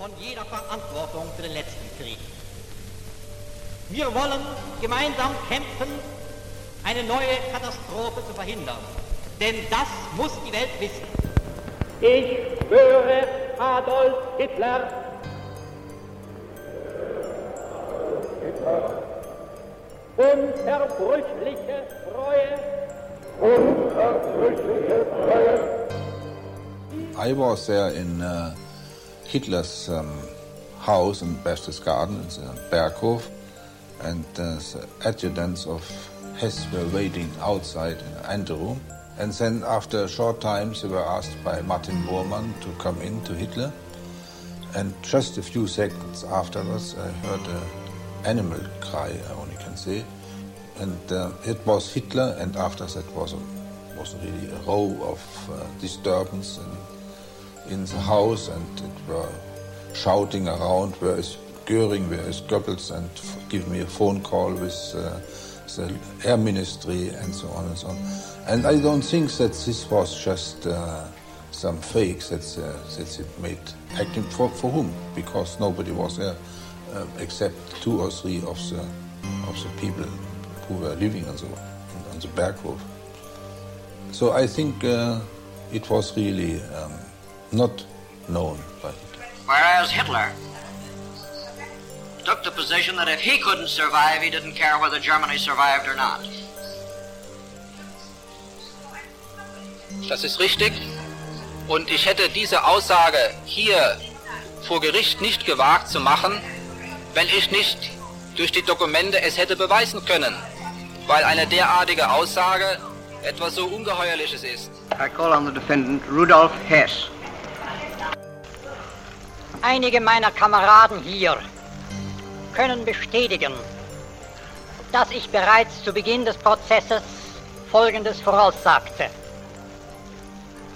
von jeder Verantwortung für den letzten Krieg. Wir wollen gemeinsam kämpfen, eine neue Katastrophe zu verhindern. Denn das muss die Welt wissen. Ich schwöre Adolf Hitler. Unverbrüchliche Treue. Unverbrüchliche Treue. I was there in uh, Hitler's um, house in Berchtesgaden, in Berghof, and uh, the adjutants of Hess were waiting outside in the anteroom. And then, after a short time, they were asked by Martin Bormann to come in to Hitler. And just a few seconds afterwards, I heard an animal cry, I only can say. And uh, it was Hitler, and after that was, a, was really a row of uh, disturbance in, in the house, and it were shouting around, where is Göring, where is Goebbels, and give me a phone call with uh, the air ministry, and so on and so on. And I don't think that this was just uh, some fakes that, uh, that it made acting for, for whom? Because nobody was there uh, except two or three of the, of the people who were living on the, on the Berghof. So I think uh, it was really um, not known by Hitler. Whereas Hitler took the position that if he couldn't survive, he didn't care whether Germany survived or not. Das ist richtig. Und ich hätte diese Aussage hier vor Gericht nicht gewagt zu machen, wenn ich nicht durch die Dokumente es hätte beweisen können. Weil eine derartige Aussage etwas so Ungeheuerliches ist. I call on the defendant Rudolf Hess. Einige meiner Kameraden hier können bestätigen, dass ich bereits zu Beginn des Prozesses Folgendes voraussagte.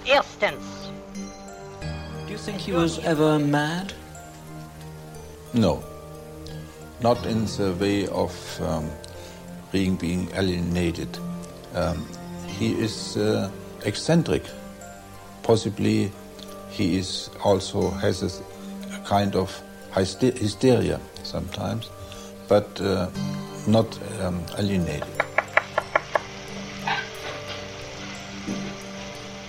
Erstens. Do you think he was ever mad? No, not in the way of um, being, being alienated. Um, he is uh, eccentric. Possibly he is also has a kind of hysteria sometimes, but uh, not um, alienated.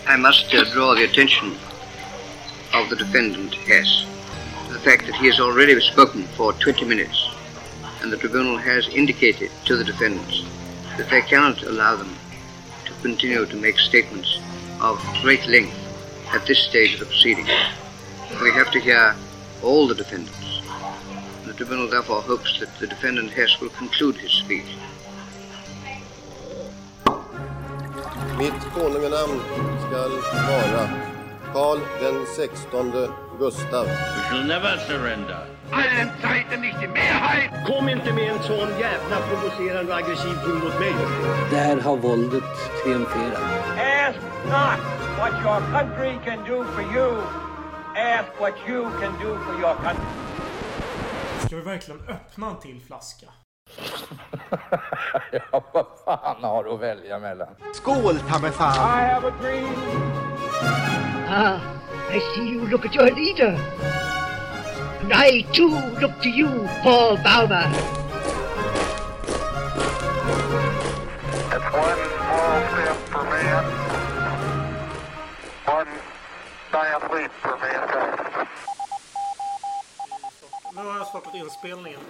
I must uh, draw the attention of the defendant, Hess, to the fact that he has already spoken for 20 minutes, and the tribunal has indicated to the defendants that they cannot allow them to continue to make statements of great length at this stage of the proceedings. We have to hear all the defendants. The tribunal therefore hopes that the defendant Hess will conclude his speech. Mitt konunganamn skall vara Karl den sextonde Gustav. We shall never surrender. Allen Zeiten nicht die Mehrheit! Kom inte med en sån jävla provocerande och aggressiv ton mot mig. Där har våldet triumferat. Ask not what your country can do for you. Ask what you can do for your country. Ska vi verkligen öppna en till flaska? ja, vad fan har du att välja mellan? Skål, ta mig fan! I have a dream. Ah, I see you look at your leader. And I too look to you, Paul Bauma. It's one small step for man, Nu har jag startat inspelningen.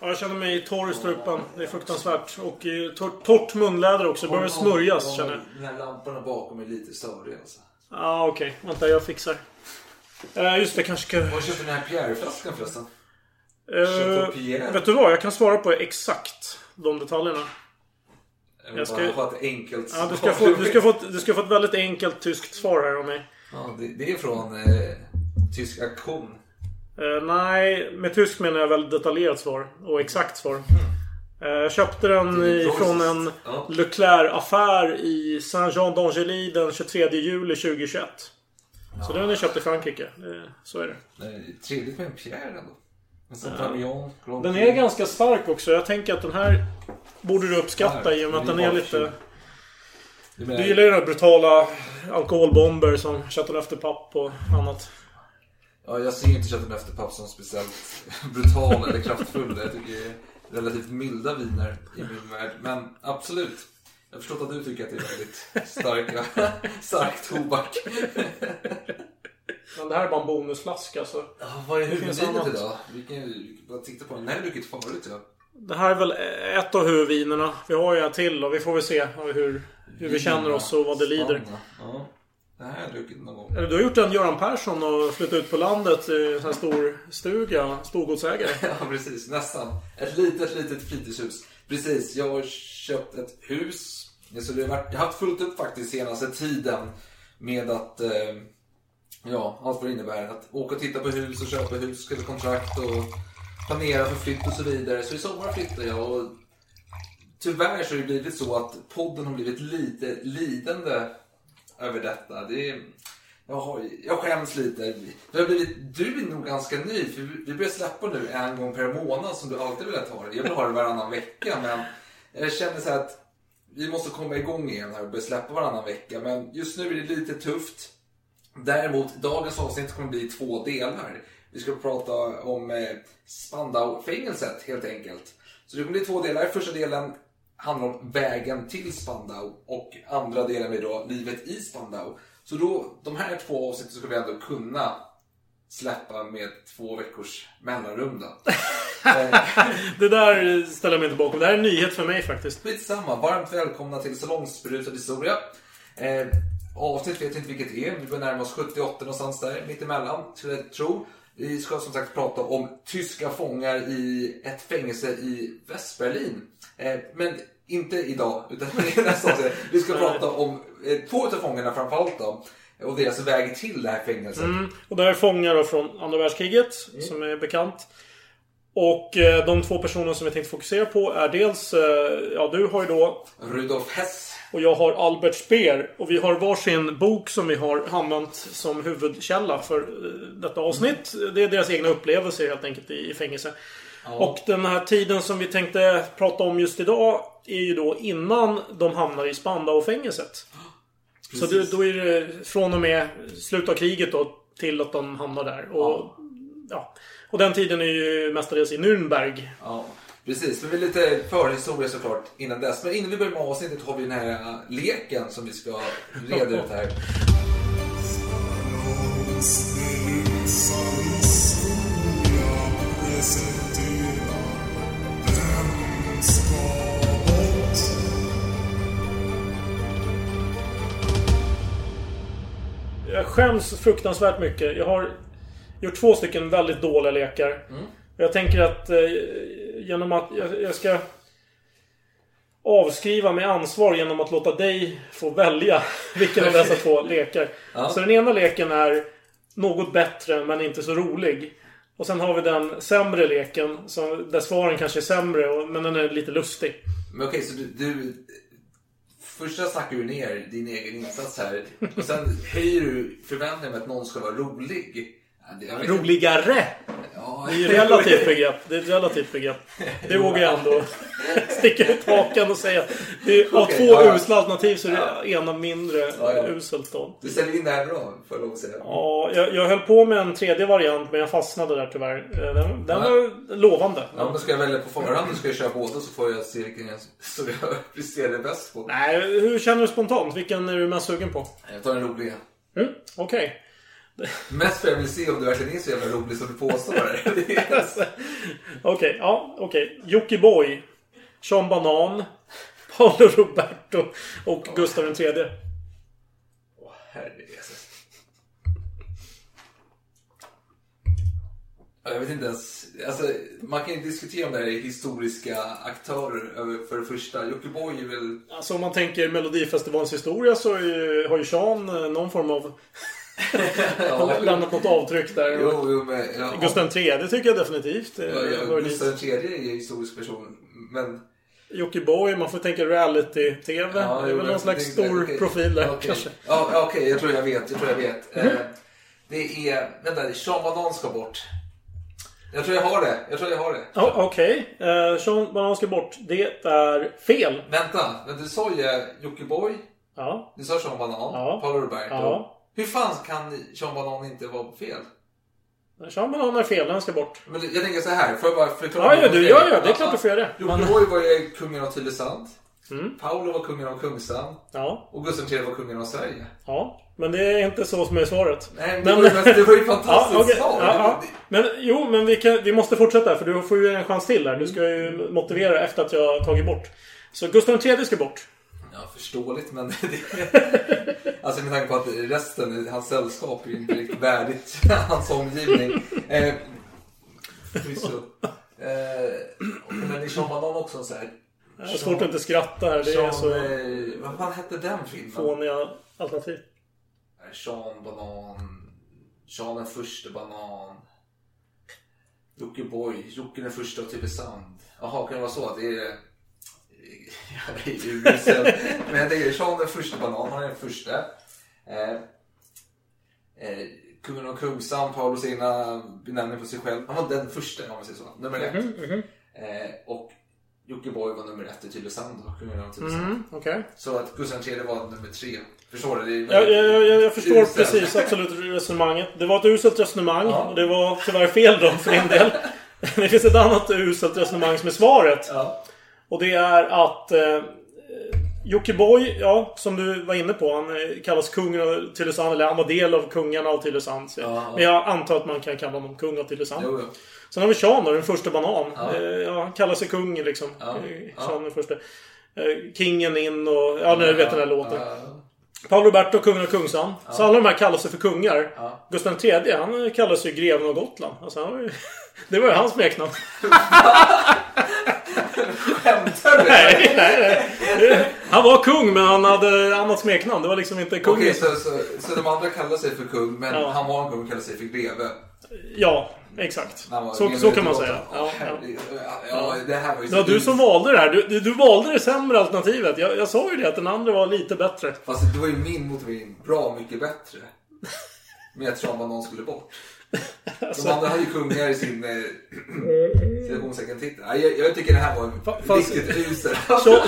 Ja, jag känner mig torr i strupen. Det är fruktansvärt. Och eh, tor- torrt munläder också. Det börjar smörjas känner jag. Den här lamporna bakom är lite störig alltså. Ja, ah, okej. Vänta, jag fixar. Eh, just det, kanske ska... Var köpte den här Pierre-flaskan förresten? Eh, Pierre. vet du vad? Jag kan svara på exakt de detaljerna. Jag bara ha ett enkelt ja, du, svar. ska få, du, ska få, ett- du ska få ett väldigt enkelt tyskt svar här av mig. Ja, det, det är från eh, tysk auktion. Eh, nej, med tysk menar jag väldigt detaljerat svar. Och exakt svar. Eh, jag köpte den Det är ifrån en. Ja. Leclerc-affär i Saint-Jean-d'Angely den 23 juli 2021. Så den jag köpt i Frankrike. Eh, så är det. Nej, trevligt med en Pierre ändå. Grand Den är ganska stark också. Jag tänker att den här borde du uppskatta Stark. i och med att Det den är är lite... Du gillar ju de här brutala alkoholbomber som Chateau efter papp och annat. Ja, jag ser inte Chateau Neuf de Pape som speciellt brutal eller kraftfull. Jag tycker det är relativt milda viner i min värld. Men absolut. Jag har förstått att du tycker att det är väldigt starka, stark tobak. Men det här är bara en bonusflaska så... Ja, vad är huvudvinet idag? Vilken, vad titta på den? Den här har druckit förut ja. Det här är väl ett av huvudvinerna. Vi har ju en till och vi får väl se hur, hur vi känner oss och vad det lider. Ja. Det här har jag druckit någon gång. Eller Du har gjort en Göran Persson och flyttat ut på landet i en sån här stor stuga. Storgodsägare. Ja, precis. Nästan. Ett litet, litet fritidshus. Precis. Jag har köpt ett hus. Så det har varit, jag har haft fullt upp faktiskt senaste tiden med att eh, Ja, allt vad det innebär. Att åka och titta på hus och köpa hus, skriva kontrakt och planera för flytt och så vidare. Så i sommar flyttar jag och tyvärr så har det blivit så att podden har blivit lite lidande över detta. Det är, jag, har, jag skäms lite. Det har blivit, du är nog ganska ny, för vi- börjar släppa nu en gång per månad som du alltid velat ha det. Jag vill ha det varannan vecka, men jag känner så att vi måste komma igång igen här och börja släppa varannan vecka. Men just nu är det lite tufft. Däremot, dagens avsnitt kommer bli två delar. Vi ska prata om eh, Spandau-fängelset helt enkelt. Så det kommer bli två delar. Första delen handlar om vägen till Spandau och andra delen blir då livet i Spandau. Så då, de här två avsnitten ska vi ändå kunna släppa med två veckors mellanrum då. Det där ställer jag mig inte bakom. Det här är en nyhet för mig faktiskt. Skitsamma. Varmt välkomna till Salongsberusad historia. Eh, avsnitt vet jag inte vilket det är. Vi börjar närma oss 78 någonstans där, mittemellan, skulle jag tro. Vi ska som sagt prata om tyska fångar i ett fängelse i Västberlin. Eh, men inte idag, utan nästa avsnitt. Vi ska prata om eh, två av fångarna framförallt då. Och deras väg till det här fängelset. Mm. Och det här är fångar då från andra världskriget, som är bekant. Och eh, de två personer som jag tänkte fokusera på är dels, eh, ja du har ju då Rudolf Hess. och jag har Albert Speer. Och vi har varsin bok som vi har använt som huvudkälla för eh, detta avsnitt. Det är deras egna upplevelser helt enkelt i, i fängelse. Och den här tiden som vi tänkte prata om just idag är ju då innan de hamnar i Spandau-fängelset. Så det, då är det från och med slutet av kriget då till att de hamnar där. Och, ja. Och den tiden är ju mestadels i Nürnberg. Ja, precis. Men vi är lite förhistoria såklart innan dess. Men innan vi börjar med avsnittet har vi den här äh, leken som vi ska reda ut här. Jag skäms fruktansvärt mycket. Jag har gjort två stycken väldigt dåliga lekar. Jag tänker att eh, genom att jag, jag ska avskriva mig ansvar genom att låta dig få välja vilken av dessa två lekar. Ja. Så den ena leken är något bättre men inte så rolig. Och sen har vi den sämre leken som, där svaren kanske är sämre men den är lite lustig. Men okej, så du, du... Första snackar du ner din egen insats här. Och sen höjer du förväntningar med att någon ska vara rolig. Ja. Roligare! Ja. Det är ju relativt begrepp. Det är ett relativt begrepp. Det vågar jag ändå sticka ut hakan och säga. Det är, av Okej, två ja, ja. usla alternativ så är det ena mindre Ja, ja. uselt då. Du säljer in det här bra, får jag lov att säga. Ja, jag, jag höll på med en tredje variant men jag fastnade där tyvärr. Eh, Den, den Ja. var lovande. Ja, men ska jag välja på förhand. Då ska jag köra båda så får jag se vilken jag, så jag presterar bäst på. Nej, hur känner du spontant? Vilken är du mest sugen på? Jag tar den roliga. Mm, Okej. Mest för jag vill se om du verkligen är så jävla rolig som du påstår. Okej, ja, okej. Jockiboi. Sean Banan. Paolo Roberto. Och Gustav III. Åh, herrejösses. Ja, Jag vet inte ens. Alltså, man kan ju diskutera om det här är historiska aktörer för det första. Jockiboi är väl... Alltså om man tänker Melodifestivalens historia så är ju, har ju Sean eh, någon form av... Ja. lämnat något avtryck där. Jo, jo, men... Ja, Gustav III tycker jag definitivt. eh, Ja, ja. Gustav III är en historisk person. Men... Jockiboi, man får tänka reality-tv. det är väl någon slags stor okej. profil där Okej. kanske. Ja, ja, okej. jag tror jag vet. Jag tror jag vet. Mhm. Eh, det är... Vänta, Sean Banan ska bort. Jag tror jag har det. Jag tror jag har det. Ja, Okej, eh, Sean Banan ska bort. Det är fel. Vänta, men du sa ju Jockiboi. Ja. Du sa Sean Banan. Ja. Paolo Roberto. Ja. Hur fan kan Sean Banan inte vara fel? Sean Banan har fel, han ska bort. Men jag tänker så här, får jag bara förklara? Ja, ja, du, ja, ja, det är klart du får göra det. Jocke Men- var ju kungen av Tylösand. Mm. Paolo var kungen av Kungsan. Ja. Och Gustav III var kungen av Sverige. Ja, men det är inte så som är svaret. Nej, men det var ju- det var ju fantastiskt ja, okej. svar. Ja, ja. Men jo, men vi, kan, vi måste fortsätta för du får ju en chans till här. Du ska ju motivera efter att jag tagit bort. Så Gustav III ska bort. Ja, förståeligt men det... Alltså med tanke på att resten, hans sällskap är ju inte riktigt värdigt hans omgivning. Eh, förvisso. eh, men i Sean Banan också så här. Det är svårt att inte skratta här. Det är Sean, så eh, vad fan hette den filmen? fåniga alternativ. Eh, Sean Banan. Sean den första banan. Jocke Boy. Jocke den första av Tylösand. Jaha, kan det vara så? Det är... Jag är ju. Men det är Sean den första banan. Han är den första. Eh, eh, kungen av Kungsan, Paulos egna benämning på sig själv. Han var den första om man säger så. Nummer ett. Mhm, mhm. Eh, och Jocke Boy var nummer ett i Tylösand. då, Kungen av Tylösand. Mm, okej. Så att Gustav III var nummer tre. Förstår du? Det Jag, jag, jag, jag förstår uselt. precis absolut resonemanget. Det var ett uselt resonemang och det var tyvärr fel då för din del. Det finns ett annat uselt resonemang som är svaret. Och det är att eh, Jockiboi, ja, som du var inne på, han eh, kallas kungen av Tylösand, eller han var del av kungarna av Tylösand. Ja. Men jag antar att man kan kalla honom kung av Tylösand. Jo, jo. Sen har vi Sean då, den första banan. Ja. Eh, Ja, han kallar sig kung liksom. Ja. Eh, Ja. Sean den första. Kingen in och... Ja, ni vet den här låten. Ja. Paolo Roberto, kungen av Kungsan. Så alla de här kallar sig för kungar. Ja. Gustav III, han kallar sig greven av Gotland. Alltså, han var ju, det var ju hans smeknamn. Skämtar du? nej, nej, nej. Han var kung, men han hade annat smeknamn. Det var liksom inte kung. Okej, så, så, så de andra kallar sig för kung, men Ja. han var en kung och kallade sig för greve. Ja, exakt. Var- Så, så kan man säga. Ja, ja. Ja, det här var ju så du som valde det här. Du, du, valde det sämre alternativet. Jag, jag sa ju det, att den andra var lite bättre. Fast det var ju min motivering bra mycket bättre. Med att Sean Banan skulle bort. De Alltså- andra hade ju kungar i sin eh, citationstecken titel. Nej, Jag, jag tycker det här var fast- riktigt uselt.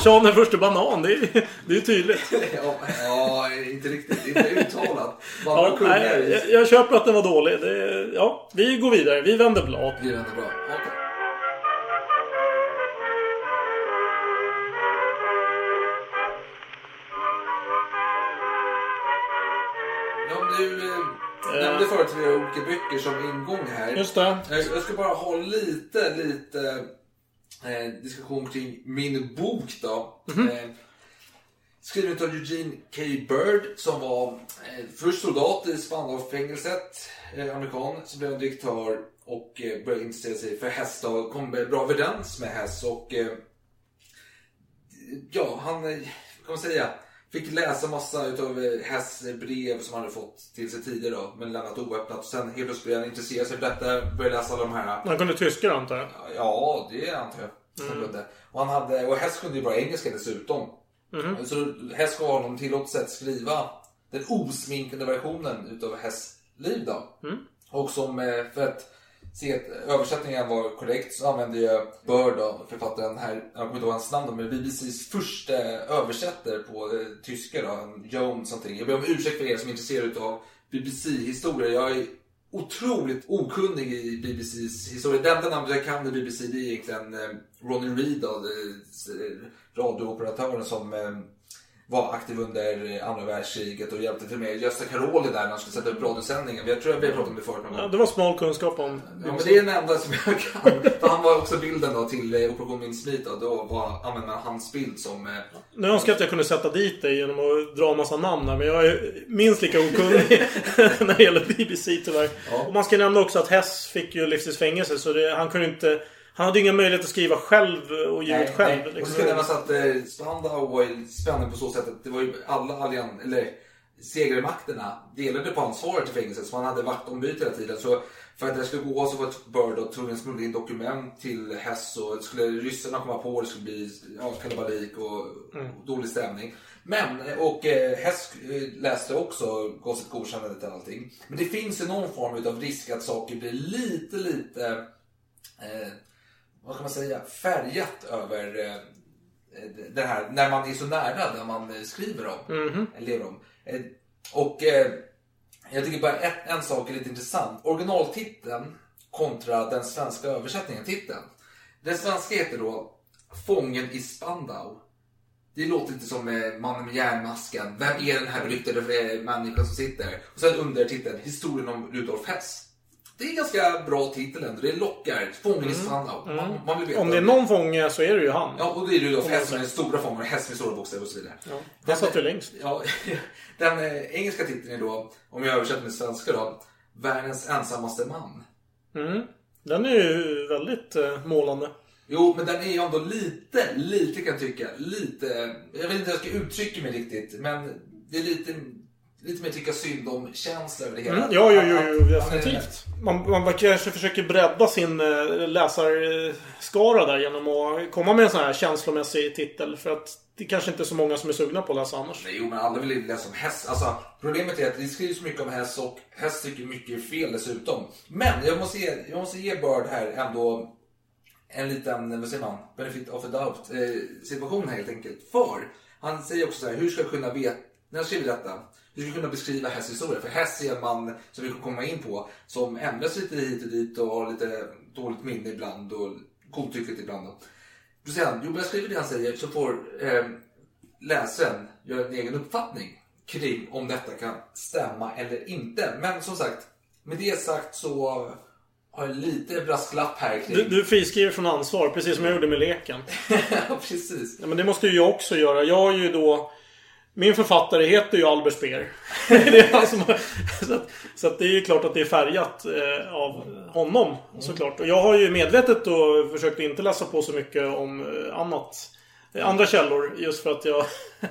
Sean- den första banan, det är det är ju tydligt. ja, ja, inte riktigt. Inte uttalat. Ja, kungar nej, i... jag, jag köper att den var dålig. Det, ja, vi går vidare. Vi vänder blad. Vi vänder bra. Okej. Ja, men du eh, nämnde förut att vi har olika böcker som ingång här. Just det. Jag, jag ska bara ha lite, lite eh, diskussion kring min bok då. Mhm. Eh, skriven av Eugene K. Bird som var eh, först soldat i Spandau-fängelset, eh, amerikan, så blev han direktör och eh, började intressera sig för häst och kom bra överens med häst och eh, ja, han, eh, kan man säga, fick läsa massa utav eh, Hess brev som han hade fått till sig tidigare då, men lämnat oöppnat. Och sen helt plötsligt började han intressera sig för detta, började läsa alla de här Han kunde tyska då, antar jag. Ja, det antar jag. Han kunde. Och, han hade, och Hess kunde ju bra engelska dessutom. Mhm. Så Hess gav honom tillåtelse att skriva den osminkade versionen utav Hess liv då. Mm. Och som eh, för att se att översättningen var korrekt så använde jag Bird av författaren här, jag kommer inte ihåg hans namn då, men BBCs första översättare på eh, tyska då, en Jones någonting. Jag ber om ursäkt för er som är intresserade av BBC-historia. Jag är otroligt okunnig i BBCs historia. Det enda namnet jag kan i BBC det är egentligen eh, Ronnie Reed eh, radiooperatören som var aktiv under andra världskriget och hjälpte till med Gösta Karoli där när han skulle sätta upp radiosändningen. Jag tror att vi har pratat om det förut någon gång. Ja, det var smal kunskap om... Ja, men det är den enda som jag kan. För han var också bilden då till eh, Operation Mincemeat då. Då var, använde man hans bild som... Eh, Nu önskar jag att jag kunde sätta dit dig genom att dra en massa namn här, men jag är minst lika okunnig när det gäller BBC tyvärr. Och man ska nämna också att Hess fick ju livstids fängelse, så det, han kunde inte... Han hade ingen möjlighet att skriva själv och ge ut själv. Och så liksom. ska det nämnas att eh, Spandau var spännande på så sätt att det var ju alla allian, eller segermakterna delade på ansvaret i fängelset så man hade vaktombyte hela tiden. Så för att det skulle gå så var Bird då tvungen att smuggla in dokument till Hess och skulle ryssarna komma på och det skulle bli ja, kalabalik och Mm. dålig stämning. Men, eh, och eh, Hess eh, läste också, sitt godkännande till allting. Men det finns ju någon form av risk att saker blir lite, lite eh, vad ska man säga, färgat över eh, det här, när man är så nära där man eh, skriver om, eller lever om. Eh, och eh, Jag tycker bara ett, en sak är lite intressant. Originaltiteln kontra den svenska översättningen, titeln. Den svenska heter då Fången i Spandau. Det låter lite som eh, Mannen med järnmasken. Vem är den här beryktade eh, människan som sitter? Och sen under titeln Historien om Rudolf Hess. Det är en ganska bra titel ändå. Det lockar. Fången i Spandau. Man, man vill veta. Om det är någon fånge så är det ju han. Ja, och det är man Hess som är säga. den stora och Hess med stora bokstäver och så vidare. Ja, han satt ju längst. Ja, den eh, engelska titeln är då, om jag översätter med svenska då, Världens ensammaste man. Mm. Den är ju väldigt eh, målande. Jo, men den är ju ändå lite, lite kan jag tycka, lite, jag vet inte hur jag ska uttrycka mig riktigt, men det är lite, lite mer tycka synd om känsla över det hela. Mm, ja, jo, jo, jo, definitivt. Man, man kanske försöker bredda sin eh, läsarskara där genom att komma med en sån här känslomässig titel. För att det kanske inte är så många som är sugna på att läsa annars. Jo, men alla vill ju läsa om häst. Alltså, problemet är att det skrivs mycket om häst och häst tycker mycket är fel dessutom. Men jag måste ge, jag måste ge Bird här ändå en liten, vad säger man, benefit of a doubt eh, situation här helt enkelt. För han säger också så här, hur ska jag kunna veta, när jag skriver detta, ska jag kunna beskriva Hess historia? För Hess är en man, som vi kommer komma in på, som ändras lite hit och dit och har lite dåligt minne ibland och godtyckligt ibland. Då. Då säger han, jo men jag skriver det han säger så får eh, läsaren göra en egen uppfattning kring om detta kan stämma eller inte. Men som sagt, med det sagt så har jag lite brasklapp här kring... Du, du friskriver från ansvar, precis som jag gjorde med leken. ja, precis. Ja, men det måste ju jag också göra. Jag har ju då... Min författare heter ju Albert Speer. som så, att, så att det är ju klart att det är färgat eh, av honom såklart. Och jag har ju medvetet då försökt inte läsa på så mycket om eh, annat. eh, Andra källor just för att jag...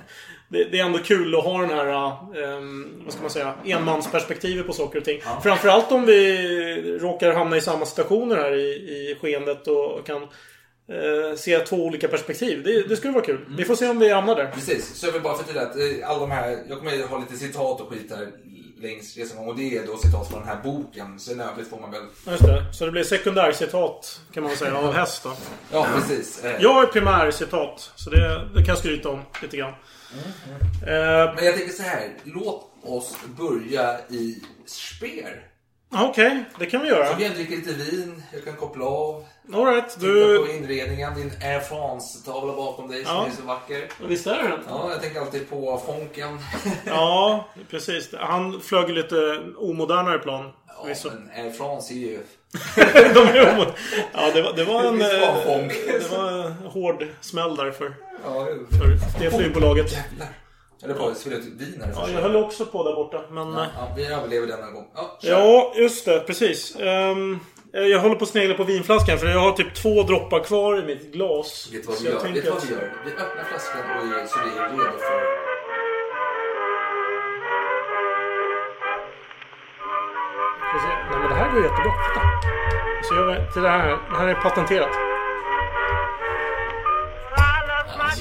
Det, det är ändå kul att ha den här, eh, vad ska man säga, enmansperspektivet på saker och ting. Framförallt om vi råkar hamna i samma situationer här i, i skeendet och kan eh, se två olika perspektiv. Det, det skulle vara kul. Vi får se om vi hamnar där. Precis, så jag vill bara förtydliga att eh, alla de här, jag kommer ha lite citat och skit här längs resan och det är då citat från den här boken. Sen i övrigt får man väl... Just det. Så det blir sekundärcitat kan man säga av häst då. Ja, precis. Eh, Jag är primärcitat. Så det, det kan jag skryta om lite grann. Eh, Men jag tänker så här, låt oss börja i Speer. Okej, det kan vi göra. Så vi dricka lite vin, jag kan koppla av. Alright, Titta du... på inredningen, din Air France-tavla bakom dig som Ja. är så vacker. Visst är den? Ja, jag tänker alltid på Fonken. Ja, precis. Han flög lite omodernare plan. Ja, men Air France är ju... De är omo- ja, det var, det var en... Eh. Det var en hård smäll där för, Ja, för det flygbolaget. Jävlar. Jag höll på att spela ut vin här Ja, jag höll också på där borta, men... Ja, eh, ja, vi överlever denna gång. Ja, kör. Ja, just det. Precis. Ehm, jag håller på att snegla på vinflaskan för jag har typ två droppar kvar i mitt glas. Vet du vad vi jag gör? Vet vad vi gör? Vi öppnar flaskan och är, så vi är redo för... Nej men det här går jättebra. Titta. Så gör vi till det här. Det här är patenterat.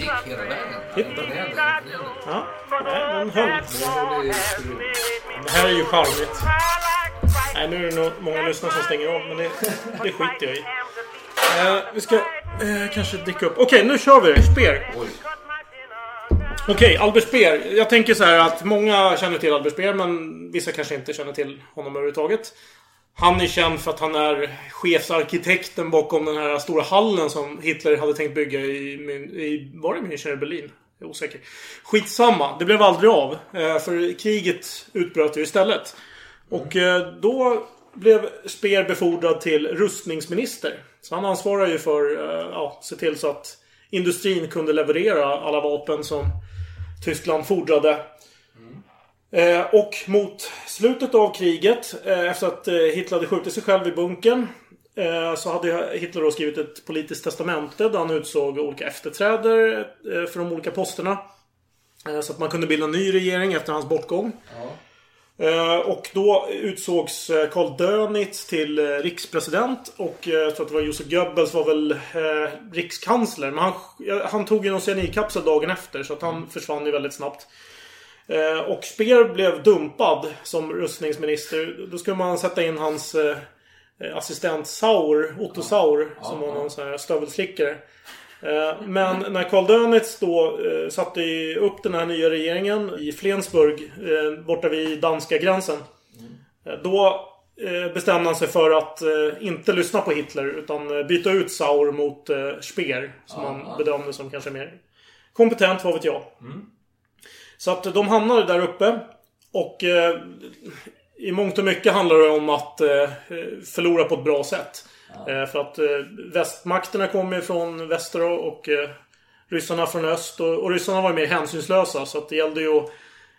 Gick hela vägen. Imponerande. Ja, nej, den höll. Det här är ju charmigt. Nej, nu är det nog många lyssnare som stänger av, men det, det skiter jag i. Eh, vi ska eh, kanske dricka upp. Okej, nu kör vi. Speer. Oj. Okej, Albert Speer. Jag tänker så här att många känner till Albert Speer, men vissa kanske inte känner till honom överhuvudtaget. Han är känd för att han är chefsarkitekten bakom den här stora hallen som Hitler hade tänkt bygga i, i var det München eller Berlin? Jag är osäker. Skitsamma, det blev aldrig av. eh, För kriget utbröt ju istället. Och eh, då blev Speer befordrad till rustningsminister. Så han ansvarar ju för eh, ja, se till så att industrin kunde leverera alla vapen som Tyskland fordrade. Eh, och mot slutet av kriget, eh, efter att eh, Hitler hade skjutit sig själv i bunkern så hade Hitler då skrivit ett politiskt testamente där han utsåg olika efterträdare för de olika posterna. Så att man kunde bilda en ny regering efter hans bortgång. Eh, Och då utsågs Karl Dönitz till rikspresident och jag tror att det var Josef Goebbels var väl rikskansler. Men han, ja, han tog ju någon cyanidkapsel dagen efter så att han försvann ju väldigt snabbt. Eh, Och Speer blev dumpad som rustningsminister. Då skulle man sätta in hans eh, assistent Saur, Otto Saur, som var någon sån här stövelslickare. Eh, Men när Karl Dönitz då satte upp den här nya regeringen i Flensburg, borta vid danska gränsen. Eh, Då bestämde han sig för att inte lyssna på Hitler utan byta ut Sauer mot Speer. Som Ja, han ja. bedömde som kanske mer kompetent, vad vet jag. Mm. Så att de hamnade där uppe. Och eh, i mångt och mycket handlar det om att eh, förlora på ett bra sätt. Eh, för att eh, västmakterna kom ju från väster och, och eh, ryssarna från öst. Och, och ryssarna var ju mer hänsynslösa. Så att det gällde ju att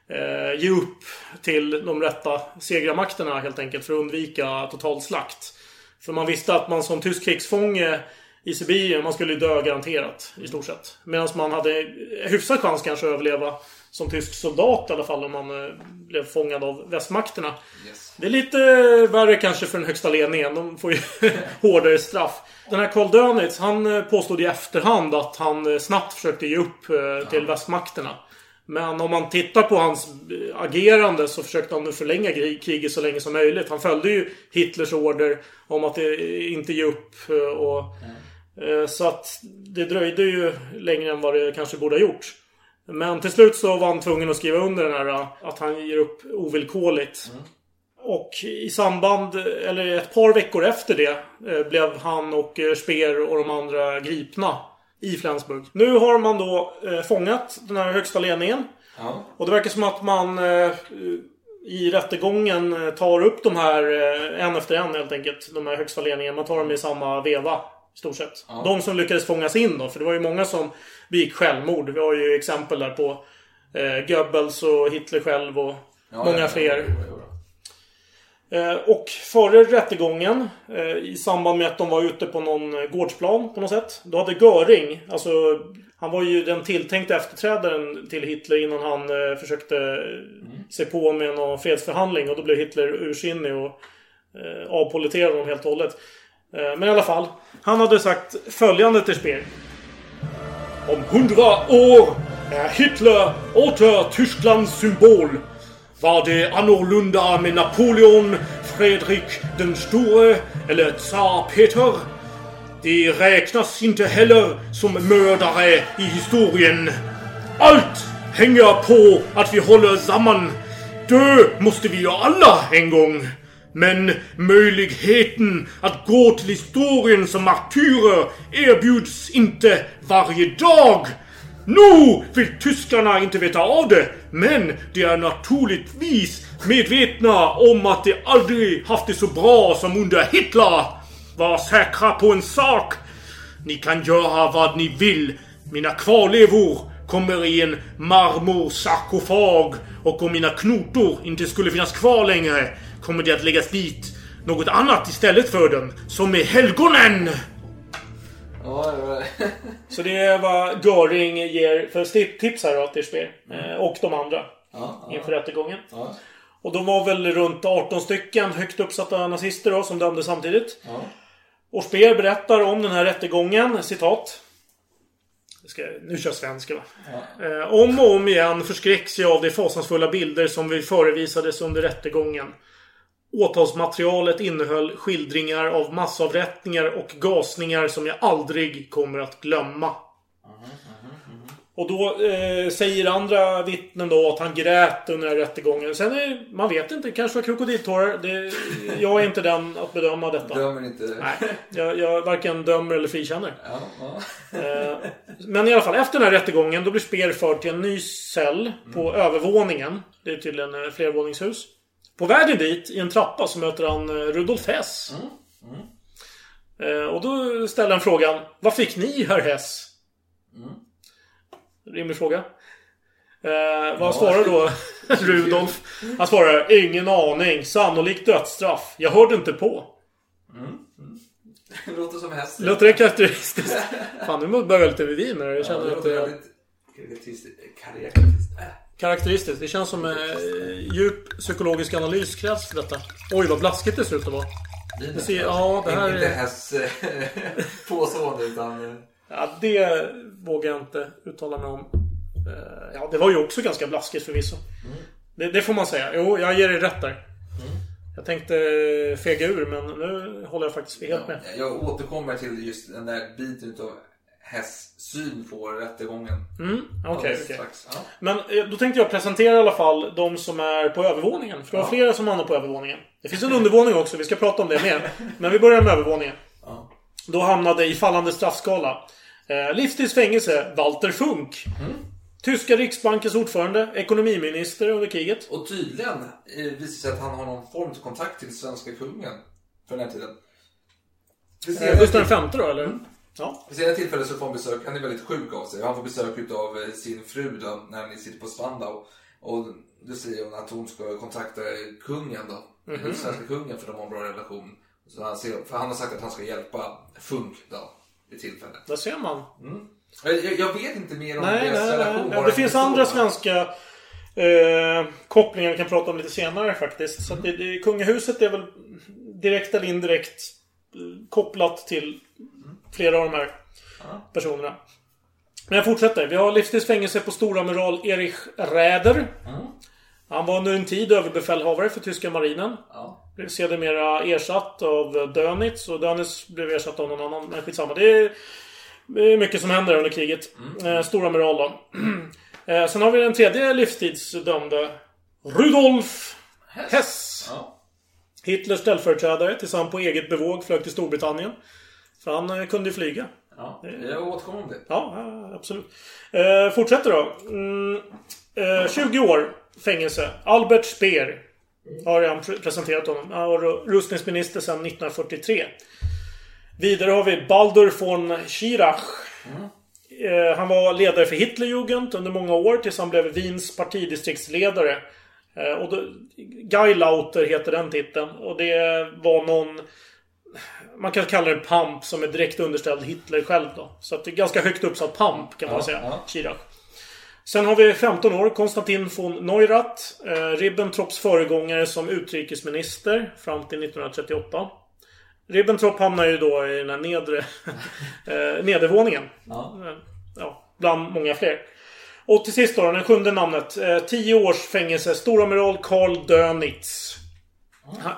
eh, ge upp till de rätta segrarmakterna helt enkelt. För att undvika total slakt. För man visste att man som tysk krigsfånge i Sibirien, man skulle ju dö garanterat i stort sett. Medan man hade hyfsad chans kanske att överleva som tysk soldat i alla fall om man eh, blev fångad av västmakterna. Det är lite värre kanske för den högsta ledningen. De får ju hårdare straff. Den här Karl Dönitz, han eh, påstod i efterhand att han eh, snabbt försökte ge upp eh, till västmakterna. Men om man tittar på hans eh, agerande så försökte han nu förlänga kri- kriget så länge som möjligt. Han följde ju Hitlers order om att eh, inte ge upp. eh, Och, eh, Så att det dröjde ju längre än vad det kanske borde ha gjort. Men till slut så var han tvungen att skriva under den här eh, att han ger upp ovillkorligt. Och i samband, eller ett par veckor efter det, eh, blev han och eh, Speer och de andra gripna i Flensburg. Nu har man då fångat den här högsta ledningen. Ja. Och det verkar som att man i rättegången tar upp de här en efter en helt enkelt. De här högsta ledningen. Man tar dem i samma veva. Stort sett. Ja. De som lyckades fångas in då. För det var ju många som begick självmord. Vi har ju exempel där på eh, Goebbels och Hitler själv och Ja, många ja, fler. Eh, Och före rättegången, eh, i samband med att de var ute på någon eh, gårdsplan på något sätt. Då hade Göring, alltså han var ju den tilltänkta efterträdaren till Hitler innan han eh, försökte eh, se på med någon fredsförhandling. Och då blev Hitler ursinnig och eh, avpoliterade honom helt och hållet. Eh, men i alla fall, han hade sagt följande till Speer. Om hundra år är Hitler åter Tysklands symbol. Var det annorlunda med Napoleon, Fredrik den store eller tsar Peter? De räknas inte heller som mördare i historien. Allt hänger på att vi håller samman. Dö måste vi ju alla en gång. Men möjligheten att gå till historien som martyrer erbjuds inte varje dag. Nu vill tyskarna inte veta av det, men de är naturligtvis medvetna om att de aldrig haft det så bra som under Hitler. Var säkra på en sak. Ni kan göra vad ni vill. Mina kvarlevor kommer i en marmorsarkofag och om mina knotor inte skulle finnas kvar längre kommer det att läggas dit något annat istället för dem, som är helgonen. Ja, ja, ja. Så det är vad Göring ger för tips här då till Speer. Eh, Och de andra. Ja, Inför rättegången. Ja. Och de var väl runt 18 stycken högt uppsatta nazister då som dömdes samtidigt. Ja. Och Speer berättar om den här rättegången, citat. Ska, nu kör jag svenska va? Eh, om och om igen förskräcks jag av de fasansfulla bilder som vi förevisades under rättegången. Åtalsmaterialet innehöll skildringar av massavrättningar och gasningar som jag aldrig kommer att glömma. Och då eh, säger andra vittnen då att han grät under den här rättegången. Sen är man vet inte, det kanske var krokodiltårar. Det, jag är inte den att bedöma detta. Dömer inte. Nej, jag, jag varken dömer eller frikänner. Ja, ja. Eh, Men i alla fall, efter den här rättegången då blir Speer förd till en ny cell på övervåningen. Det är tydligen eh, flervåningshus. På vägen dit, i en trappa, så möter han eh, Rudolf Hess. Eh, Och då ställer han frågan Vad fick ni, herr Hess? Rimlig fråga. Eh, vad svarar då Rudolf? Han svarar Ingen aning. Sannolikt dödsstraff. Jag hörde inte på. Det låter som häst. Låter det karaktäristiskt? Fan, nu börjar jag lite vid vin här. Jag Ja, känner det att låter väldigt karaktäristiskt. Karaktäristiskt. Det känns som eh, djup psykologisk analys krävs för detta. Oj, vad blaskigt det ser ut att vara. Det ser, ja, det här Inte är... häst eh, påstående utan... eh, Ja, det vågar jag inte uttala mig om. Eh, Ja, det var ju också ganska blaskigt förvisso. Det, det får man säga. Jo, jag ger dig rätt där. Jag tänkte fega ur, men nu håller jag faktiskt helt med. Jag återkommer till just den där biten utav Hess syn på rättegången. Mm, okej. strax. Ja. Men eh, då tänkte jag presentera i alla fall de som är på övervåningen. För det var Ja. flera som hamnade på övervåningen. Det finns en undervåning också, vi ska prata om det mer. Men vi börjar med övervåningen. Ja. Då hamnade i fallande straffskala. Eh, livstids fängelse, Walter Funk. Tyska riksbankens ordförande, ekonomiminister under kriget. Och tydligen eh, visar det sig att han har någon form av kontakt till svenska kungen för den här tiden. Eh, Gustav till- V då, eller? Ja. Vid senare tillfälle så får han besök, han är väldigt sjuk av sig. Han får besök utav eh, sin fru då, när ni sitter på Spandau. Och då säger hon att hon ska kontakta kungen då. Mhm. Den svenska kungen för de har en bra relation. Så han, ser, för han har sagt att han ska hjälpa Funk då, vid tillfälle. Där ser man. Jag, jag, jag vet inte mer om Nej, deras nej, relation. nej. Det finns andra av. svenska eh, kopplingar vi kan prata om lite senare faktiskt. Så att det, det, kungahuset är väl direkt eller indirekt eh, kopplat till flera av de här personerna. Men jag fortsätter. Vi har livstids fängelse på storamiral Erich Räder. Han var under en tid överbefälhavare för tyska marinen. Blev sedermera ersatt av Dönitz och Dönitz blev ersatt av någon annan. Men skitsamma. Det är, mycket som händer under kriget. Eh, storamiral då. Eh, sen har vi den tredje livstidsdömde. Rudolf Hess. Hitlers ställföreträdare tills han på eget bevåg flög till Storbritannien. För han kunde ju flyga. Ja, jag återkommer om det. Ja, absolut. Eh, fortsätter då. Mm, eh, 20 år fängelse. Albert Speer. Har pre- presenterat honom. Han var rustningsminister sedan 1943. Vidare har vi Baldur von Schirach. Eh, han var ledare för Hitlerjugend under många år tills han blev Wiens partidistriktsledare. Eh, och då, Geilauter heter den titeln. Och det var någon... Man kan kalla det pamp som är direkt underställd Hitler själv då. Så att det är ganska högt uppsatt pamp kan man Ja, säga. ja. Sen har vi 15 år, Konstantin von Neurath. Eh, Ribbentrops föregångare som utrikesminister fram till 1938. Ribbentrop hamnar ju då i den här nedre eh, nedervåningen. Ja. Eh, ja, bland många fler. Och till sist då, den sjunde namnet. Eh, 10 års fängelse. Storamiral Karl Dönitz.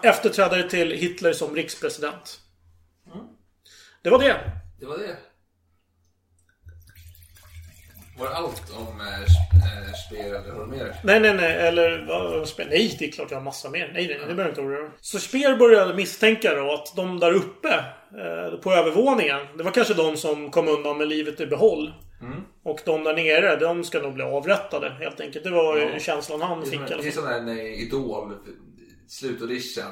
Efterträdare till Hitler som rikspresident. Det var det. Det var det. Var det allt om eh, eh, Speer eller har du mer? Nej, nej, nej. Eller vad- Speer? Nej, det är klart jag har massa mer. Nej, nej, det behöver inte oroa. Så Speer började misstänka då att de där uppe eh, på övervåningen. Det var kanske de som kom undan med livet i behåll. Mm. Och de där nere, de ska nog bli avrättade helt enkelt. Det var Ja. känslan han Det fick Det är som en eh, Idol, slutaudition.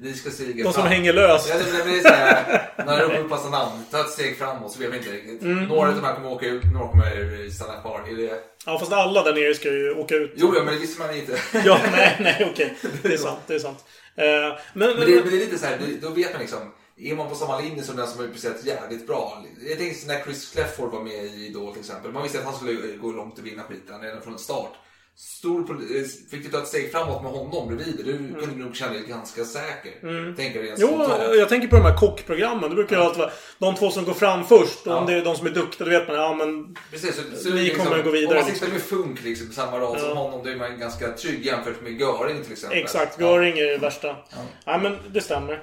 Ni ska stiga De som fram. hänger löst. Ja, det blir såhär, när de ropar sina namn, ta ett steg framåt så vet vi inte riktigt. Mm. Några av de här kommer åka ut, några kommer stanna kvar. Är det... Ja, fast alla där nere ska ju åka ut. Jo, ja, men det visste man inte. Ja, nej, nej, okej. Det är sant, det är sant. Eh, men, Men det, men det är lite så här, då- då vet man liksom. Är man på samma linje som den som har presterat jävligt bra? Jag tänkte när Chris Clefford var med i Idol till exempel. Man visste att han skulle gå långt och vinna skiten redan från start. Stor, eh, fick du ta ett steg framåt med honom bredvid? Du kunde nog känna dig ganska säker. Mm. Tänker rent Jo, spontant. jag tänker på de här kockprogrammen. Det brukar ju alltid vara de två som går fram först. Ja. om det är de som är duktiga, då vet man ja men... Precis, så, så ni liksom, kommer att gå Om vidare. man Liksom. sitter med Funk liksom, på samma rad Ja. som honom, då är man ganska trygg jämfört med Göring till exempel. Exakt, Göring är det värsta. Ja. men det stämmer.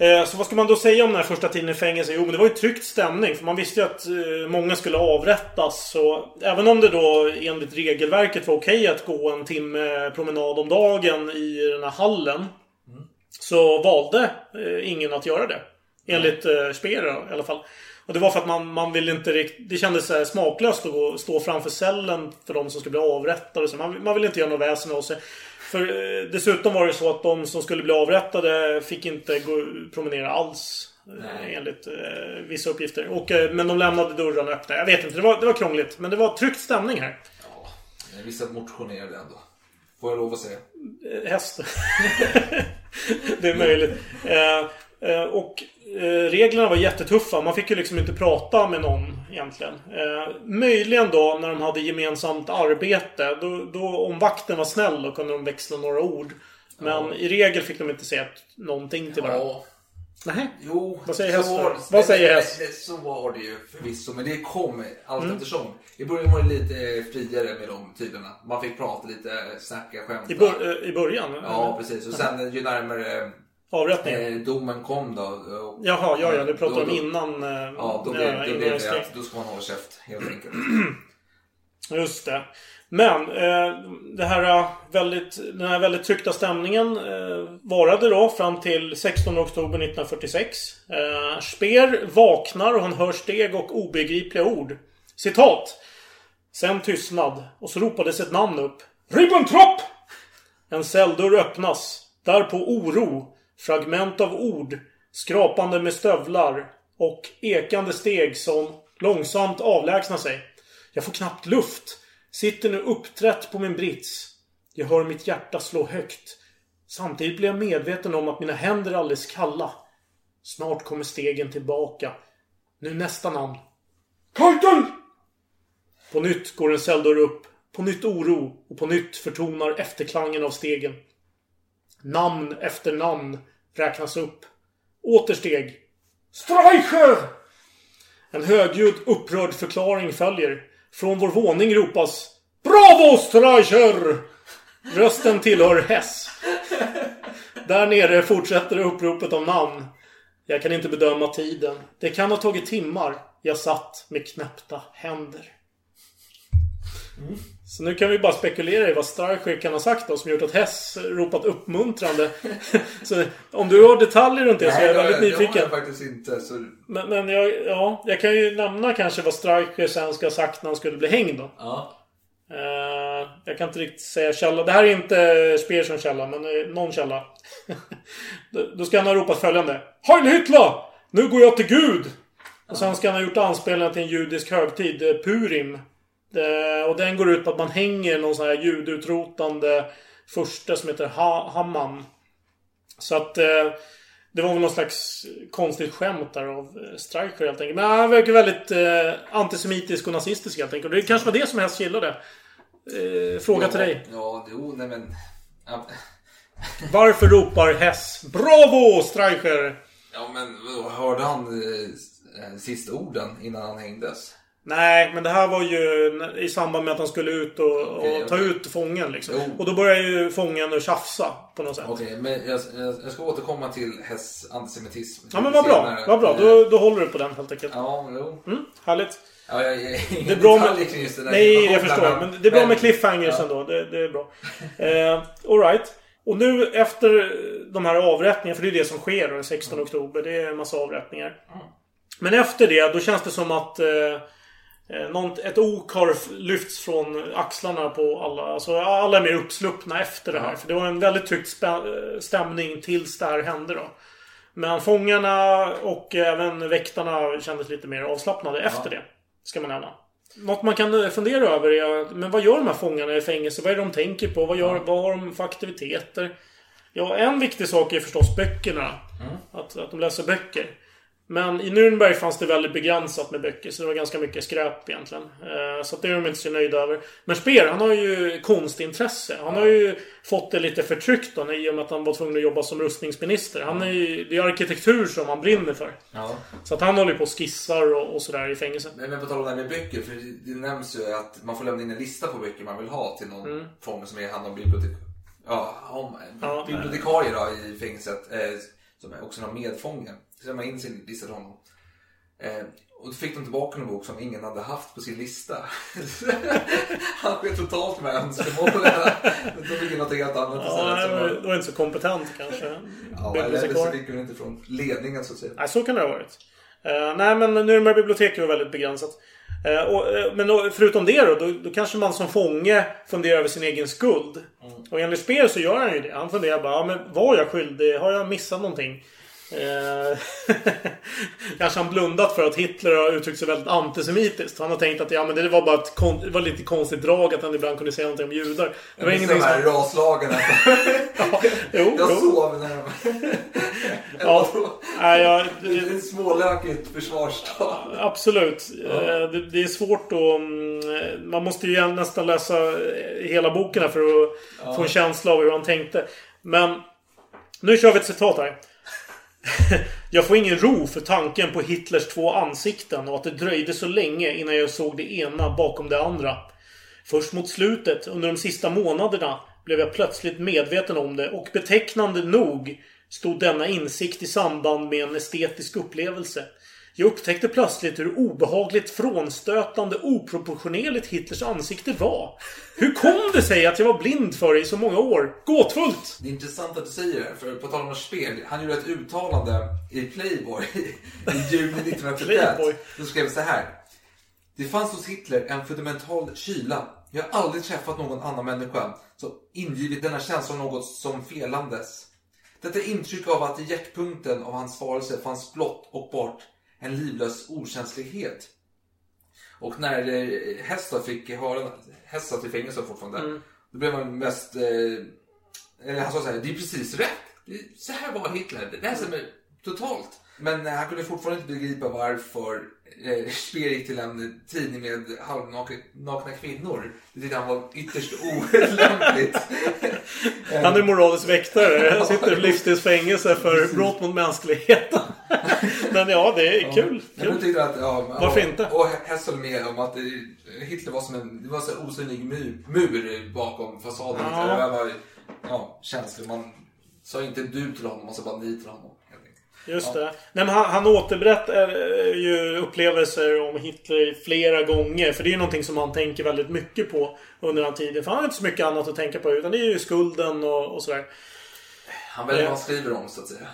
Eh, Så vad ska man då säga om den här första tiden i fängelse? Jo, men det var ju tryckt stämning. För man visste ju att eh, många skulle avrättas. Så även om det då enligt regelverket var okej att gå en timme promenad om dagen i den här hallen. Så valde eh, ingen att göra det. Enligt Speer i alla fall. Och det var för att man, man ville inte riktigt... Det kändes så smaklöst att gå, stå framför cellen för de som skulle bli avrättade. Så man, man ville inte göra något väsen av sig. För eh, dessutom var det så att de som skulle bli avrättade fick inte gå, promenera alls. eh, Nej. Enligt eh, vissa uppgifter. Och, eh, men de lämnade dörrarna öppna. Jag vet inte, det var, det var krångligt. Men det var tryckt stämning här. Eh, Vissa motionerade ändå. Får jag lov att säga. Eh, Häst. det är möjligt. Eh, och reglerna var jättetuffa. Man fick ju liksom inte prata med någon egentligen. Eh, möjligen då när de hade gemensamt arbete. Då, då om vakten var snäll då kunde de växla några ord. Men i regel fick de inte säga någonting till varandra. Ja. Nej. Jo, Vad säger häst? Vad säger nej, häst? nej, Så var det ju förvisso, men det kom allt Mm. eftersom. I början var det lite friare med de tiderna. Man fick prata lite, snacka, skämta. I, bör, eh, I början? Ja, precis. Och sen ju närmare Avrättningen? eh, domen kom då. och- Jaha, ja, ja. Du pratar då- om innan... eh, Ja, då ja, blev, då blev det att då ska man hålla käft helt enkelt. Just det. Men eh, det här eh, väldigt, den här väldigt tryckta stämningen eh, varade då fram till 16 oktober 1946. Eh, Speer vaknar och han hör steg och obegripliga ord. Citat. Sen tystnad och så ropades ett namn upp. Ribbentrop! En celldörr öppnas. Därpå oro. Fragment av ord. Skrapande med stövlar. Och ekande steg som långsamt avlägsnar sig. Jag får knappt luft. Sitter nu uppträtt på min brits. Jag hör mitt hjärta slå högt. Samtidigt blir jag medveten om att mina händer är alldeles kalla. Snart kommer stegen tillbaka. Nu nästa namn. Kajten! På nytt går en celldörr upp. På nytt oro. Och på nytt förtonar efterklangen av stegen. Namn efter namn räknas upp. Åter steg. Streicher! En högljudd upprörd förklaring följer. Från vår våning ropas Bravo Streicher! Rösten tillhör Hess. Där nere fortsätter uppropet om namn. Jag kan inte bedöma tiden. Det kan ha tagit timmar. Jag satt med knäppta händer. Mm. Så nu kan vi bara spekulera i vad Streicher kan ha sagt då som gjort att Hess ropat uppmuntrande. så om du har detaljer runt det så är jag väldigt nyfiken. Det har jag faktiskt inte. Så... Men, men jag, ja, jag kan ju nämna kanske vad Streicher sen ska ha sagt när han skulle bli hängd då. Ja. Uh, jag kan inte riktigt säga källa. Det här är inte Speer som källa, men uh, någon källa. då, då ska han ha ropat följande. Heil Hitler! Nu går jag till Gud! Och sen ska han ha gjort anspelningar till en judisk högtid, eh, Purim. Det, och den går ut på att man hänger någon sån här judutrotande första som heter ha, Hamman. Så att eh, det var väl någon slags konstigt skämt där av eh, Streicher helt enkelt. Men han verkar väldigt eh, antisemitisk och nazistisk helt enkelt. Och det kanske var det som helst gillade. Eh, fråga ja, till dig. Ja, jo, nej men... Ja. Varför ropar Hess Bravo Streicher? Ja, men hörde han eh, sista orden innan han hängdes? Nej, men det här var ju i samband med att han skulle ut och, Okej, och ta okej. ut fången liksom. Jo. Och då börjar ju fången att tjafsa på något sätt. Okej, men jag, jag, ska återkomma till Hess antisemitism. Ja men vad bra. Vad bra. Då, då håller du på den helt enkelt. Ja, jo. Mm, härligt. Ja, jag, jag, Det är bra med... kring just den här Nej, jag förstår. Men det är bra med cliffhangers Ja. ändå. Det, det är bra. Eh, Alright. Och nu efter de här avrättningarna, för det är det som sker den 16 Mm. oktober. Det är en massa avrättningar. Men efter det, då känns det som att eh, eh, någon, ett ok har lyfts från axlarna på alla. Alltså alla är mer uppsluppna efter det här. Ja. För det var en väldigt tryckt eh, stämning tills det här hände då. Men fångarna och även väktarna kändes lite mer avslappnade efter det. Ska man nämna. Något man kan eh, fundera över är men vad gör de här fångarna i fängelse? Vad är det de tänker på? Vad, gör, vad har de för aktiviteter? Ja, en viktig sak är förstås böckerna. Att, att de läser böcker. Men i Nürnberg fanns det väldigt begränsat med böcker. Så det var ganska mycket skräp egentligen. Eh, Så det är de inte så nöjda över. Men Speer, han har ju konstintresse. Han har ju fått det lite förtryckt då, i och med att han var tvungen att jobba som rustningsminister. Han är ju, det är arkitektur som han brinner för. Ja. Så att han håller ju på och skissar och, och sådär i fängelset. Men, men på tal om det här med böcker, för det, det nämns ju att man får lämna in en lista på böcker man vill ha till någon Mm. fånge som är hand om bibliotek... Ja, om, Ja, bibliotekarie då, i fängelset. Som är också någon medfånge. Så man in sin lista till honom. Eh, och då fick de tillbaka en bok som ingen hade haft på sin lista. Han sket totalt med önskemålen. De fick något helt annat Ja, istället. som var, inte så kompetent kanske. Ja, eller så fick de inte från ledningen så att säga. Nej, så kan det ha varit. Uh, nej, men Nürnberg bibliotek var väldigt begränsat. Eh, och, eh, men då, förutom det då, då, då kanske man som fånge funderar över sin egen skuld. Och enligt Speer så gör han ju det. Han funderar bara, ja, men var jag skyldig? Har jag missat någonting? Eh, kanske han blundat för att Hitler har uttryckt sig väldigt antisemitiskt. Han har tänkt att ja, men det var bara ett kon- det var lite konstigt drag att han ibland kunde säga någonting om judar. Det var här som... raslagen. Jo, jag jo. sov när de... Ja, nej, jag, Det är ett smålökigt försvarstal. Absolut. Ja. Eh, Det, det är svårt att... mm, Man måste ju nästan läsa eh, hela boken här för att Ja. få en känsla av hur han tänkte. Men nu kör vi ett citat här. Jag får ingen ro för tanken på Hitlers två ansikten och att det dröjde så länge innan jag såg det ena bakom det andra. Först mot slutet, under de sista månaderna, blev jag plötsligt medveten om det och betecknande nog stod denna insikt i samband med en estetisk upplevelse. Jag upptäckte plötsligt hur obehagligt frånstötande oproportionerligt Hitlers ansikte var. Hur kom det sig att jag var blind för det i så många år? Gåtfullt! Det är intressant att du säger det, för på tal om spel, han gjorde ett uttalande i Playboy i juni 1941. Playboy. Då skrev så här. Det fanns hos Hitler en fundamental kyla. Jag har aldrig träffat någon annan människa som ingivit denna känsla av något som felandes. Detta intryck av att i hjärtpunkten av hans varelse fanns blott och bort en livlös okänslighet. Och när eh, Hestad fick höra, Hestad i fängelse fortfarande, Mm. då blev man mest, eh, eller han sa så här, det är precis rätt. Så här var Hitler, det här stämmer totalt. Men eh, han kunde fortfarande inte begripa varför eh, Speer gick till en tidning med halvnakna kvinnor. Det tyckte han var ytterst olämpligt. Han är moralisk väktare. Han sitter i livstidsfängelse för brott mot mänskligheten. Men ja, det är kul. Då kul. tyckte att, ja, Varför och, inte? Och Hess höll med om att eh, Hitler var som en, det var så osynlig mur, mur bakom fasaden. Ja. Det var ja, känslig. Man sa inte du till honom, man sa bara ni till honom. Just Ja. det. Nej, men han, han återberättar eh, ju upplevelser om Hitler flera gånger. För det är ju någonting som han tänker väldigt mycket på under den tiden. För han har inte så mycket annat att tänka på. Utan det är ju skulden och, och sådär. Han väljer Eh. vad han skriver om så att säga.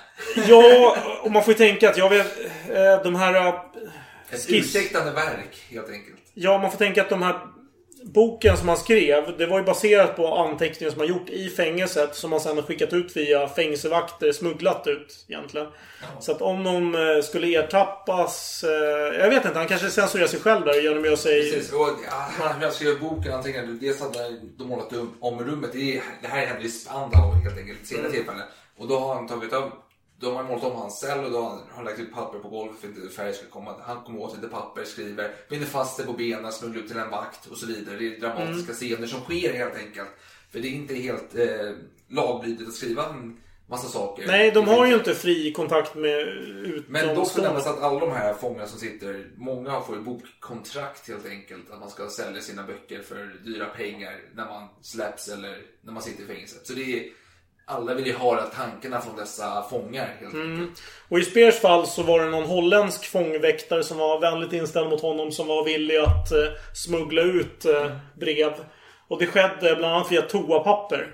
Ja, och man får ju tänka att jag vet... eh, De här... eh, Ett skiss- ursäktande verk helt enkelt. Ja, man får tänka att de här boken som han skrev, det var ju baserat på anteckningar som han gjort i fängelset. Som han sen har skickat ut via fängelsevakter, smugglat ut egentligen. Så att om de eh, skulle ertappas... eh, Jag vet inte, han kanske censurerar sig själv där genom att göra sig... Precis, och ja, han jag skrev boken, tänkte dels hade de målat om rummet. Det, är, här hände i Spandau helt enkelt, senare Mm. tillfälle. Och då har han tagit av de har målat om hans cell och då har han, lagt ut papper på golvet för att inte färg ska komma. Han kommer åt lite papper, skriver, binder fast det på benen, smugglar ut till en vakt och så vidare. Det är dramatiska scener som sker helt enkelt. För det är inte helt eh, laglydigt att skriva en massa saker. Nej, de har ju inte fri kontakt med Men då ska utomstående. nämnas att alla de här fångarna som sitter, många får ju bokkontrakt helt enkelt. Att man ska sälja sina böcker för dyra pengar när man släpps eller när man sitter i fängelset. Så det är, alla vill ju höra tankarna från dessa fångar helt enkelt. Mm. Och i Speers fall så var det någon holländsk fångväktare som var vänligt inställd mot honom som var villig att eh, smuggla ut eh, brev. Och det skedde bland annat via toapapper.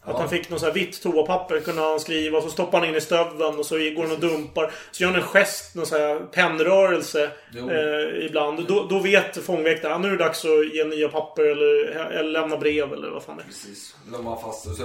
Att han fick något så här vitt toapapper kunde han skriva. Så stoppar han in i stöveln och så går han och dumpar. Så gör han en gest, någon så här pennrörelse eh, ibland. Då, då vet fångväktaren att nu är det dags att ge nya papper eller, eller lämna brev eller vad fan det är. Precis. De var fast så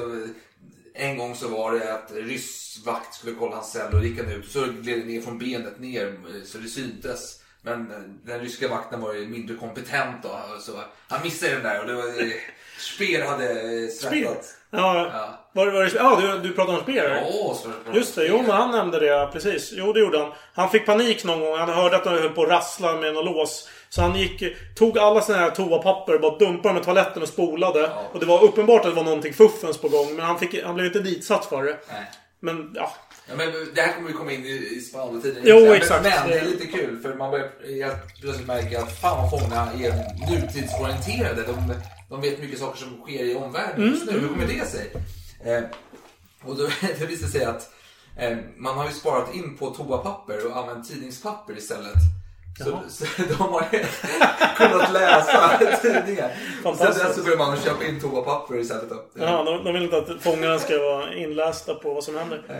en gång så var det att ryssvakt skulle kolla hans cell och gick han ut så gled det ner från benet ner så det syntes. Men eh, den ryska vakten var ju mindre kompetent då. Så han missade den där och det var... eh, Speer hade eh, svettat. Ja. Var, var det, ja, du, du pratade om Speer? Ja, Just det, jo men han nämnde det precis. Jo det gjorde han. Han fick panik någon gång. Han hörde att de höll på att rassla med någon lås. Så han gick, tog alla såna här toapapper, bara dumpade dem i toaletten och spolade. Och det var uppenbart att det var någonting fuffens på gång. Men han, fick, han blev inte ditsatt för det. Nej. Men ja. Ja, men det här kommer vi komma in i, i Spandau-tiden. Jo, egentligen. exakt. Men, men det är lite kul för man börjar helt plötsligt märka att fan vad fångarna är nutidsorienterade. De, de vet mycket saker som sker i omvärlden just nu. Mm. Hur kommer det sig? Eh, och då, det visar sig att eh, man har ju sparat in på toapapper och använt tidningspapper istället. Så, så de har kunnat läsa tidningar. Sen dess börjar man köpa in toapapper istället. Ja, de, de vill inte att fångarna ska vara inlästa på vad som händer. Eh,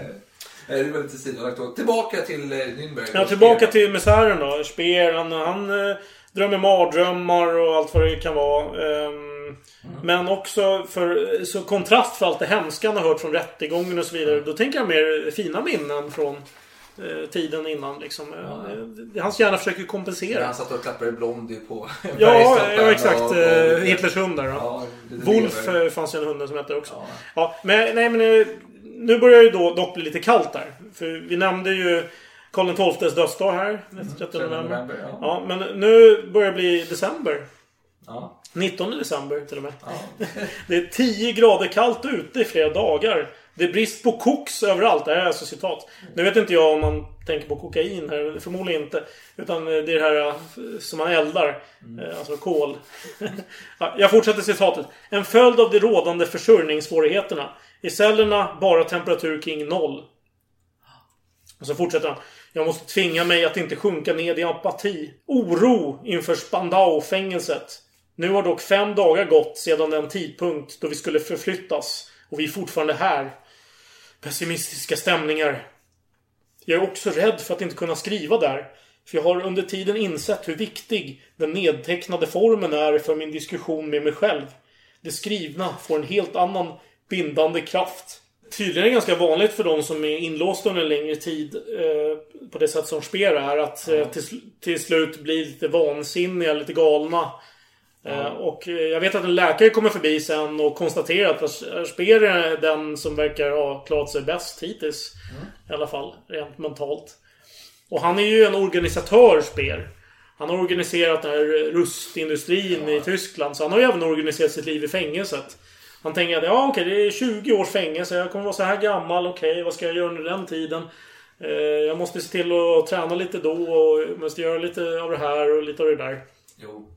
Det är väldigt då. Tillbaka till eh, Nürnberg. Ja, tillbaka till misären då. Speer, han, han eh, drömmer mardrömmar och allt vad det kan vara. Ehm, Men också för så kontrast för allt det hemska han har hört från rättegången och så vidare. Då tänker jag mer fina minnen från eh, tiden innan liksom. Eh, Hans hjärna försöker kompensera. han satt och klappade Blondie på Ja, ja exakt. och- eh, och- Hitlers hund där. Ja, Ja, Wolf lever. eh, fanns ju en hund som hette också. Ja. men nej men eh, nu börjar det då dock bli lite kallt där. För vi nämnde ju Karl XIIs dödsdag här. Den 30 13 november. november, ja. Ja, men nu börjar det bli december. Ja. 19 december till och med. Det är 10 grader kallt ute i flera dagar. Det är brist på koks överallt. Det här är alltså citat. Nu vet inte jag om man tänker på kokain här. Förmodligen inte. Utan det är det här eh, som man eldar. Eh, Alltså kol. Ja, jag fortsätter citatet. En följd av de rådande försörjningssvårigheterna. I cellerna bara temperatur kring noll. Och så fortsätter han. Jag måste tvinga mig att inte sjunka ned i apati. Oro inför Spandau-fängelset. Nu har dock fem dagar gått sedan den tidpunkt då vi skulle förflyttas. Och vi är fortfarande här. Pessimistiska stämningar. Jag är också rädd för att inte kunna skriva där. För jag har under tiden insett hur viktig den nedtecknade formen är för min diskussion med mig själv. Det skrivna får en helt annan bindande kraft. Tydligen är det ganska vanligt för de som är inlåsta under en längre tid eh, på det sätt som Speer är att eh, till, till slut bli lite vansinniga, lite galna. Eh, och eh, jag vet att en läkare kommer förbi sen och konstaterar att Speer är den som verkar ha klarat sig bäst hittills. I alla fall, rent mentalt. Och han är ju en organisatör, Speer. Han har organiserat den här rustindustrin i Tyskland. Så han har ju även organiserat sitt liv i fängelset. Han tänker att ja, okej, det är 20 års fängelse. Jag kommer vara så här gammal. Okej, vad ska jag göra under den tiden? Eh, jag måste se till att träna lite då och måste göra lite av det här och lite av det där. Jo.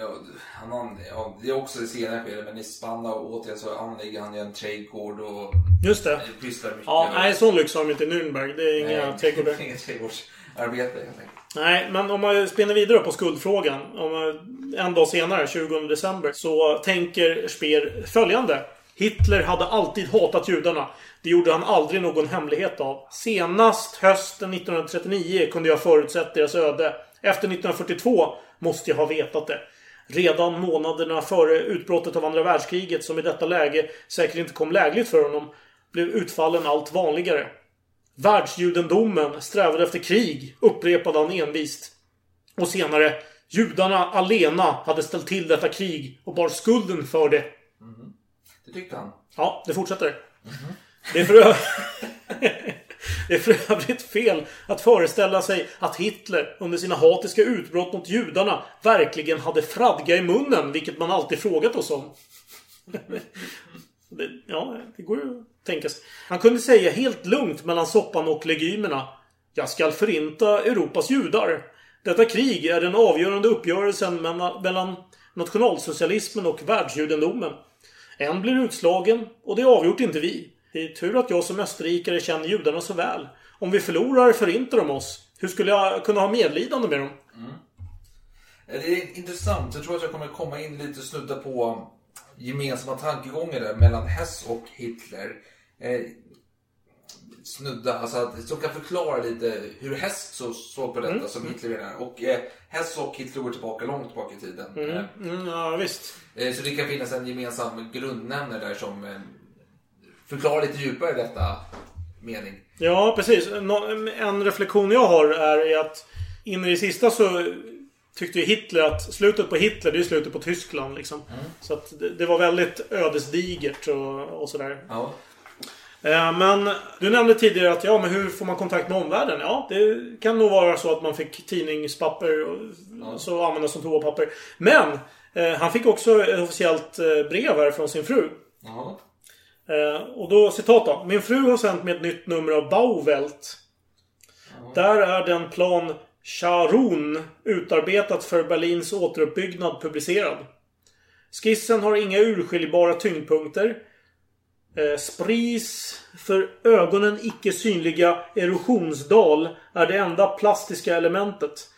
Ja, han, an- ja, det är också det senare skedet, men i Spandau återigen så anlägger han ju en trädgård och Just det. pysslar mycket. Ja, nej, sån lyx har de inte i Nürnberg. Det är inga Nej, trädgårdar. Inget trädgårdsarbete helt enkelt. Nej, men om man spinner vidare på skuldfrågan. Om en dag senare, 20 december, så tänker Speer följande. Hitler hade alltid hatat judarna. Det gjorde han aldrig någon hemlighet av. Senast hösten 1939 kunde jag förutsett deras öde. Efter 1942 måste jag ha vetat det. Redan månaderna före utbrottet av andra världskriget, som i detta läge säkert inte kom lägligt för honom, blev utfallen allt vanligare. Världsjudendomen strävade efter krig, upprepade han envist. Och senare, judarna alena hade ställt till detta krig och bar skulden för det. Det tyckte han. Ja, det fortsätter. Det är för Det är för övrigt fel att föreställa sig att Hitler under sina hatiska utbrott mot judarna verkligen hade fradga i munnen, vilket man alltid frågat oss om. Det, ja, det går ju att tänka sig. Han kunde säga helt lugnt mellan soppan och legumerna. Jag skall förinta Europas judar. Detta krig är den avgörande uppgörelsen mellan- mellan nationalsocialismen och världsjudendomen. En blir utslagen och det avgjort inte vi. Det är tur att jag som österrikare känner judarna så väl. Om vi förlorar förintar de oss. Hur skulle jag kunna ha medlidande med dem? Eh, Det är intressant. Jag tror att jag kommer komma in lite och snudda på gemensamma tankegångar där mellan Hess och Hitler. Eh, snudda, alltså att, som kan förklara lite hur Hess så, såg på detta Mm. som Hitler menar. Och eh, Hess och Hitler går tillbaka långt tillbaka i tiden. Mm, Eh, mm, ja, visst. Eh, Så det kan finnas en gemensam grundnämnare där som förklarar lite djupare detta mening. Ja, precis. En reflektion jag har är att in i det sista så tyckte ju Hitler att slutet på Hitler, det är slutet på Tyskland liksom. Så att det, var väldigt ödesdigert och, och sådär. Ja. Eh, Men du nämnde tidigare att ja, men hur får man kontakt med omvärlden? Ja, det kan nog vara så att man fick tidningspapper och så användas som toapapper. Men eh, han fick också ett officiellt eh, brev här från sin fru. Ja. Eh, och då citat då. Min fru har sänt mig ett nytt nummer av Bauwelt. Där är den plan Charon utarbetat för Berlins återuppbyggnad publicerad. Skissen har inga urskiljbara tyngdpunkter. Eh, Spris för ögonen icke synliga erosionsdal är det enda plastiska elementet.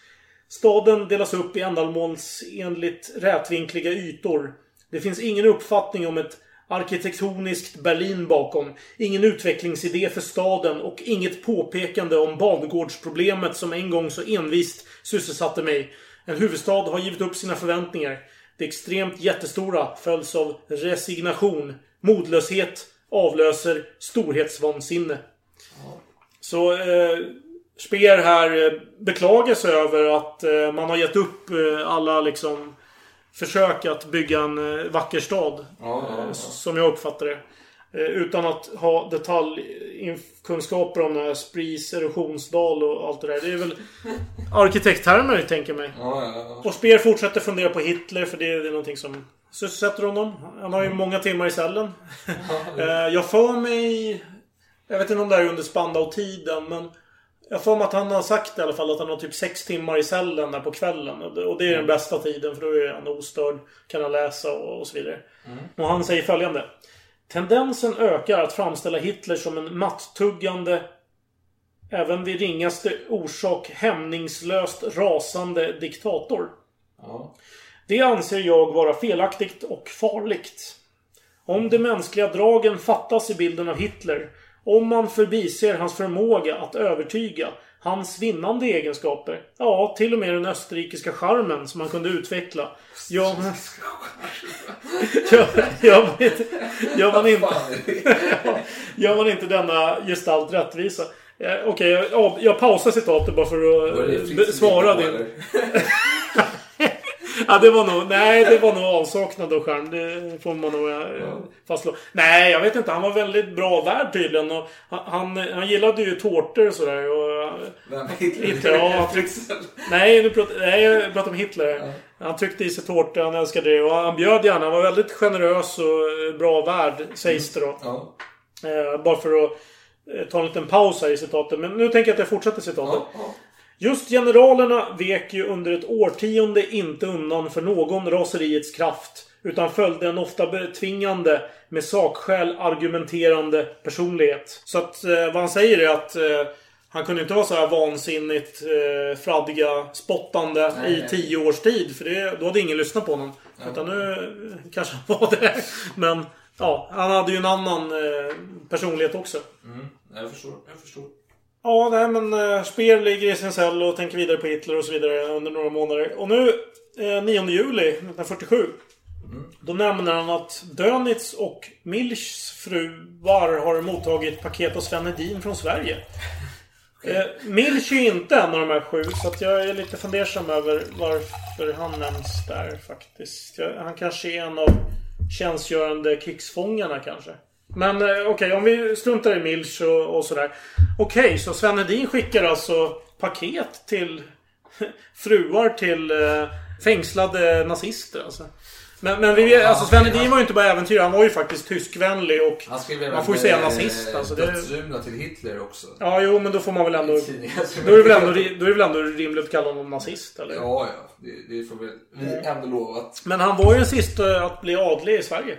Staden delas upp i ändamålsenligt rätvinkliga ytor. Det finns ingen uppfattning om ett arkitektoniskt Berlin bakom. Ingen utvecklingsidé för staden och inget påpekande om bangårdsproblemet som en gång så envist sysselsatte mig. En huvudstad har givit upp sina förväntningar. Det extremt jättestora följs av resignation. Modlöshet avlöser storhetsvansinne. Så eh, Speer här eh, beklagar sig över att eh, man har gett upp eh, alla liksom försök att bygga en eh, vacker stad. Ja, ja, ja. Eh, Som jag uppfattar det. Eh, utan att ha detaljkunskaper om här Spris erosionsdal och allt det där. Det är väl arkitekttermer, tänker jag mig. Och Speer fortsätter fundera på Hitler för det är, det är någonting som sysselsätter honom. Han har ju många timmar i cellen. Jag för mig... Jag vet inte om det här är under Spandau-tiden men... Jag får att han har sagt i alla fall att han har typ sex timmar i cellen där på kvällen. Och det, är den bästa tiden för då är han ostörd. Kan han läsa och, och så vidare. Och han säger följande. Tendensen ökar att framställa Hitler som en matttuggande även vid ringaste orsak hämningslöst rasande diktator. Ja. Det anser jag vara felaktigt och farligt. Om de mänskliga dragen fattas i bilden av Hitler, om man förbiser hans förmåga att övertyga, hans vinnande egenskaper, ja, till och med den österrikiska charmen som han kunde utveckla. Gör, man inte, gör, man inte, gör man inte denna gestalt rättvisa? Eh, Okej, jag, jag, jag pausar citatet bara för att eh, svara din... Ja, det var nog... Nej, det var nog avsaknad av skärm. Det får man nog eh, fastslå. Nej, jag vet inte. Han var väldigt bra värd tydligen. Och han, han, gillade ju tårtor och sådär. Och, Vem? Hitler? Hitler, ja. Tryckte, nej, nu pratar, nej, jag pratar om Hitler. Han tryckte i sig tårtor, han älskade det. Och han bjöd gärna. Han var väldigt generös och eh, bra värd, sägs det då. Ja. Eh, bara för att ta en liten paus här i citatet. Men nu tänker jag att jag fortsätter citatet. Just generalerna vek ju under ett årtionde inte undan för någon raseriets kraft. Utan följde en ofta betvingande, med sakskäl argumenterande personlighet. Så att eh, vad han säger är att eh, han kunde inte vara så här vansinnigt eh, fraddiga, spottande Nej, i nej. tio års tid. För det, då hade ingen lyssnat på honom. Ja. Utan nu eh, kanske han var det. Men ja, han hade ju en annan eh, personlighet också. Mm, jag förstår. Jag förstår. Ja, nej men uh, Speer ligger i sin cell och tänker vidare på Hitler och så vidare under några månader. Och nu, eh, 9 juli 1947. Då nämner han att Dönitz och Milchs fruar har mottagit paket av Sven Hedin från Sverige. Eh, Milch är inte en av de här sju, så att jag är lite fundersam över varför han nämns där faktiskt. Jag, han kanske är en av tjänstgörande krigsfångarna kanske. Men eh, okej, om vi struntar i Milch och, och sådär. Okej, så Sven Hedin skickar alltså paket till fruar till eh, fängslade nazister alltså. Men, men vi, alltså Sven Hedin var ju inte bara äventyrare, han var ju faktiskt tyskvänlig och man får ju säga eh, nazist. Alltså, det, till Hitler också. ja, jo, men då får man väl ändå... Då är det väl ändå, då är det väl ändå rimligt att kalla honom nazist, eller? Ja, ja. Det, det får väl vi ändå lova att... Men han var ju den sista att bli adlig i Sverige.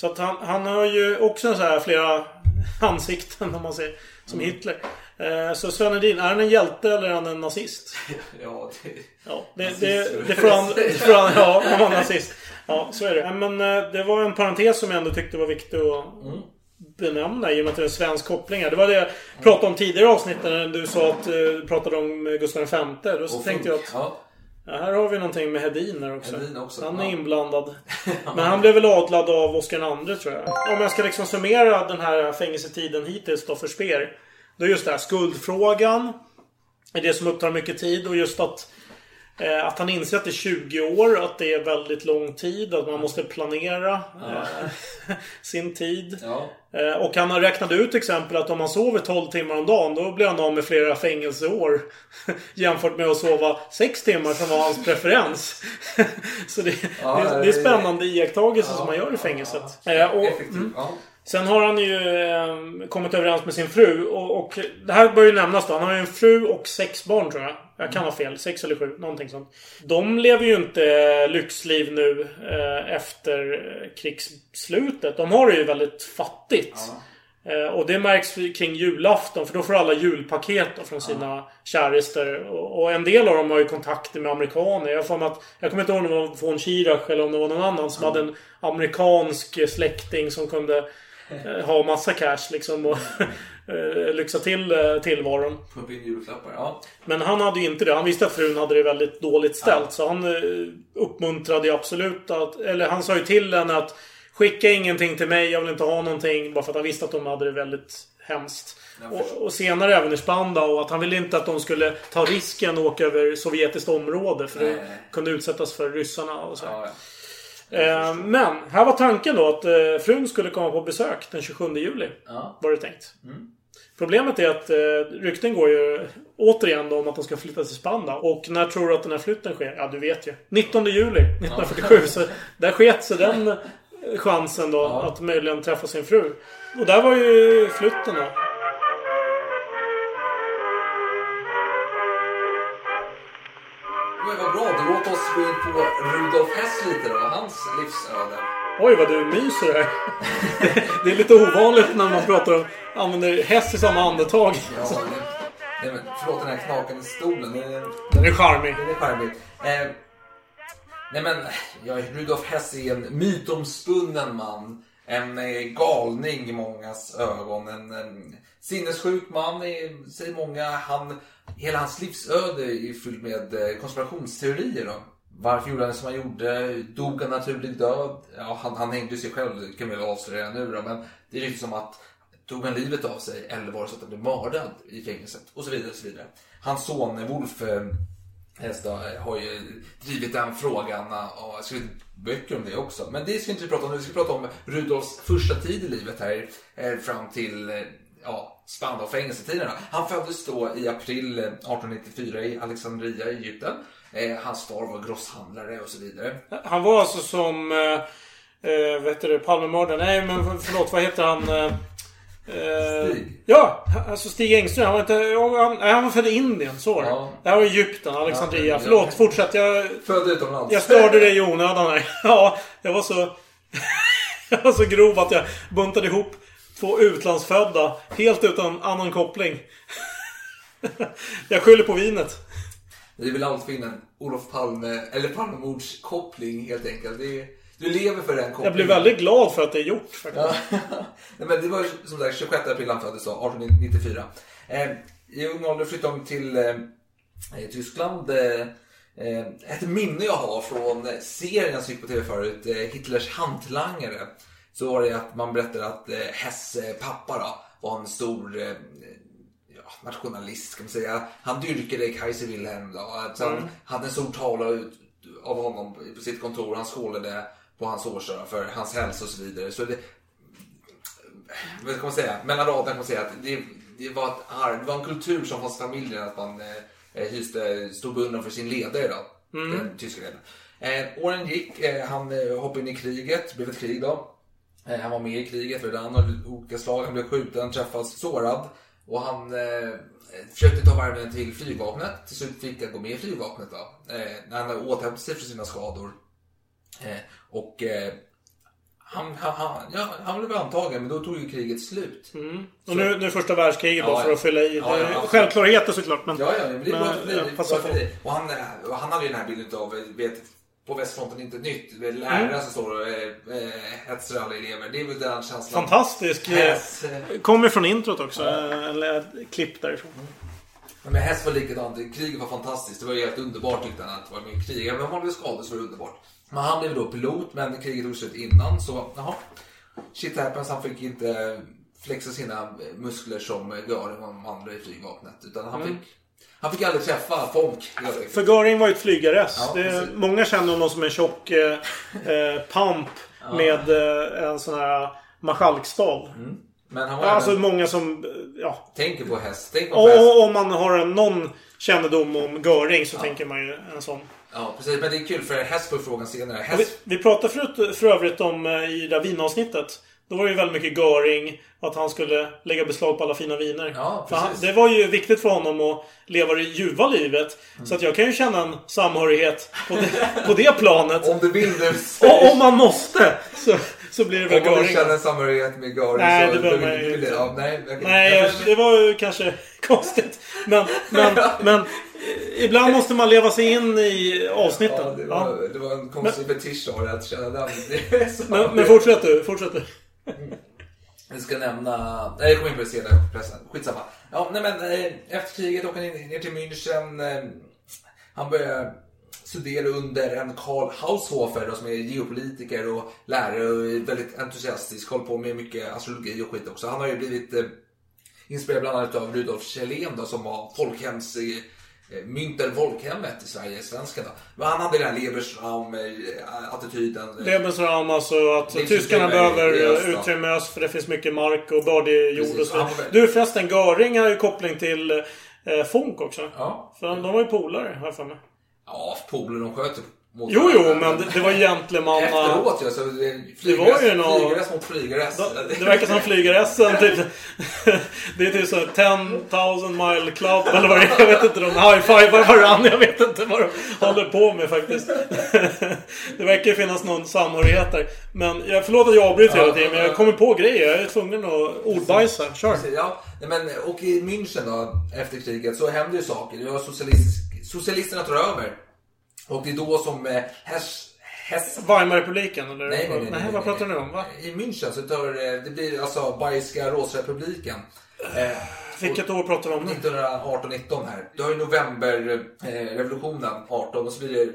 Så att han, han har ju också så här flera ansikten om man säger. Som Hitler. Eh, så Sven Hedin, är han en hjälte eller är han en nazist? Ja, det... Ja, det, Nazist, det, det får han... Det får han ja, han var nazist. Ja, så är det. Ja, Men eh, det var en parentes som jag ändå tyckte var viktig att benämna i och med att det är en svensk koppling här. Det var det jag pratade om tidigare i avsnittet när du sa att du pratade om Gustav V. Då Och tänkte jag att... Ja. Ja, här har vi någonting med Hedin här också. Hedin också, Han är ja. inblandad. Men han blev väl adlad av Oscar II tror jag. Om jag ska liksom summera den här fängelsetiden hittills då för Speer. Då är just det här skuldfrågan. Är det som upptar mycket tid och just att eh, att han inser att det är 20 år, att det är väldigt lång tid, att man måste planera eh, sin tid. Ja. Eh, och han har räknat ut till exempel att om man sover 12 timmar om dagen då blir han av med flera fängelseår. Jämfört med att sova 6 timmar som var hans preferens. Så det, Ja, det, det är spännande iakttagelser som man gör i fängelset. Eh, och, Effektiv. Ja. Sen har han ju eh, kommit överens med sin fru. Och, och det här bör ju nämnas då. Han har ju en fru och sex barn tror jag. Jag kan ha fel. Sex eller sju. Någonting sånt. De lever ju inte lyxliv nu eh, efter eh, krigsslutet. De har det ju väldigt fattigt. Eh, och det märks kring julafton. För då får alla julpaket då från sina kärister. Och, och en del av dem har ju kontakter med amerikaner. Jag, får att, jag kommer inte ihåg om det var von Schirach eller om det var någon annan som hade en amerikansk släkting som kunde eh, ha massa cash liksom och eh, lyxa till eh, tillvaron. Pumpa in julklappar. Ja. Men han hade ju inte det. Han visste att frun hade det väldigt dåligt ställt. Så han eh, uppmuntrade ju absolut att... Eller han sa ju till henne att Skicka ingenting till mig, jag vill inte ha någonting. Bara för att han visste att de hade det väldigt hemskt. Och, och senare även i Spandau. Att han ville inte att de skulle ta risken och åka över sovjetiskt område. För Nej. kunde utsättas för ryssarna och så. Ja, Eh, men här var tanken då att eh, frun skulle komma på besök den 27 juli. Ja. Var det tänkt. Mm. Problemet är att eh, rykten går ju återigen då om att de ska flytta till Spandau. Och när tror du att den här flytten sker? Ja, du vet ju. 19 juli 1947. Så där sket sig den chansen då att möjligen träffa sin fru. Och där var ju flytten då. Gå in på Rudolf Hess lite då. Hans livsöde. Oj vad du myser här. Det, är lite ovanligt när man pratar om använder häst i samma andetag. Ja, nej, men, förlåt den här knakande stolen. Den, Den är charmig. Den är charmig. Eh, nej men, ja, Rudolf Hess är en mytomspunnen man. En eh, galning i mångas ögon. En, en sinnessjuk man, är, säger många. Han, hela hans livsöde är fyllt med eh, konspirationsteorier. Då. Varför gjorde han det som han gjorde? Dog han naturlig död? Ja, han, han hängde sig själv, det kan vi väl avslöja nu då. Men det är riktigt som att tog han livet av sig eller var det så att han blev mördad i fängelset? Och så vidare. Och så vidare. Hans son Wolf eh, eh har ju drivit den frågan eh, och skrivit böcker om det också. Men det ska vi inte prata om nu. Vi ska prata om Rudolfs första tid i livet här eh, fram till eh, ja, Spandau-fängelsetiden. Han föddes då i april eh, 1894 i Alexandria i Egypten. Eh, hans far var grosshandlare och så vidare. Han var alltså som... Eh, eh, vet du Palmemördaren? Nej men förlåt, vad heter han? Eh, eh, Stig? Ja, alltså Stig Engström. Han var, inte, han, han var född i Indien, så. Ja. Det här var Egypten, Alexandria. Ja, ja. Förlåt, fortsätt. Jag, Född utomlands. jag störde dig i onödan. Ja, jag var så... jag var så grov att jag buntade ihop två utlandsfödda. Helt utan annan koppling. jag skyller på vinet. Vi vill alltid finna en Olof Palme, eller Palmemords koppling helt enkelt. Det är, du lever för den kopplingen. Jag blev väldigt glad för att det är gjort faktiskt. Nej, men det var som sagt 26 april han föddes då, 1894. Eh, I ung ålder flyttade de till eh, Tyskland. Eh, eh, ett minne jag har från serien jag gick på tv förut, eh, Hitlers hantlangare. Så var det att man berättade att eh, Hess eh, pappa då, var en stor eh, nationalist kan man säga. Han dyrkade Kaiser Wilhelm då. Alltså, Han Mm. hade en stor tavla ut av honom på sitt kontor. Han skålade på hans årsdag för hans hälsa och så vidare. Så det, vad ska man säga? Mellan raderna kan man säga att det, det, var ett arv, det var en kultur som fanns i familjen att man eh, hyste stor beundran för sin ledare då. Mm. Den tyska ledaren. Eh, åren gick, eh, han eh, hoppade in i kriget, det blev ett krig då. Eh, han var med i kriget, Verdun av olika slag. Han blev skjuten, träffas, sårad. Och han eh, försökte ta varven till flygvapnet. Till slut fick han gå med i flygvapnet då. Eh, när han återhämtade sig från sina skador. Eh, och eh, han, han, han, ja, han blev antagen, men då tog ju kriget slut. Mm. Och nu, nu första världskriget Ja, då för att fylla i. Ja, ja, Det. Självklarheter såklart. Men, Ja, ja, men det är bra men, ja, Det passa bra för dig. Och han, eh, han hade ju den här bilden av, eh, vet, på västfronten inte nytt. Lärare Mm. som står och eh, eh, hetsar alla elever. Det är väl den känslan. Fantastisk. Hess, eh, eh, Kommer från introt också. eh, Eller ett klipp därifrån. Men Hess var likadant. Kriget var fantastiskt. Det var ju helt underbart tyckte han att vara med i kriget. Även om han blev skadad så var det underbart. Men han blev då pilot, men kriget tog slut innan. Så jaha, shit happens. Han fick inte flexa sina muskler som och de andra i flygvapnet. Utan han, Mm. fick, han fick aldrig träffa folk. enkelt. För Göring var ju ett flygares. Ja, det, många känner honom som en tjock eh, eh, pamp Ja. med eh, en sån här marskalkstav. Men han var Alltså även- många som... eh, Ja. Tänker på häst. Tänk på häst. Och om man har en, någon kännedom om Göring så tänker man ju en sån. Ja, precis. Men det är kul för Hess får frågan senare. Vi, Hess, vi pratade förut, för övrigt om eh, i det där vinavsnittet. Då var det ju väldigt mycket Göring. Att han skulle lägga beslag på alla fina viner. Ja, för han, det var ju viktigt för honom att leva det ljuva livet. Mm. Så att jag kan ju känna en samhörighet på det, på det planet. om du vill nu. Och om man måste så, så blir det väl Om man vill Göring. känna en samhörighet med Göring Nej, så... det behöver man ju inte. Ja, nej, jag- Nej, det var ju kanske konstigt. Men, men, men ibland måste man leva sig in i avsnitten. Ja, det Ja. var, det var en konstig fetisch av att känna den. Men, men fortsätt du, fortsätt du. Mm. Jag ska nämna... Nej, jag kommer in på det senare. Förresten. Skitsamma. Ja, nej men eh, efter kriget åker han ner till München. Eh, han börjar studera under en Karl Haushofer då, som är geopolitiker och lärare och är väldigt entusiastisk. Håller på med mycket astrologi och skit också. Han har ju blivit eh, inspirerad bland annat av Rudolf Kjellén då, som var folkhems... Eh, myntade folkhemmet i Sverige, svensken då. Men han hade den här Lebersraum-attityden. Lebensraum, alltså att tyskarna behöver eh, utrymme i öst för det finns mycket mark och bördig jord och så vidare. Du förresten, Göring har ju koppling till eh, Fonk också. Ja. För de, de var ju polare, har jag för mig. Ja, polare, de sköt mot Jo, jo, men det, det var gentlemanna... Efteråt ja, så det, var ju mot flygares. Det, det verkar som flygaressen typ. Det är typ så 10,000 mile club eller vad det är. Jag vet inte. De high-fivar varandra. Jag vet inte vad de håller på med faktiskt. Det verkar ju finnas någon samhörighet där. Men jag förlåt att jag avbryter hela tiden. Men jag kommer på grejer. Jag är tvungen att ordbajsa. Kör. Precis, Ja, men, och i München då, efter kriget, så händer ju saker. Socialist, socialisterna tar över. Och det är då som eh, Hess... Hess Weimarrepubliken eller? Nej, nej, nej. nej, nej, vad pratar ni om? Va? I München så tar eh, det blir alltså Bayerska rådsrepubliken. Eh, Vilket år pratar vi om nu? 1918-19 här. Du har ju novemberrevolutionen 18 och så blir det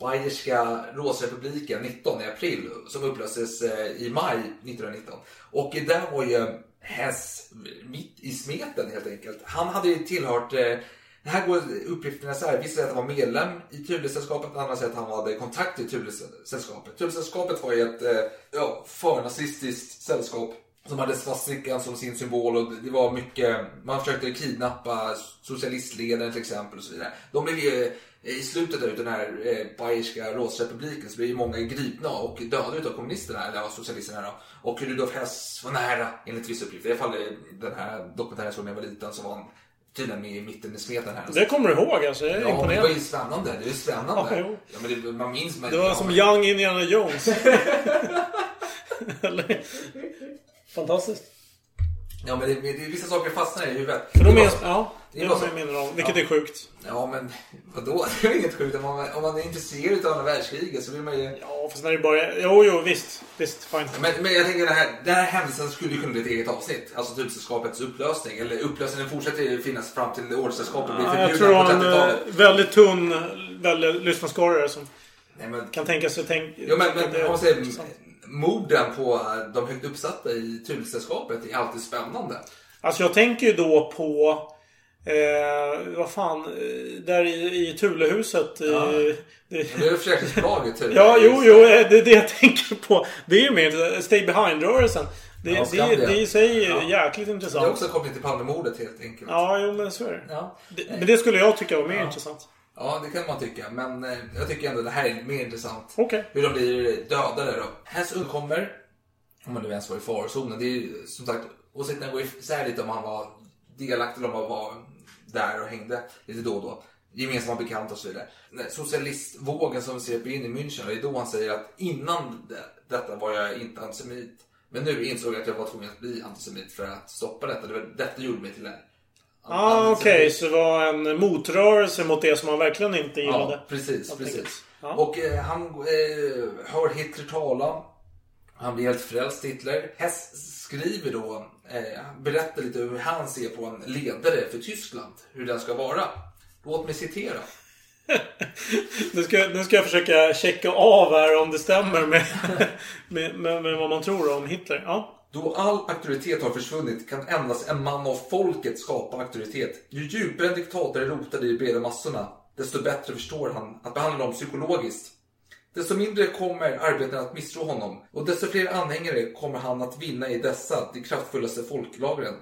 Bayerska rådsrepubliken 19 i april som upplöstes eh, i maj 1919. Och där var ju Hess mitt i smeten helt enkelt. Han hade ju tillhört eh, det här går uppgifterna så här. Vissa säger att han var medlem i Thulesällskapet, andra säger att han hade kontakt i Thulesällskapet. Thulesällskapet var ju ett eh, ja, förnazistiskt sällskap som hade svastikan som sin symbol och det var mycket, man försökte kidnappa socialistledaren till exempel och så vidare. De blev ju eh, i slutet av den här eh, Bayerska rådsrepubliken så blev ju många gripna och dödade utav kommunisterna, eller av socialisterna då. Och Rudolf Hess var nära, enligt vissa uppgifter. I alla fall i den här dokumentären jag såg när jag var liten så var han tydligen med i mitten i smeten här. Det kommer du ihåg alltså. Jag är Ja, men det imponerad. var ju spännande. Det är ju spännande. Ja. Ja, men det, man minns... Men, Det var ja, som men- Young Indiana Jones. Fantastiskt. Ja, men det, det, vissa saker fastnar i huvudet. För de Det minns, ja, det det man så- ju minnen av. Vilket Ja. är sjukt. Ja, men vadå? Det är inget sjukt. Om man, om man är intresserad av andra världskriget så vill man ju... Ja, fast när det bara... Jo, jo, visst. Visst, fine. Men, men jag tänker den här, den här händelsen skulle ju kunna bli ett eget avsnitt. Alltså Tullsällskapets upplösning. Eller upplösningen fortsätter ju finnas fram till Ordenssällskapet blir Ja, jag tror förbjudna på är 30-talet. väldigt tunn väldigt lyssnarskarare som Nej, men, kan tänka sig... Tänk, jo, men, men det- om man säger morden på de högt uppsatta i Tullsällskapet är alltid spännande. Alltså jag tänker ju då på... Eh, vad fan, eh, där i, i Thulehuset. Ja. I, det, Det är försäkringsbolaget Thule. Ja, jo, jo, eh, det är det jag tänker på. Det är ju mer Stay Behind-rörelsen. Det, Ja, det, det, det. är i sig Ja. jäkligt Det intressant. är också kopplat till Palmemordet helt enkelt. Ja, jo men så är det. Ja. det. Men det skulle jag tycka var mer intressant. Ja, det kan man tycka. Men eh, jag tycker ändå det här är mer intressant. Okej. Hur de blir dödade då. Hess undkommer, om man nu ens var i farozonen. Det är ju som sagt, åsikterna går isär lite om han var delaktig eller om han var där och hängde lite då och då. Gemensamma bekanta och så vidare. Socialistvågen som sveper in i München, det är då han säger att innan det- detta var jag inte antisemit. Men nu insåg jag att jag var tvungen att bli antisemit för att stoppa detta. Det var, detta gjorde mig till en Ah, Okej, så det var en motrörelse mot det som man verkligen inte gillade. Ja, precis. Precis. Ja. Och eh, han eh, hör Hitler tala. Han blir helt frälst Hitler. Hess skriver då, eh, han berättar lite hur han ser på en ledare för Tyskland. Hur den ska vara. Låt mig citera. Nu ska, nu ska jag försöka checka av här om det stämmer med, med, med, med vad man tror om Hitler. Ja. Då all auktoritet har försvunnit kan endast en man av folket skapa auktoritet. Ju djupare en diktator är rotad i de breda massorna, desto bättre förstår han att behandla dem psykologiskt. Desto mindre kommer arbetarna att misstro honom och desto fler anhängare kommer han att vinna i dessa, de kraftfullaste folklagren.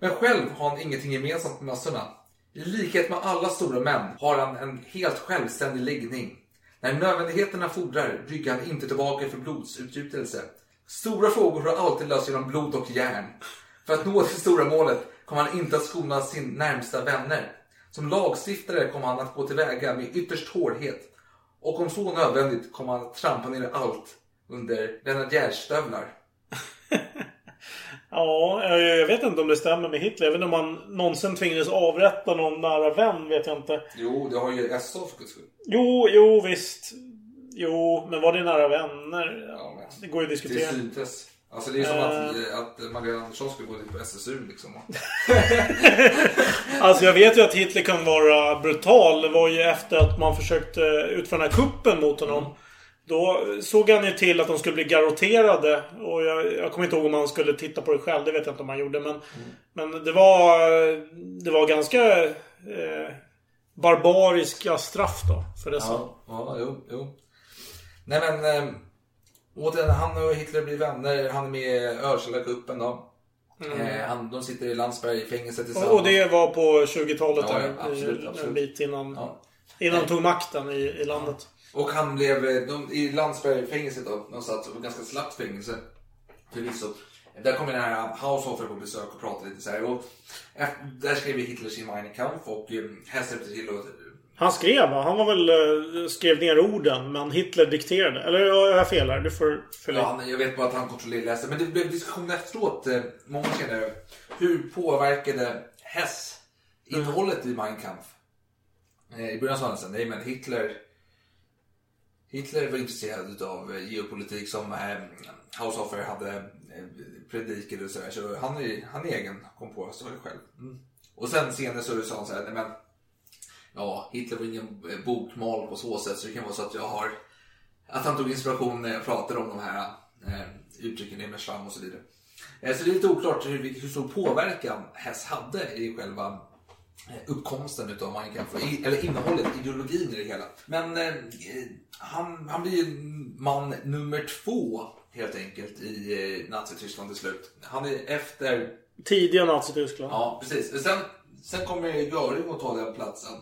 Men själv har han ingenting gemensamt med massorna. I likhet med alla stora män har han en helt självständig läggning. När nödvändigheterna fordrar ryggar han inte tillbaka för blodsutgjutelse. Stora frågor har alltid lösts genom blod och järn. För att nå det stora målet kommer han inte att skona sin närmsta vänner. Som lagstiftare kommer han att gå tillväga med ytterst hårdhet. Och om så nödvändigt kommer han att trampa ner allt under grenadjärstövlar. Ja, jag vet inte om det stämmer med Hitler. Inte om han någonsin tvingades avrätta någon nära vän, vet jag inte. Jo, det har ju SA för guds skull. Jo, jo visst. Jo, men var det nära vänner? Ja, det går ju att Det diskutera. syntes. Alltså det är som Eh. att, att Magdalena Andersson skulle gå dit på SSU liksom. Alltså jag vet ju att Hitler kan vara brutal. Det var ju efter att man försökte utföra den här kuppen mot honom. Då såg han ju till att de skulle bli garrotterade. Och jag, jag kommer inte ihåg om han skulle titta på det själv. Det vet jag inte om han gjorde. Men, men det var Det var ganska eh, Barbariska straff då. För dessa. Ja, ja jo, jo. Nej men, eh, återigen, han och Hitler blir vänner. Han är med i Örsellakuppen då. Mm. Eh, han, de sitter i Landsberg i fängelse tillsammans. Och, det var på 20-talet Ja, där. ja, absolut, i- absolut. En bit innan. Ja. Innan de tog makten i, i landet. Och han blev, eh, de, i Landsbergfängelset då, de satt på ganska slappt fängelse. Förvisso. Där kom den här Haushofer på besök och pratade lite så här. Och där skrev ju Hitler sin Mein Kampf och eh, Hess hjälpte till och Han skrev va? Han var väl, eh, skrev ner orden men Hitler dikterade. Eller har jag fel här? Du får fylla Ja, jag vet bara att han kontrollerade läste. Men det blev diskussion efteråt, eh, många känner Hur påverkade Hess innehållet i Mein Kampf? Eh, I början sa han här, nej men Hitler Hitler var intresserad av geopolitik som Haushofer hade predikade och sådär. Så han är, han är egen, kom på så själv. Mm. Och sen senare så sa han så här, nej men Ja, Hitler var ingen eh, bokmal på så sätt så det kan vara så att jag har att han tog inspiration när jag pratade om de här eh, uttrycken i Merslam och så vidare. Eh, så det är lite oklart hur, hur stor påverkan Hess hade i själva eh, uppkomsten utav Mein Kampf, i- eller innehållet, ideologin i det hela. Men eh, han, han blir ju man nummer två helt enkelt i eh, Nazityskland till slut. Han är efter Tidiga Nazityskland. Ja, precis. Sen, sen kommer Göring och tar den platsen.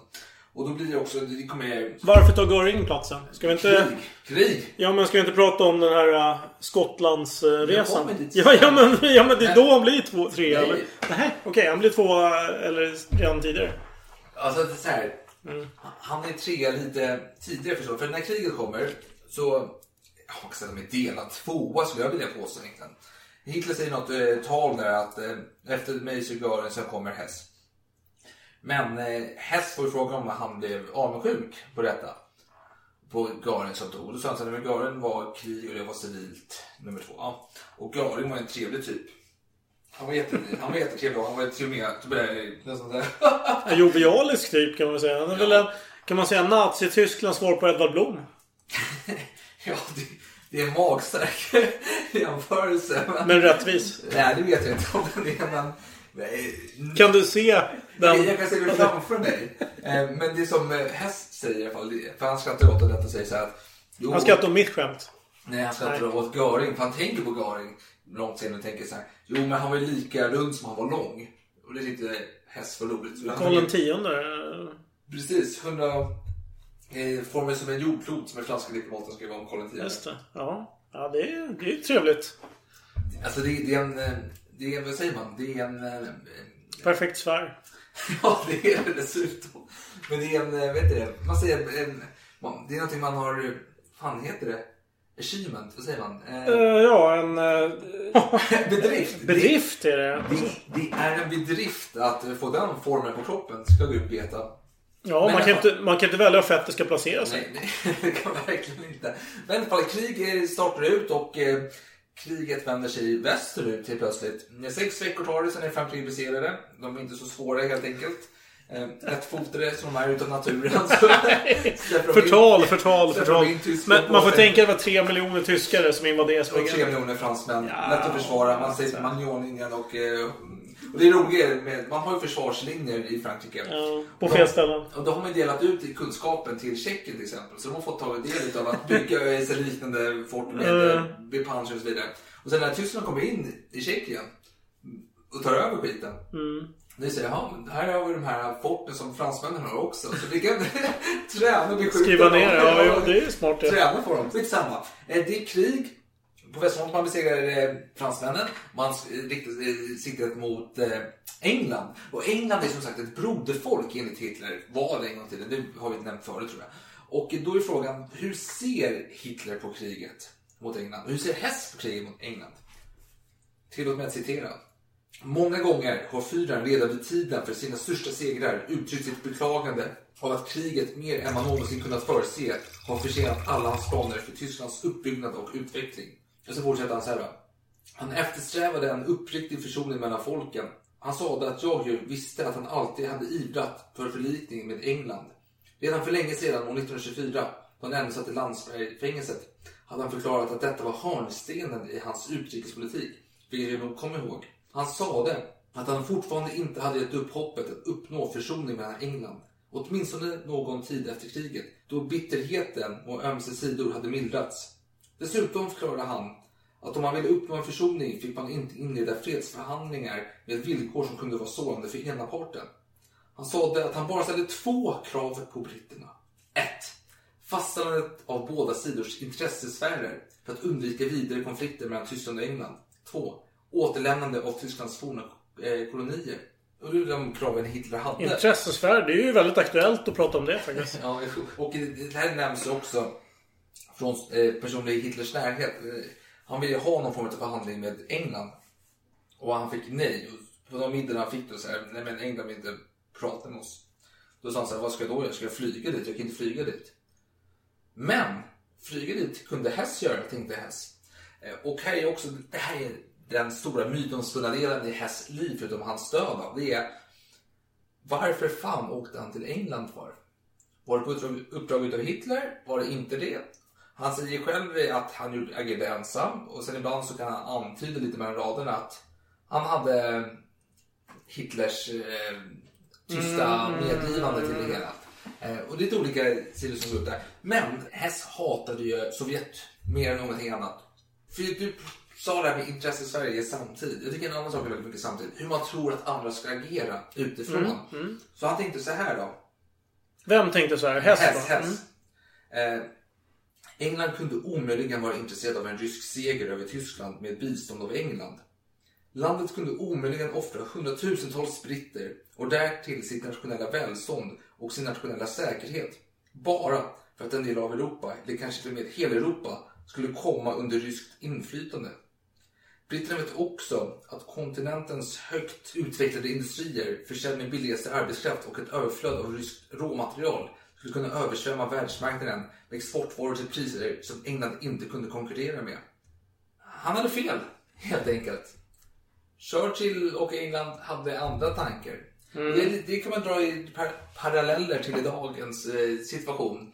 Och då blir det också, det kommer... Varför tar Göring platsen? Ska vi inte... Krig! Krig! Ja men ska vi inte prata om den här uh, Skottlandsresan? Dit ja, ja, men, ja men det är då han blir två, tre Nej. eller? Nej, okej han blir två eh, eller redan tidigare. Alltså det är så här, Han är trea lite tidigare förstår du. För när kriget kommer så... Jag kan säga att de är delad tvåa skulle jag vilja påstå egentligen. Hitler säger något eh, tal där att eh, efter mig så Göring sen kommer Hess. Men eh, Hess får fråga om han blev avundsjuk på detta. På Göring som tog. Då sa han men Göring var krig och det var civilt nummer två. Ja. Och Göring var en trevlig typ. Han var, jätte, han var jättetrevlig han var till och med nästan. En jovialisk typ kan man säga. Han är väl en, kan man säga Nazitysklands svar på Edvard Blom? Ja, det, det är en magstark jämförelse. Men rättvis. Nej, det vet jag inte om det är, men... Kan du se den? Jag kan se det framför mig. Eh, Men det som eh, Hess säger i alla fall, för han skrattar åt detta och säger så här att... jo, Han skrattar om mitt skämt. Nej, han skrattar åt Göring, för han tänker på Göring långt senare och tänker så här. Jo, men han var ju lika rund som han var lång. Och det tyckte Hess var roligt. Karl den tionde. Precis, 100... Eh, formel som en jordklot som den franska diplomaten skrev om Karl X. Just det. Ja, ja det, är, det är trevligt. Alltså det, det är en... Det är, vad säger man? Det är en... eh, Perfekt sfär. Ja, det är det dessutom. Men det är en, eh, vet du det? Man säger en... man- Det är någonting man har... eh, fan heter det? Achievement, vad säger man? Eh, Eh, ja, en... eh, bedrift. bedrift är det. Det, det är en bedrift att få den formen på kroppen, ska Gud veta. Ja, Men man kan, fall- inte, man kan inte välja hur fettet ska placera sig. Nej, nej, det kan man verkligen inte. Men i alla fall, krig startar ut och eh, kriget vänder sig västerut helt plötsligt. Sex veckor tar det, sen är fem besegrade. De är inte så svåra helt enkelt. Eh, Lättfotade som de är utav naturen. Förtal, förtal, förtal. Men man får tänka att det var tre miljoner tyskare som invaderade Och tre miljoner fransmän. Ja, Lätt att försvara. Man säger Magnonlinjen och... Och det är roligt med, man har ju försvarslinjer i Frankrike. Ja, på Och fel de- ställen. Och då har man delat ut kunskapen till Tjeckien till exempel. Så de har fått ta del av att bygga liknande fort med, eh, med pansar och så vidare. Och sen när Tyskland kommer in i Tjeckien och tar över skiten. Mm. Det säger ja, men här har vi de här forten som fransmännen har också. Så vi kan träna och bli skjuta Skriva dem. ner, ja, jo, det är smart det. Träna på dem. Skitsamma. Eh, Det är krig. På västfronten man besegrar fransmännen. Man s- eh, riktar eh, siktet mot eh, England. Och England är som sagt ett broderfolk enligt Hitler. Var det en gång i tiden. Det har vi inte nämnt förut tror jag. Och då är frågan, hur ser Hitler på kriget mot England? Och hur ser Hess på kriget mot England? Tillåt mig att citera. Många gånger har Führern redan vid tiden för sina största segrar uttryckt sitt beklagande av att kriget mer än man någonsin kunnat förutse har försenat alla hans planer för Tysklands uppbyggnad och utveckling. Och så fortsätter han så här. då. Han eftersträvade en uppriktig försoning mellan folken. Han sade att jag ju visste att han alltid hade ivrat för förlikning med England. Redan för länge sedan, år 1924, då han ännu satt i landsfängelset, hade han förklarat att detta var hörnstenen i hans utrikespolitik, vilket vi nog kommer ihåg. Han sade att han fortfarande inte hade gett upp hoppet att uppnå försoning mellan England, åtminstone någon tid efter kriget, då bitterheten och ömse sidor hade mildrats. Dessutom förklarade han att om man ville uppnå en försoning fick man inte inleda fredsförhandlingar med villkor som kunde vara sårande för ena parten. Han sade att han bara ställde två krav på britterna. Fastställandet av båda sidors intressesfärer för att undvika vidare konflikter mellan Tyskland och England. 2. Återlämnande av Tysklands forna eh, kolonier. Och det är de kraven Hitler hade. Intressesfär, det är ju väldigt aktuellt att prata om det faktiskt. Ja, och det här nämns också från eh, personer i Hitlers närhet. Eh, han ville ha någon form av förhandling med England. Och han fick nej. Och på de middagarna han fick då så här, nej men England vill inte prata med oss. Då sa han så här, vad ska jag då göra? Ska jag flyga dit? Jag kan inte flyga dit. Men flyga dit kunde Hess göra, tänkte Hess. Eh, och här är också, det här är den stora mytomspunna delen i Hess liv, förutom hans död. då. Det är varför fan åkte han till England för? Var det på uppdrag, uppdrag utav Hitler? Var det inte det? Han säger själv att han gjorde- agerade ensam och sen ibland så kan han antyda lite mellan raderna att han hade Hitlers eh, tysta Mm. medgivande till det hela. Eh, och det är lite olika sidor som går upp där. Men Hess hatade ju Sovjet mer än någonting annat. För du sa det här med intresse i Sverige samtidigt. Jag tycker en annan sak är väldigt mycket samtidigt. Hur man tror att andra ska agera utifrån. Mm, mm. Så han tänkte så här då. Vem tänkte så här? Hess, Hess? Hess. Mm. Eh, England kunde omöjligen vara intresserad av en rysk seger över Tyskland med bistånd av England. Landet kunde omöjligen offra hundratusentals britter och därtill sitt nationella välstånd och sin nationella säkerhet. Bara för att en del av Europa, eller kanske till och med hela Europa, skulle komma under ryskt inflytande. Britterna vet också att kontinentens högt utvecklade industrier försedd med billigaste arbetskraft och ett överflöd av ryskt råmaterial skulle kunna översvämma världsmarknaden med exportvaror till priser som England inte kunde konkurrera med. Han hade fel, helt enkelt. Churchill och England hade andra tankar. Mm. Det, det kan man dra i par paralleller till dagens eh, situation.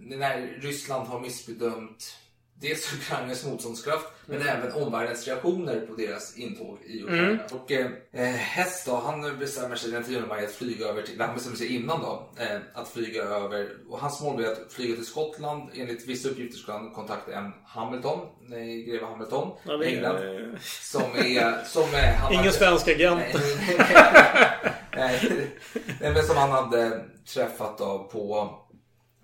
När Ryssland har missbedömt dels Ukrainas motståndskraft men även omvärldens reaktioner på deras intåg i Ukraina. Mm. Och eh, eh, Hess då, han bestämmer sig den 10 maj att flyga över till, han bestämmer sig innan då, eh, att flyga över, och hans mål är att flyga till Skottland. Enligt vissa uppgifter ska han kontakta en Hamilton, nej, greve Hamilton, Ja, det är- England. Som är, som är, han Ingen hade- svensk agent. Nej, nej, nej, men som han hade träffat då på,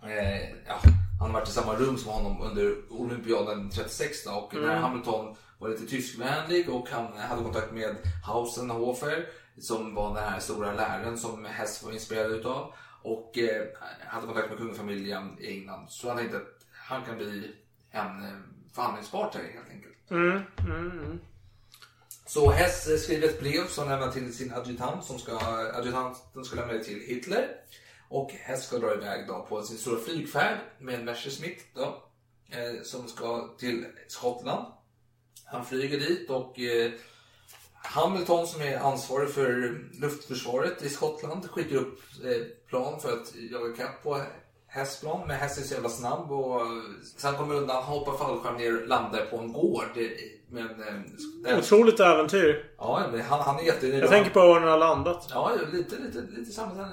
eh, ja, han har varit i samma rum som honom under olympiaden 36 då, och när Mm. Hamilton var lite tyskvänlig och han hade kontakt med Hausenhofer som var den här stora läraren som Hess var inspirerad utav och eh, hade kontakt med kungafamiljen i England. Så han tänkte att han kan bli en eh, förhandlingspart här helt enkelt. Mm, mm, mm. Så Hess skriver ett brev som lämnar till sin adjutant som ska, adjutanten ska lämna det till Hitler. Och Hess ska dra iväg då på sin stora flygfärd med Messerschmitt då, eh, som ska till Skottland. Han flyger dit och eh, Hamilton som är ansvarig för luftförsvaret i Skottland skickar upp eh, plan för att jaga kapp på Hess plan. Men Hess är så jävla snabb och eh, så han kommer undan, hoppar fallskärm ner och landar på en gård. Men, eh, Otroligt äventyr. Ja, men han, han är jättenöjd. Jag tänker på var den har landat. Ja, lite, lite, lite samma.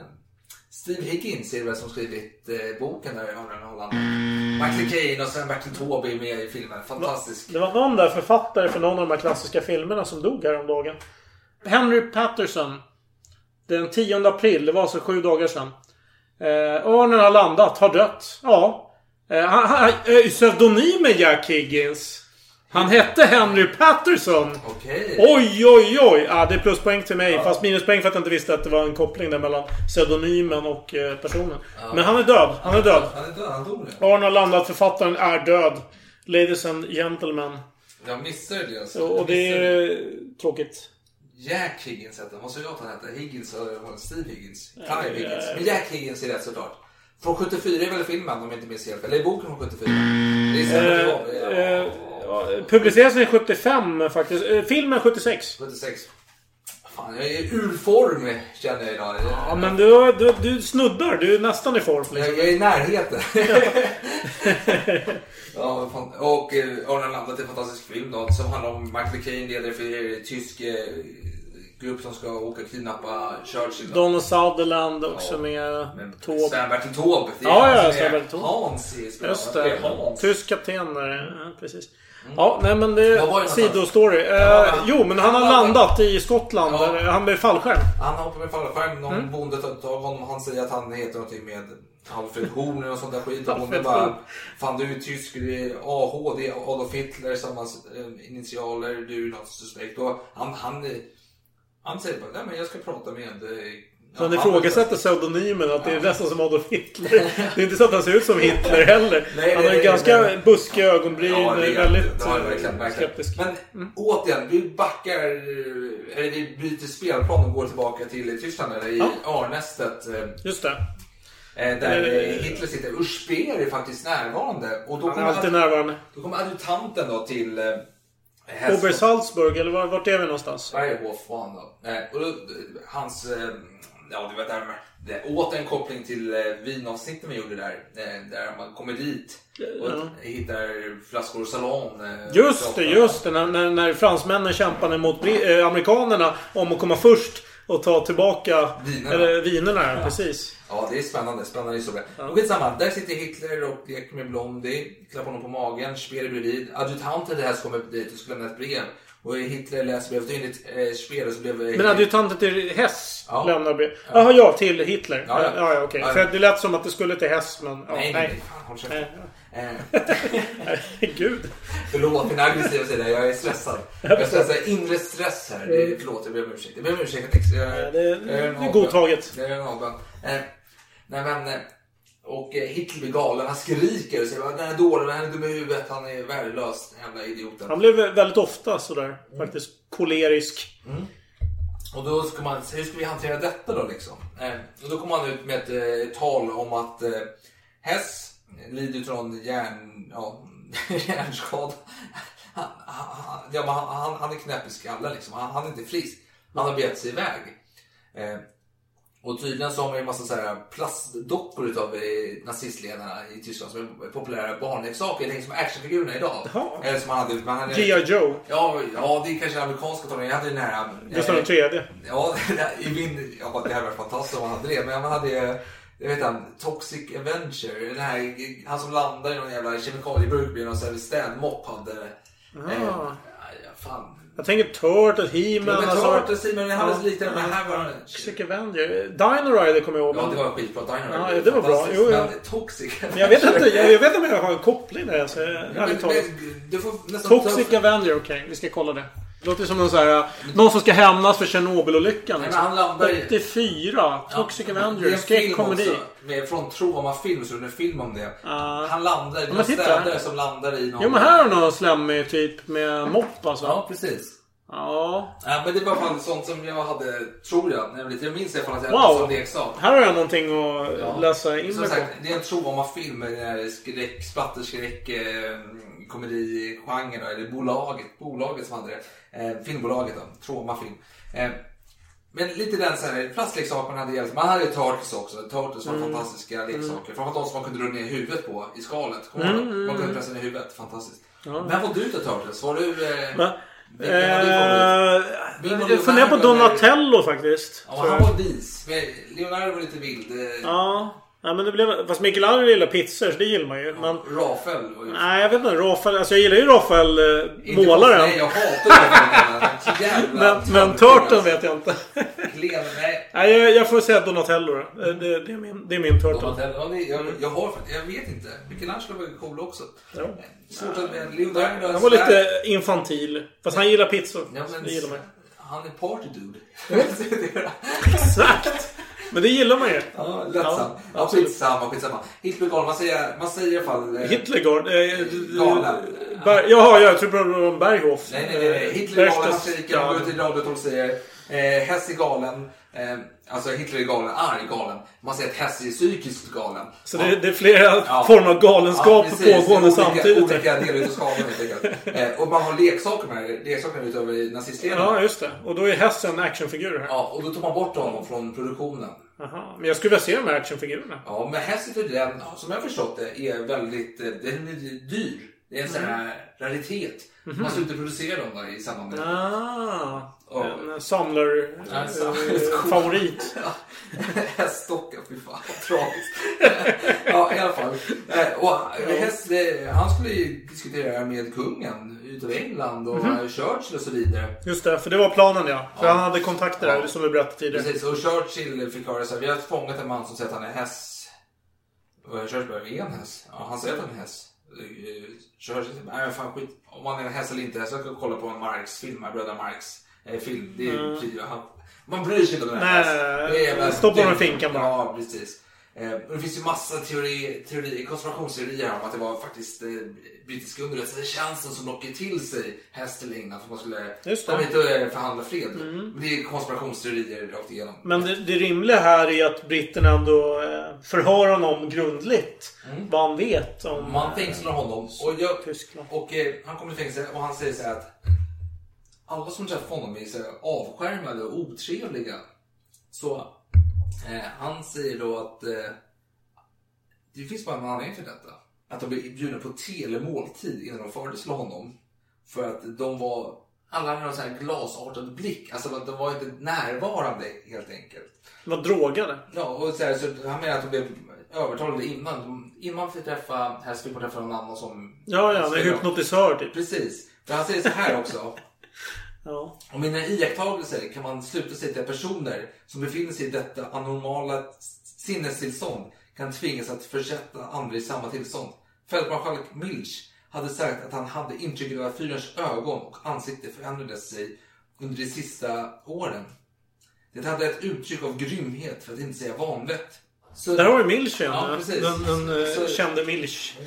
Steve Higgins är det väl som skrivit eh, boken där i Örnen Holland. Michael Caine och sen Bertil Taube är med i filmen. Fantastisk. Det var någon där författare för någon av de här klassiska filmerna som dog häromdagen. Henry Patterson. Den 10 april, det var alltså sju dagar sedan. Eh, Örnen har landat, har dött. Ja. Eh, han, han, pseudonym är Jack Higgins. Han hette Henry Patterson. Okej. Oj, oj, oj! Ja, det är pluspoäng till mig. Fast minuspoäng för att jag inte visste att det var en koppling där mellan pseudonymen och eh, personen. Ja. Men han är död. Han är död. Han är död, han dog nu. Har landat, författaren är död. Ladies and gentlemen. Jag missade det alltså. Och, och det är tråkigt. Jack Higgins hette han. Vad sa jag att han hette? Higgins och Steve Higgins. Ja, Clive är- Higgins. Men Jack Higgins är rätt såklart. Från 74 är väl filmen om jag inte minns helt. Eller är boken från 74? Det är Eh, det eh, ja, publiceras den 75 faktiskt. Eh, filmen 76. 76. Fan, jag är ur form känner jag idag. Ja, men du, du, du snuddar. Du är nästan i form. Jag, Liksom. jag är i närheten. ja, och eh, Örnen landat är en fantastisk film då, som handlar om Michael Caine, ledare för en tysk eh, grupp som ska åka och kidnappa Churchill. Donald Sutherland också med. Taube. Sven-Bertil Taube. Ja, ja, Sven-Bertil Taube. Hans i. Just det. Hans. Tysk kapten där. Ja, precis. Ja, nej men det är sidostory. Eh, Ja, jo, men han har landat i Skottland. Ja. Där han blev fallskärm. Han hoppar med fallskärm. Någon Mm. bonde tar honom. Han säger att han heter någonting med Alfred Horner och sånt där skit. Och Alfred bara, Horn. fan du är tysk, det är AH, det är Adolf Hitler, samma eh, initialer, du är något suspekt. Och han, han, eh, han säger bara, nej men jag ska prata med eh, Så han ifrågasätter pseudonymen, att det är nästan som Adolf Hitler. Det är inte så att han ser ut som Hitler heller. Nej, han har ju ganska nej. buskiga ögonbryn. Ja, det är- väldigt ja, eh, verkligen, verkligen. skeptisk. Men återigen, vi backar, eller vi byter spelplan och går tillbaka till Tyskland, eller i Ja. Arnästet. eh, Just det. eh, Där Eh, eh, Hitler sitter. Speer är faktiskt närvarande. Och då kommer alltid närvarande. Då kommer adjutanten då till eh, Hess- Obersalzburg, eller var- vart är vi någonstans? Berghof var han då. Eh, och då, hans, eh, ja du vet där med, det, åter en koppling till eh, vinavsnitten vi gjorde där. Eh, där man kommer dit och Ja. hittar flaskor Salon. Eh, Just det, just det. När, när, när fransmännen kämpade mot eh, amerikanerna om att komma först och ta tillbaka Vinerna. Eller, vinerna. Ja. Precis. Ja, det är spännande. Spännande historia. Men skitsamma. Där sitter Hitler och leker med Blondie. Klappar honom på magen. Speer är bredvid. Adjutanten det här ska komma dit och ska lämna ett brev. Och Hitler läser brevet. Och enligt eh, Speer så blev... Men adjutanten till Hess Ja. lämnar brev. Jaha, ja. Till Hitler. Ja, Ja, ja. ja. okej. Ja, ja. För det lät som att det skulle till Hess, men... Ja, Nej, nej, nej. Fan, håll käften. Eh, Gud. Förlåt min aggressiva sida, jag är stressad. Jag är stressad, inre stress här. Det är, förlåt, jag ber om ursäkt. Jag ber om ursäkt. Jag, jag, det- jag det är godtaget. Jag är en avbön. Eh, nej men, eh, och eh, Hitler blir galen. Han skriker och säger den är dålig, han är dum i huvudet, han är värdelös, den jävla idioten. Han blev väldigt ofta sådär faktiskt kolerisk. Och då ska man, hur ska vi hantera detta då liksom? Eh, och då kommer han ut med ett eh, tal om att eh, Hess lider från hjärn, ja, hjärnskada. Han, han, ja, men han, han, han är knäpp i skallen liksom. Han, han är inte frisk. Han har begett sig iväg. Eh, och tydligen så har man ju en massa så här plastdockor utav eh, nazistledarna i Tyskland som är populära barnleksaker. Det är som actionfigurerna idag. Eller som man hade. Man hade G.I. Joe. Ja, ja, det är kanske amerikanska tolkningen. Jag hade den här... Gustav eh, III. Ja, i min, ja, det hade varit fantastiskt om man hade det. Men man hade jag vet han, Toxic Avenger. Den här, han som landar i någon jävla kemikalieburk med någon sån här städmopp hade. Eh, Ah. ja, fan. Jag tänker Turtles, He-Man. Ja, men alltså- Turtles, He-Man, det var lite- men här var det- Toxic Avenger. Dino Rider kommer jag ihåg. Ja, men- det var skitbra. Dino Ja, Rider, det var bra. Jo, ja. Men Toxic Men jag vet inte, jag, jag vet inte om jag har en koppling där. Så, ärligt talat. Du får nästan Toxic Avenger, okej. vi ska kolla det. Det låter som någon, så här, någon som ska hämnas för Tjernobylolyckan. Liksom. men han landar i- 84. Toxic Det är Avenger. en film Skräckkomedi. från Troma film, så det är en film om det. Han landar, det är städare som landar i någon... Jo men här har någon slemmig typ med mopp alltså. Ja, precis. Ja. Ja, men det var fan sånt som jag hade, tror jag, när jag var liten. Jag minns i alla fall att jag Wow. hade som leksak. Här har jag någonting att läsa in Som sagt, det är en traumafilm skräck, splatterskräck, eh, komedigenren, eller bolaget, bolaget som hade det. Eh, filmbolaget då, traumafilm. Eh, men lite den så här, plastleksaker man hade hjälpt. Man hade ju Turtles också. Turtles var Mm. fantastiska Mm. leksaker. Framförallt de som man kunde dra ner huvudet på i skalet. Mm, du mm, Man kunde mm. pressa ner huvudet. Fantastiskt. Ja. Vem var du till Turtles? Var du... Eh, Va? vilken Eh, jag funderar på Donatello faktiskt. Ja, han var vis. Leonardo var lite vild. Eh, Ja. Ja men det blev... Fast Michelangelo gillar pizzor så det gillar man ju. Men... Rafael. Nej jag vet inte. Rafael. Alltså jag gillar ju Rafael eh, Inte målaren. Nej, jag hatar Rafael. Men, men Turtle vet jag inte. Klen, nej. Nej jag, jag får säga Donatello då. Eh, Det, det, är min, det är min Turtle. Donatello, ja, det- jag, jag har faktiskt, jag vet inte. Michelangelo var ju cool också. Svårt att med Leonardo. Han var lite infantil. Fast han gillar pizzor. Ja, men det gillar man. Han är party dude. Exakt! Men det gillar man ju. Ja, lättsamt. Ja, skitsamma, skitsamma. Hitler galen, man säger, man säger i alla fall... eh, Hitlergård? Eh, Galen. Ber, jaha, jag tror det var Berghof. Nej, nej, nej. nej. Hitler är galen, han skriker, han går ut i radion och säger eh, Hess är galen. Eh, alltså Hitler är galen, arg galen. Man säger att Hess är psykiskt galen. Så det, det är flera former av galenskap precis. pågående olika, samtidigt. Olika delar utav skalan helt enkelt. Eh, och man har leksaker med. Leksaker utav nazistledarna. Ja, just det. Och då är Hess en actionfigur här. Ja, och då tog man bort honom från produktionen. Aha. Men jag skulle vilja se de här actionfigurerna. Ja, men Hess är den, som jag förstått det, är väldigt eh, den är dyr. Det är en sån här raritet. Mhm. Man slutar producera dem där i samband med Ah, Ja. en samlar Ja, en eh, favorit. Häststockar, fy fan tragiskt. ja, i alla fall. Eh, Och häst, han skulle ju diskutera det här med kungen utav England och Mhm. Churchill och så vidare. Just det, för det var planen ja. För Ja. han hade kontakter där, Ja. som vi berättade tidigare. Precis, och Churchill fick höra så här, vi har fångat en man som säger att han är häst. Och kör bara, är en häst? Ja, han säger att han är häst. Eh, Kör, nej fan skit. Om han är en häst eller inte. Jag ska kolla på en Marx film, här, bröderna Marx eh, film. Det är Mm. mm. han, Man bryr sig inte om den här nej, Stoppa honom i finkan bara. Ja, precis. Eh, och det finns ju massa teori, teori, konspirationsteorier om att det var faktiskt eh, brittiska underrättelsetjänsten som lockade till sig Hästelingna för att man skulle eh, förhandla fred. Mm. Men Det är konspirationsteorier rakt igenom. Men det, det rimliga här är att britterna ändå eh, förhör honom grundligt. Vad han vet om... Man fängslar honom och, jag, och eh, han kommer till fängelse och han säger så här att alla som träffar honom är så avskärmade och otrevliga. Så eh, han säger då att eh, det finns bara en anledning till detta. Att de blev bjudna på telemåltid innan de föreslog honom. För att de var, alla hade en sån här glasartad blick. Alltså att de var inte närvarande helt enkelt. Var drogade. Ja, och så, här, så han menar att de blev övertalade innan. De, innan fick träffa, här fick man träffa någon annan som... Ja, ja. Är hypnotisör typ. Precis. För han säger så här också. Ja. Om mina iakttagelser kan man sluta sig till att personer som befinner sig i detta anormala sinnestillstånd kan tvingas att försätta andra i samma tillstånd. Fältmarskalk Milch hade sagt att han hade intrycket av att fyrens ögon och ansikte förändrades sig under de sista åren. Det hade ett uttryck av grymhet för att inte säga vanvett. Så- Där har vi Milch igen. Ja, precis. Den, den eh, Så- kände Milch.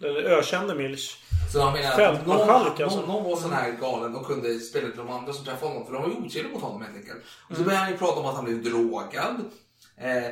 Eller ökände Milch. Så han menar att någon, Fältmarskalk alltså. någon, var sån här galen och kunde spela till de andra som träffade honom. För de var ju otrevliga mot honom helt enkelt. Och så Mm. började han ju prata om att han blev drogad. Eh,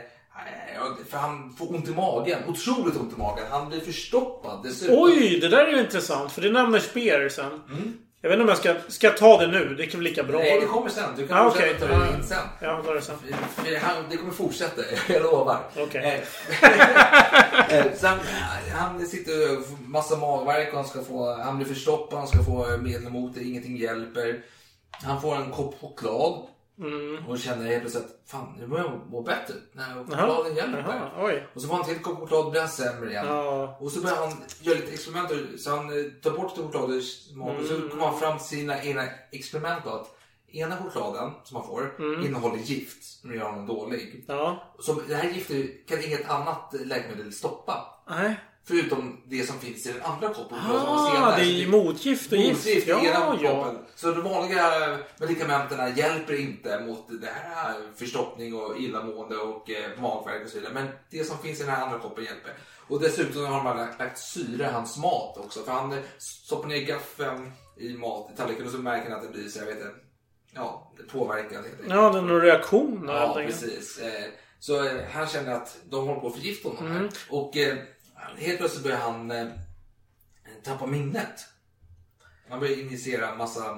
för han får ont i magen. Otroligt ont i magen. Han blir förstoppad dessutom. Oj, det där är ju intressant. För det nämner Speer sen. Mm. Jag vet inte om jag ska... Ska jag ta det nu? Det kan väl lika bra. Nej, det kommer sen. Du kan ah, fortsätta okej. ta det in sen. Ja, ta det sen. För Han, det kommer fortsätta, jag lovar. Okej. Eh, eh, sen, eh, han sitter och massa magvärk och han, ska få, han blir förstoppad, han ska få medel mot det, ingenting hjälper. Han får en kopp choklad Mm. och känner helt plötsligt att fan, nu börjar jag må bättre. När chokladen hjälper. Oj. Och så får han till kopp choklad och blir han sämre igen. Ja. Och så börjar han göra lite experiment. Så han eh, tar bort chokladen i smak och så Mm. kommer han fram till sina egna experiment. Då, att ena chokladen som han får Mm. innehåller gift som gör honom dålig. Ja. Så det här giftet kan inget annat läkemedel stoppa. Nej. Förutom det som finns i den andra koppen. Ah, det är motgift och gift. Motgift i Ja, ena ja. koppen. Så de vanliga medikamenten hjälper inte mot det här förstoppning och illamående och eh, magvärk och så vidare. Men det som finns i den här andra koppen hjälper. Och dessutom har man lagt, lagt syre i hans mat också. För han eh, stoppar ner gaffeln i mat i tallriken och så märker han att det blir så jag vet inte. Ja, påverkad helt enkelt. Ja, det är någon reaktion där, Ja, precis. Eh, Så han känner att de håller på att förgifta honom. Mm. Och eh, helt plötsligt börjar han eh, tappa minnet. Han börjar injicera massa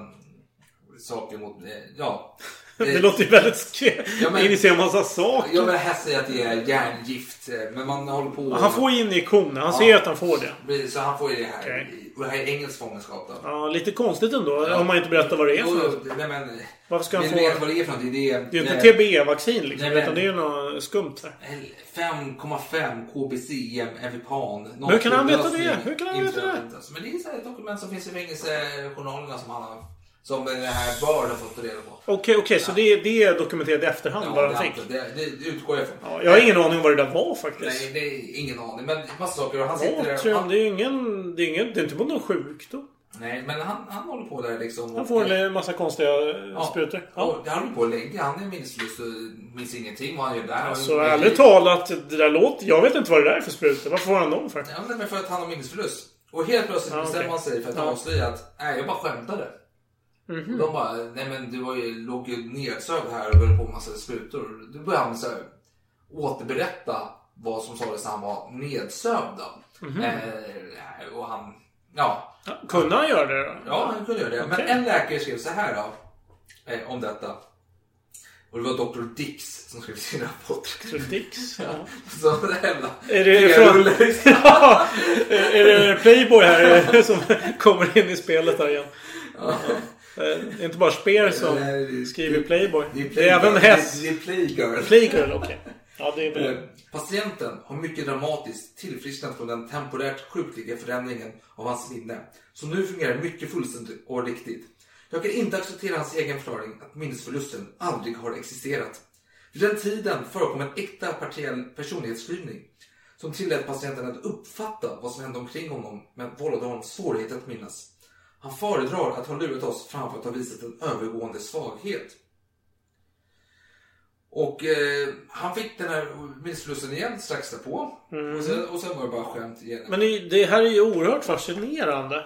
saker mot... Eh, ja. Det låter ju väldigt skrämmande. Ja, men- Initiera massa saker. Jag vill helst säga att det är järngift. eh, Men man håller på... Han får ju injektioner. Han Ja. ser att han får det. Så han får ju det här. Okej. Och det här är engelskt fångenskap då. Ja, lite konstigt ändå. Om man inte berättar vad det är för något. nej, men, Varför ska han få- du veta vad det är för någonting? Det är, Det är ju inte TBE-vaccin liksom. Nej, men- Utan det är något skumt där. 5,5 KBC Evipan. Hur kan han veta det? Hur kan han veta det? Men det är så här ett dokument som finns i fängelsejournalerna som han har... Som det här bör ha fått reda på. Okej, okej. Så det, det är dokumenterat i efterhand vad det, han är fick? det, det utgår jag ifrån. Ja, jag har ingen aning om vad det där var faktiskt. Nej, det är ingen aning. Men massa saker. Och han sitter Ja, där. Han, Det är ju ingen... Det är, ingen, det är inte på någon sjukdom. nej, men han, han håller på där liksom. Han och- får en massa konstiga ja. sprutor. Ja. Och han håller på att lägga. Han är minnesförlust och minns ingenting vad han gör där. Så ärligt talat, det där låter... Jag vet inte vad det där är för sprutor. Varför får han dem för? Ja, men för att han har minnesförlust. Och helt plötsligt Ja, bestämmer han sig för att Ja. avslöja att nej, jag bara skämtade. Mhm. Och de bara, nej men du var ju, låg ju nedsövd här och höll på med massa sprutor. Då började han så här, återberätta vad som sades när han var nedsövd. då. Mhm. Eh, och han, ja. Kunde han göra det då? Ja, han kunde göra det. Men Okej. en läkare skrev så här då, eh, om detta. Och det var Dr. Dix som skrev sin rapport. Dr. Dix? Ja. Så det jävla Är det från... ja, är är det Playboy här som kommer in i spelet här igen? Ja. Det är inte bara Speer som skriver Playboy. Det är, även Hess. Det är Playgirl. Playgirl, okej. Ja, det är Eh, bra. Patienten har mycket dramatiskt tillfrisknat från den temporärt sjukliga förändringen av hans minne. Som nu fungerar mycket fullständigt och riktigt. Jag kan inte acceptera hans egen förklaring att minnesförlusten aldrig har existerat. Vid den tiden förekom en äkta partiell personlighetsklyvning. som tillät patienten att uppfatta vad som hände omkring honom men vållade honom svårigheter att minnas. Han föredrar att ha lurat oss framför att ha visat en övergående svaghet. Och eh, han fick den här minnesförlusten igen strax därpå. Mm. Och, sen, och sen var det bara skämt igen. Men det, här är ju oerhört fascinerande.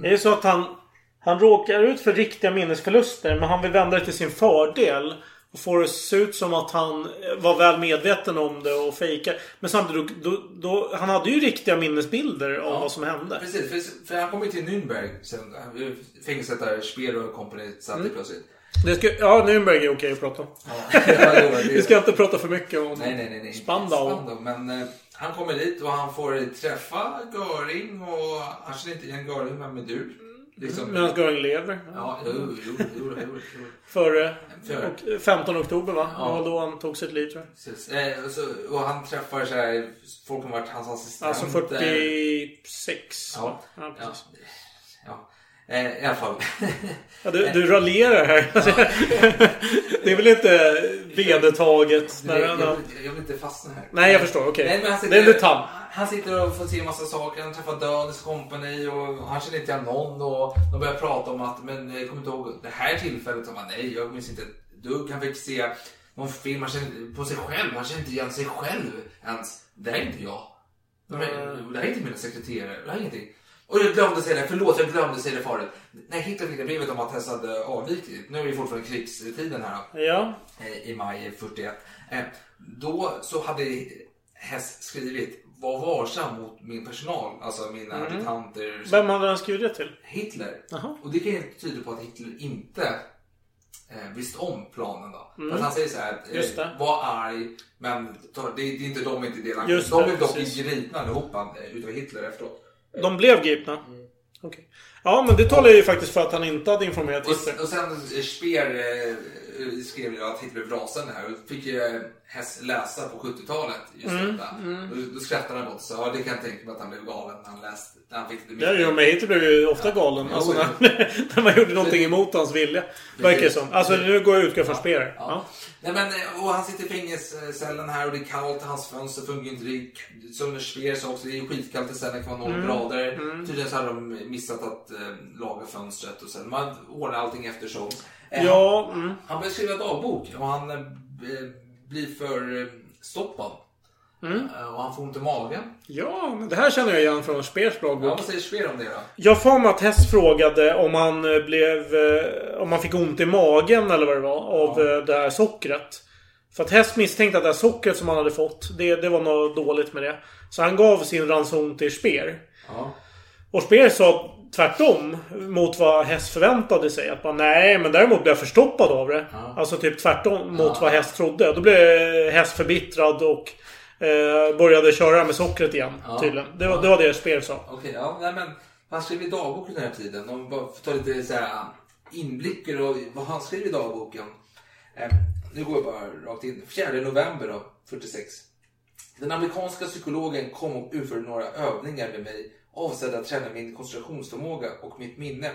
Det är så att han, han råkar ut för riktiga minnesförluster men han vill vända det till sin fördel. Och får det se ut som att han var väl medveten om det och fejkar. Men samtidigt, då, då, han hade ju riktiga minnesbilder om vad som hände. Precis, för, för han kom ju till Nürnberg sen. Fängelset där Speer och company satt Mm. plötsligt. Det ska, ja, Nürnberg är okej att prata om. Ja, Vi ska inte prata för mycket om Nej, nej, nej. nej. Spandau. Spandau. Men eh, han kommer dit och han får träffa Göring och han känner inte igen Göring. Vem är du? Liksom. Medan Göring lever. Ja, jo, jo, jo, jo. Före Före. och 15 oktober va? Ja. Då han tog sitt liv tror jag. Eh, och, han träffar så här, folk som varit hans assistenter. Alltså 46. Ja. Ja, ja. Eh, I alla fall. Ja, du, du raljerar här. det är väl inte vedertaget? Jag, jag, jag vill inte fastna här. Nej, jag förstår. Okej. Nej, han Det är en detalj. Han sitter och får se en massa saker. Han träffar Dödens kompani och han känner inte igen någon. Och de börjar prata om att, men jag kommer inte ihåg det här tillfället. Han, nej, jag minns inte ett dugg. Han fick se någon film han känner, på sig själv. Han känner inte igen sig själv ens. Det här är inte jag. Det här är inte mina sekreterare. Det här är ingenting. Och jag glömde säga det, förlåt jag glömde säga det förut. När Hitler fick det brevet om att Hess hade avvikit, nu är det fortfarande krigstiden här då, Ja. eh, i maj 41. Eh, Då så hade Hess skrivit var varsam mot min personal, alltså mina Mm. adjutanter. Vem hade han skrivit det till? Hitler. Jaha. Och det kan ju tyda på att Hitler inte eh, visste om planen då. Mm. För att han säger så här, Just det. eh, var arg, men det, det är inte de inte delaktiga. De är dock gripna allihopa eh, utav Hitler efteråt. De blev gripna? Mm. Okej. Ja, men det talar ju faktiskt för att han inte hade informerat Hitler. Och, och sen Speer eh, skrev ju att Hitler blev rasande här och fick ju eh, Hess läsa på 70-talet just Mm, detta. mm. Och då skrattade han åt så ja det kan jag tänka mig att han blev galen när han läste, när han fick det Ja, jo, men Hitler blev ju ofta galen. Jo, Alltså, när, när man gjorde någonting emot hans vilja. Verkar det som. Alltså nu går jag ut från Speer. Ja. Nej, men, eh, och han sitter i fängelsecellen här och det är kallt. Hans fönster fungerar inte. Det är, som Speer sa också, det är skitkallt i cellen. Det kan vara noll Mm. grader. Mm. Tydligen så hade de missat att eh, laga fönstret och sen man ordnar allting eftersom. Eh, Ja, han, mm. han börjar skriva dagbok och han eh, blir för eh, stoppad. Mm. Eh, och han får ont i magen. Ja, men det här känner jag igen från Speers Ja, dagbok. vad säger Speer om det då? Jag får mig att Hess frågade om han blev... Om han fick ont i magen eller vad det var av eh, det här sockret. För att Hess misstänkte att det här sockret som han hade fått, det, det var något dåligt med det. Så han gav sin ranson till Speer. Ja. Och Speer sa tvärtom mot vad Hess förväntade sig. Att man, nej, men däremot blev jag förstoppad av det. Alltså typ tvärtom mot vad Hess trodde. Då blev Hess förbittrad och eh, började köra med sockret igen. Ja. Tydligen. Det var, det var det Speer sa. Okej, ja, nej, men han skrev i dagbok den här tiden. Om bara får ta lite så här, inblickar och vad han skrev i dagboken. Eh, nu går jag bara rakt in. 4 november då, 46. Den amerikanska psykologen kom och utförde några övningar med mig avsedda att träna min koncentrationsförmåga och mitt minne.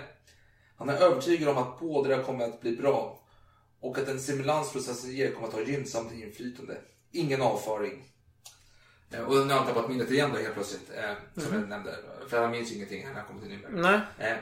Han är övertygad om att båda kommer att bli bra och att den stimulansprocessen ger kommer att ha gynnsamt inflytande. Ingen avföring. Eh, Och nu har han tappat minnet igen då helt plötsligt. Eh, som Mhm. jag nämnde. För han minns ju ingenting när han kommer till Nürnberg. Nej. Eh,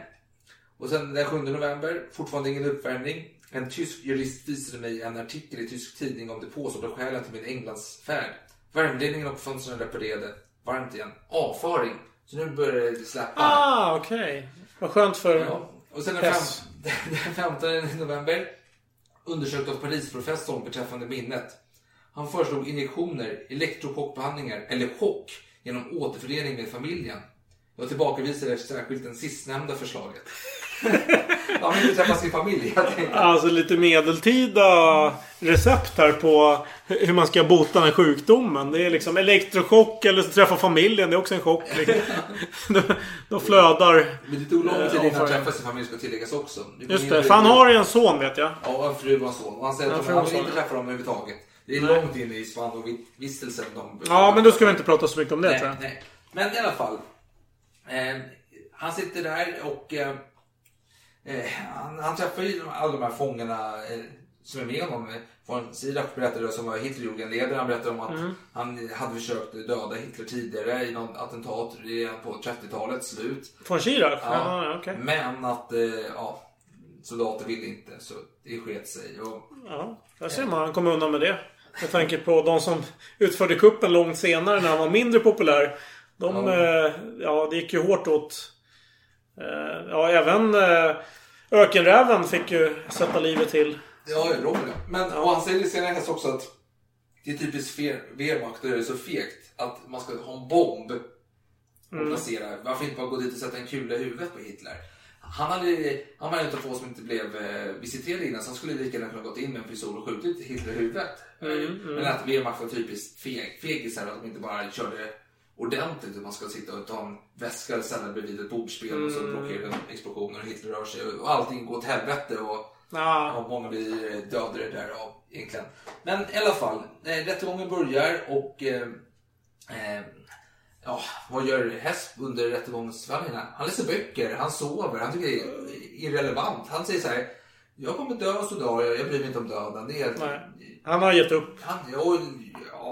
och sen den 7 november, fortfarande ingen uppvärmning. En tysk jurist visade mig en artikel i tysk tidning om det påstådda skälen till min Englandsfärd. Värmeledningen och fönstren reparerade. Varmt igen. Avföring. Så nu börjar det släppa. Ah, okej. Vad skönt för Ja. Och sen den, fem, den 15 november undersökt av Parisprofessorn beträffande minnet. Han föreslog injektioner, elektrochockbehandlingar eller chock genom återförening med familjen. Jag tillbakavisade särskilt den sistnämnda förslaget. Han vill inte träffa sin familj. Alltså lite medeltida recept här på hur man ska bota den här sjukdomen. Det är liksom elektrochock eller så träffa familjen. Det är också en chock. Liksom. då, flödar... Men det tog lång tid innan han träffade sin familj ska tilläggas också. Det Just det. För han har ju en son vet jag. Ja, en fru och en son. Och han säger att han vill inte träffa dem överhuvudtaget. Det är långt in i Spandau-vistelsen. De... Ja, men då ska vi inte prata så mycket om det nej, tror jag. Nej. Men i alla fall. Eh, han sitter där och eh, eh, han, han träffar ju alla de här fångarna eh, som är med honom. Von Sirach berättade som var Hitlerjugendledare. Han berättade om att Mm. han hade försökt döda Hitler tidigare i något attentat redan på 30-talets slut. Von Schirach? Ja. Ja, okej. Men att eh, ja, soldater ville inte så det sket sig. Och, Ja, där ser man. Han kom undan med det. Med tanke på de som utförde kuppen långt senare när han var mindre populär. De, Ja. ja, ja det gick ju hårt åt. Eh, ja, även eh, Ökenräven fick ju sätta livet till. Ja, Robin ja. Men och han säger senare häst också att det är typiskt Wehr- Wehrmacht och det är så fegt att man ska ha en bomb och Mm. placera. Varför inte bara gå dit och sätta en kula i huvudet på Hitler? Han, hade, han var en av få som inte blev eh, visiterad innan så han skulle lika gärna kunna gått in med en pistol och skjutit Hitler i huvudet. Mm, mm. Men att Wehrmacht var typiskt feg, fegisar att de inte bara körde ordentligt. Man ska sitta och ta en väska och ställa bredvid ett bordspel och så Mm. blockerar den explosioner och Hitler rör sig och allting går åt helvete. Och, Ja. Ja, många blir eh, dödade där av egentligen. Men i alla fall, eh, rättegången börjar och eh, eh, ja, vad gör Hesp under rättegångsförhandlingarna? Han läser böcker, han sover, han tycker det är irrelevant. Han säger så här, jag kommer dö så dör jag, jag bryr mig inte om döden. Det är helt... Nej. Han har gett upp. Han, ja,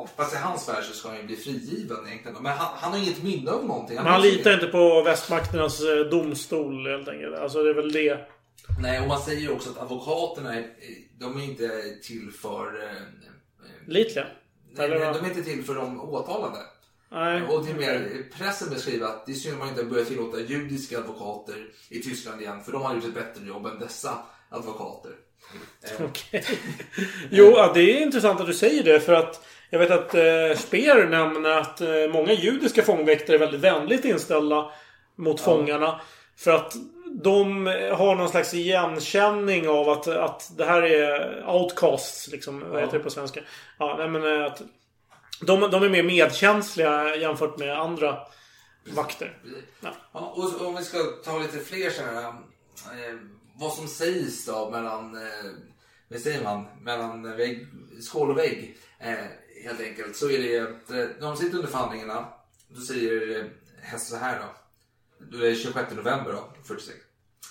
ja, fast i hans värld så ska han ju bli frigiven egentligen. Men han, han har inget minne av någonting. Men han litar inte på västmakternas eh, domstol helt enkelt. Alltså det är väl det. Nej, och man säger ju också att advokaterna är, de är inte till för... eh, Litliga. Nej, nej, de är inte till för de åtalade. Nej. Och till och med pressen beskriver att det är synd att man inte börjar tillåta judiska advokater i Tyskland igen. För de har gjort ett bättre jobb än dessa advokater. Eh, Okej. Jo, ja, det är intressant att du säger det för att jag vet att eh, Speer nämner att eh, många judiska fångväktare är väldigt vänligt inställda mot fångarna. För att de har någon slags igenkänning av att, att det här är outcasts. Liksom, vad Ja. heter det på svenska? Ja, nej, men eh, att de, de är mer medkänsliga jämfört med andra vakter. Ja. Ja, och om vi ska ta lite fler så här, eh, vad som sägs då mellan, eh, vad säger man, mellan vägg, skål och vägg. Eh, helt enkelt så är det att eh, när de sitter under förhandlingarna då säger eh, Hess så här då. Då är det 26 november då, 46.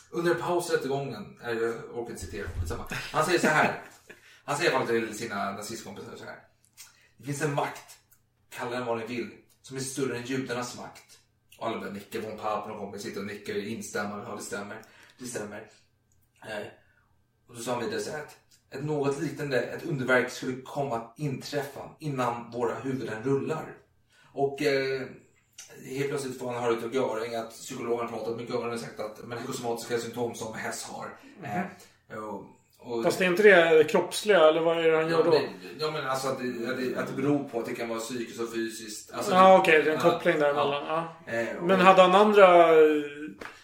Under en paus i rättegången, eh, jag orkar inte citera, skitsamma. Han säger så här. Han säger i alla fall till sina nazistkompisar så här. Det finns en makt, kalla den vad ni vill, som är större än judarnas makt. Och alla börjar nicka. Von Papen och kompis sitter och nickar och instämmer. Ja, det stämmer. Det stämmer. Och så sa han vidare så här att ett något liknande, ett underverk skulle komma att inträffa innan våra huvuden rullar. Och eh, helt plötsligt får han höra utav Göring att psykologen pratat med Göring och sagt att men psykosomatiska symptom som Hess har. Eh, och, och, Fast är inte det kroppsliga eller vad är det han Ja gör då? men, ja, men alltså att det, att, det, att det beror på att det kan vara psykiskt och fysiskt. Alltså, Ja, okej. det är en ja, koppling däremellan. Ja. Eh, och- Men hade han andra eh,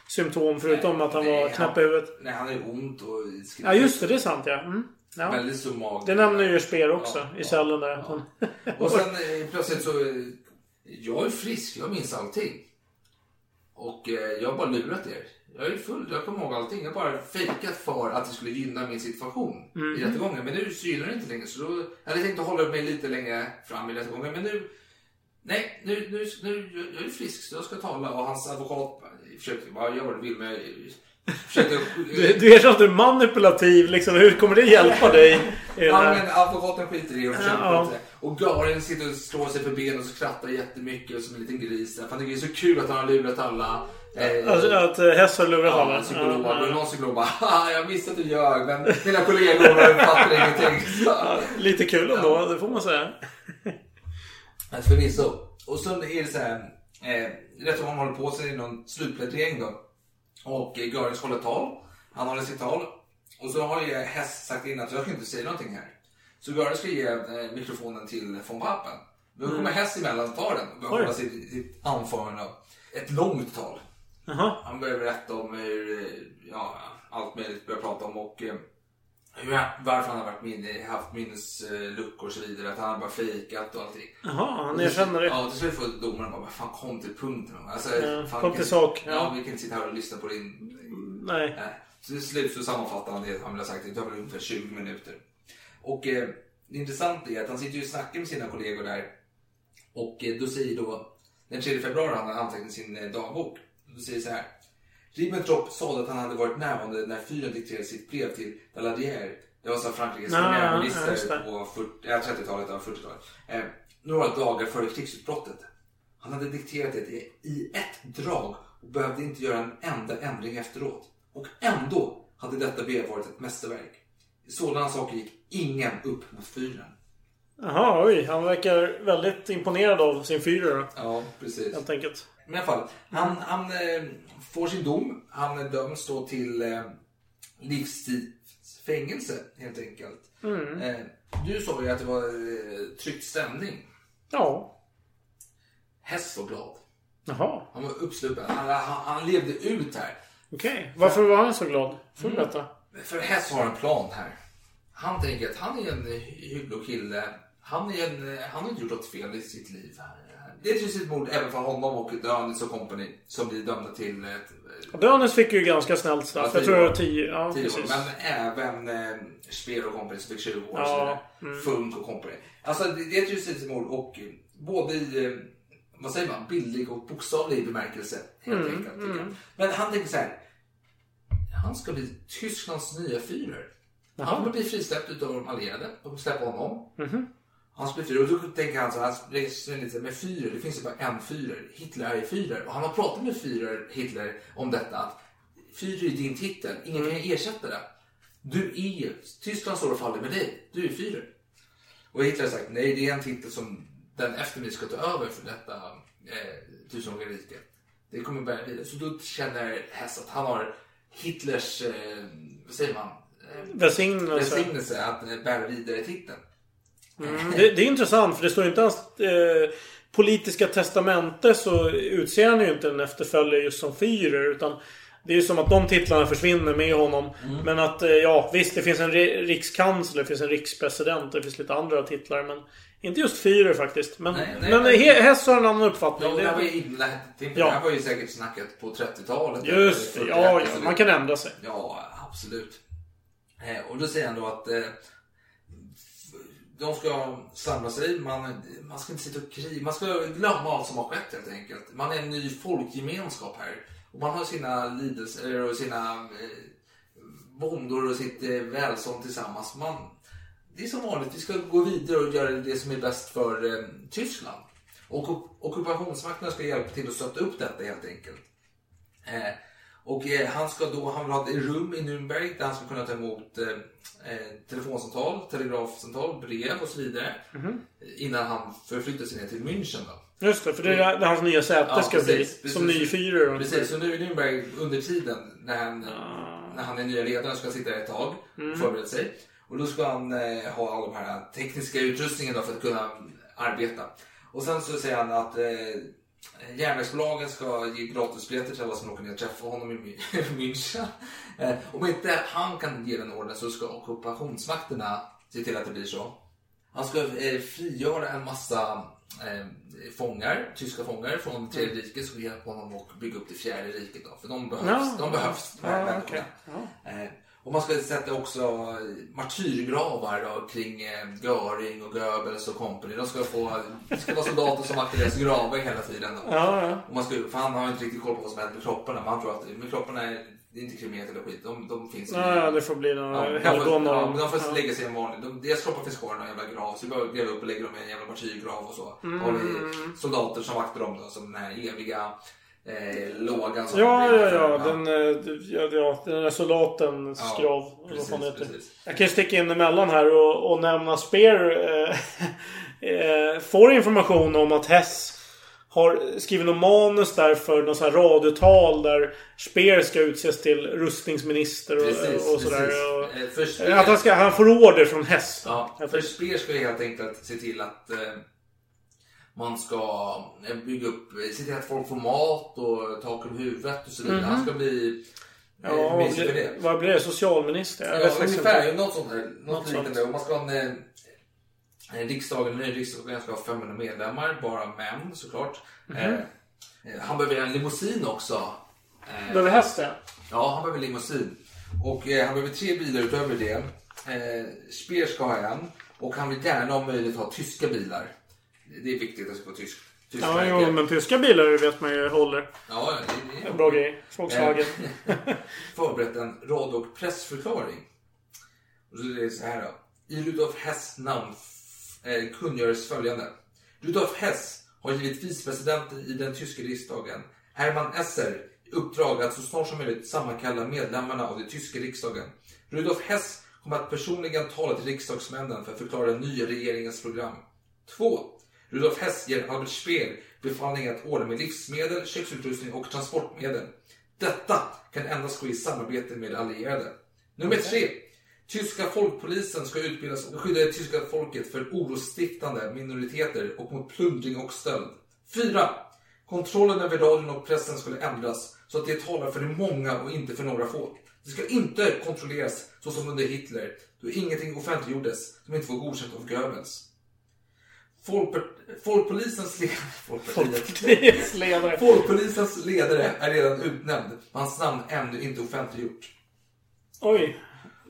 symptom förutom att han var knäpp i huvudet? Nej, han är ont och skriker. Ja, just det. Det är sant ja. Mm. Ja. Väldigt stor mage. Det nämner ju Speer också Ja, i cellen där. Och sen eh, plötsligt så... eh, Jag är frisk, jag minns allting. Och eh, jag har bara lurat er. Jag är full, jag kommer ihåg allting. Jag har bara fejkat för att det skulle gynna min situation Mm. i rättegången. Men nu så gynnar det inte längre. Så då, jag hade tänkt att hålla mig lite längre fram i rättegången. Men nu... Nej, nu, nu, nu jag är frisk så jag ska tala. Och hans advokat försökte bara göra vad du vill. Men jag försökte... Du, du är så att du är manipulativ liksom. Hur kommer det hjälpa dig? Ja, men advokaten skiter i det och försöker Ja. Och Garin sitter och slår sig för benen och skrattar jättemycket som en liten gris. För han tycker det är så kul att han har lurat alla. Eh, Alltså, att eh, Hess har lurat ja, alla? psykolog. Ja, Och ja. någon psykolog bara Haha, jag visste att du ljög men mina kollegor fattar ingenting. Ja, lite kul ändå, det får man säga. Förvisso. Och så är det så här. Eh, rättegången håller på sig i någon slutplädering då. Och eh, Görings håller tal. Han håller sitt tal. Och så har ju Hess sagt innan att jag ska inte säga någonting här. Så Göring ska ge eh, mikrofonen till von Papen. Då kommer Mm. Hess emellan och tar den och börjar hålla sitt, sitt anförande. Ett långt tal. Jaha. Han börjar berätta om hur, eh, ja, allt möjligt börjar prata om och varför han har varit minne, haft minnesluckor och så vidare. Att han har bara fejkat och allting. Jaha, han erkänner det. Ja, till slut får domaren bara, "Vad fan kom till punkten. Alltså, Ja, fan, kom till sak, Ja. ja. vi kan inte sitta här och lyssna på din... Nej. Nej. Så till slut så sammanfattar han det han vill ha sagt. Det tar väl ungefär 20 minuter. Och eh, det intressanta är att han sitter ju och snackar med sina kollegor där. Och eh, då säger då, den 3 februari har han antecknat i sin eh, dagbok. Då säger så här. Ribbentrop sade att han hade varit närvarande när fyren dikterade sitt brev till Daladier Det var så Frankrikes just premiärminister på 40 ja, 30-talet och 40-talet. Eh, några dagar före krigsutbrottet. Han hade dikterat det i ett drag och behövde inte göra en enda ändring efteråt. Och ändå hade detta brev varit ett mästerverk. I sådana saker gick ingen upp mot fyren. Jaha, oj. Han verkar väldigt imponerad av sin fyra. Ja, precis. Helt enkelt. Men i alla fall, han, han eh, får sin dom. Han döms då till eh, livstidsfängelse helt enkelt. Mm. Eh, du sa ju att det var eh, tryckt stämning. Ja. Hess var glad. Jaha. Han var uppsluppen. Han, han, han levde ut här. Okej. Varför var han så glad? Får du berätta? För Hess har en plan här. Han tänker att han är en hygglig kille. Han, är en, han har inte gjort något fel i sitt liv. Det är ett rysligt mord även för honom och Dönis och company som blir dömda till ett Dönes fick ju ganska snällt straff. Ja, jag tror det var 10. Ja, Tio år. Men även eh, Speer och company som fick 20 år. Ja, mm. Funk och company. Alltså det, det är ett justitiemord och eh, både i, eh, vad säger man, bildlig och bokstavlig bemärkelse. Helt Mm, enkelt. mm. Men han tänker så här. Han ska bli Tysklands nya Führer. Han kommer bli frisläppt utav de allierade. De släppa honom. Mhm. Han ska bli Führer. Och då tänker han så här, han lite med Führer. Det finns ju bara en Führer. Hitler är Führer. Och han har pratat med Führer, Hitler, om detta. Att Führer är din titel. Ingen kan ersätta det. Du är Tyskland står och faller med dig. Du är Führer. Och Hitler har sagt, nej det är en titel som den efter mig ska ta över för detta eh, tusenåriga rike. Det kommer bära vidare. Så då känner Hess att han har Hitlers, eh, vad säger man? Eh, Välsignelse. Välsignelse att eh, bära vidare titeln. Mm, det, det är intressant för det står inte hans eh, politiska testamente så utser han ju inte en efterföljare just som Führer utan det är ju som att de titlarna försvinner med honom. Mm. Men att, eh, ja visst det finns en ri- rikskansler, det finns en rikspresident, det finns lite andra titlar men inte just Führer faktiskt. Men, Nej, nej, men He- Hess har en annan uppfattning. Ja, det här var ju det, innan, det, Ja. här var ju säkert snacket på 30-talet. just det, ja, 40-talet. ja, man kan ändra sig. Ja, absolut. Eh, och då säger han då att eh, de ska samla sig, man, man ska inte sitta och kriga, man ska glömma allt som har skett helt enkelt. Man är en ny folkgemenskap här. Och man har sina lidelser och sina eh, och sitt eh, välstånd tillsammans. Man, det är som vanligt, vi ska gå vidare och göra det som är bäst för eh, Tyskland. Och ockupationsmakterna ska hjälpa till att stötta upp detta helt enkelt. Eh, och eh, han ska då, han vill ha ett rum i Nürnberg där han ska kunna ta emot eh, eh, telefonsamtal, telegrafsamtal, brev och så vidare. Mhm. Innan han förflyttar sig ner till München då. Just det, för det är där hans nya säte ska bli. Som ny Führer. Precis, så nu i Nürnberg under tiden när han, när han är nya ledaren ska han sitta ett tag och Mm. förbereda sig. Och då ska han eh, ha all de här tekniska utrustningen då för att kunna arbeta. Och sen så säger han att eh, järnvägsbolagen ska ge gratisbiljetter till alla som åker ner och träffar honom i München. Eh, om inte han kan ge den orden så ska ockupationsmakterna se till att det blir så. Han ska eh, frigöra en massa eh, fångar, tyska fångar från det tredje riket som hjälpa honom att bygga upp det fjärde riket. Då, för de behövs. Ja. de behövs de här Ja, människorna. okej. Ja. Och man ska sätta också martyrgravar kring eh, Göring och Goebbels och company. De ska få, det ska vara soldater som vaktar deras gravar hela tiden. Ja, ja. Och man ska, för han har inte riktigt koll på vad som händer med kropparna. Men han tror att med kropparna är det är inte kremerat eller skit. De, de finns Ja, ja, det får bli några de helgon ja, de får Ja. lägga sig i en vanlig... De, deras kroppar finns kvar i någon jävla grav. Så vi behöver gräva upp och lägga dem i en jävla martyrgrav och så. Mm. Och soldater som vaktar dem då. Som den här eviga eh, lågan som Ja, ja, ja. Den, eh, ja, ja, den där soldatens Ja, vad precis, det heter. precis. Jag kan sticka in emellan här och, och nämna Speer. Eh, eh, får information om att Hess har skrivit något manus där för något här radiotal där Speer ska utses till rustningsminister och, Precis, och sådär. precis. Och, Eh, för Speer- att han, ska, han får order från Hess. Ja, för Speer ska ju helt enkelt se till att eh, man ska eh, bygga upp, se till att folk får mat och tak över huvudet och så vidare. Mhm. Han ska bli eh, Ja, minister för blir- det. vad blir det? Socialminister? Ja, ungefär. Något sånt där. Något, sånt. liknande. Och man ska ha en, eh, en riksdagen, en ny riksdagen ska ha 500 medlemmar, bara män såklart. Mhm. Eh, eh, han behöver en limousin också. Eh, Behöver det? Ja, han behöver limousin. Och eh, han behöver tre bilar utöver det. Eh, Speer ska ha en. Och han vill gärna ha möjlighet att ha tyska bilar. Det är viktigt att det ska vara tysk. tysk Ja, märke. jo, men tyska bilar vet man ju håller. Ja, det, det En bra grej. Volkswagen. Förberett en radio och pressförklaring. Och så är det så här då. I Rudolf Hess namn eh, kungöres följande. Rudolf Hess har givit vicepresidenten i den tyska riksdagen, Hermann Esser, i uppdrag att så snart som möjligt sammankalla medlemmarna av den tyska riksdagen. Rudolf Hess kommer att personligen tala till riksdagsmännen för att förklara den nya regeringens program. 2. Rudolf Hess ger Albert Speer befallning att ordna med livsmedel, köksutrustning och transportmedel. Detta kan endast ske i samarbete med allierade. Nummer 3. Tyska folkpolisen ska utbildas och skydda det tyska folket för orosstiftande minoriteter och mot plundring och stöld. 4. Kontrollen över radion och pressen skulle ändras så att det talar för de många och inte för några få. Det ska inte kontrolleras så som under Hitler, då ingenting offentliggjordes som inte var godkänt av Goebbels. Folkpolisens, Folkpartiets ledare. Folkpolisens ledare är redan utnämnd, men hans namn ännu inte offentliggjort. Oj.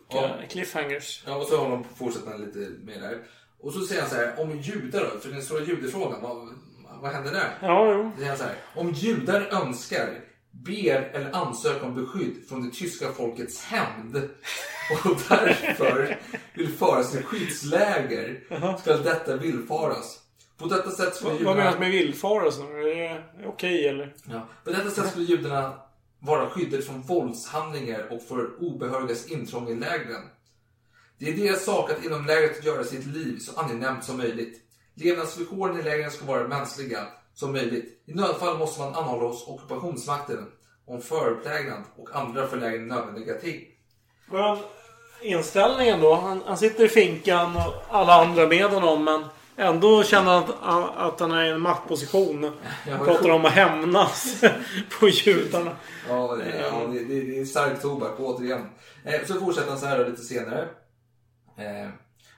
Ja. Cliffhangers. Ja, och så har de fortsatt lite mer där. Och så säger han så här, om judar då, för den stora judefrågan, vad, vad händer där? Ja, jo. Säger han så här, om judar önskar, ber eller ansöker om beskydd från det tyska folkets hämnd och därför vill föras till skyddsläger ska detta villfaras. På detta sätt skulle Vad vad menas med villfarelse? Är det okej eller? Ja. På detta sätt skulle judarna vara skyddade från våldshandlingar och för obehörigas intrång i lägren. Det är deras sak att inom lägret göra sitt liv så angenämt som möjligt. Levnadsvillkoren i lägren ska vara mänskliga som möjligt. I nödfall måste man anhålla hos ockupationsmakten om förplägnad och andra för lägren nödvändiga ting. Men inställningen då? Han, han sitter i finkan och alla andra med honom men ändå känner han att, att han är i en maktposition. Han pratar om att hämnas på judarna. Ja, det, ja, det, det, det är stark tobak återigen. Eh, så fortsätter han så här då lite senare. Eh,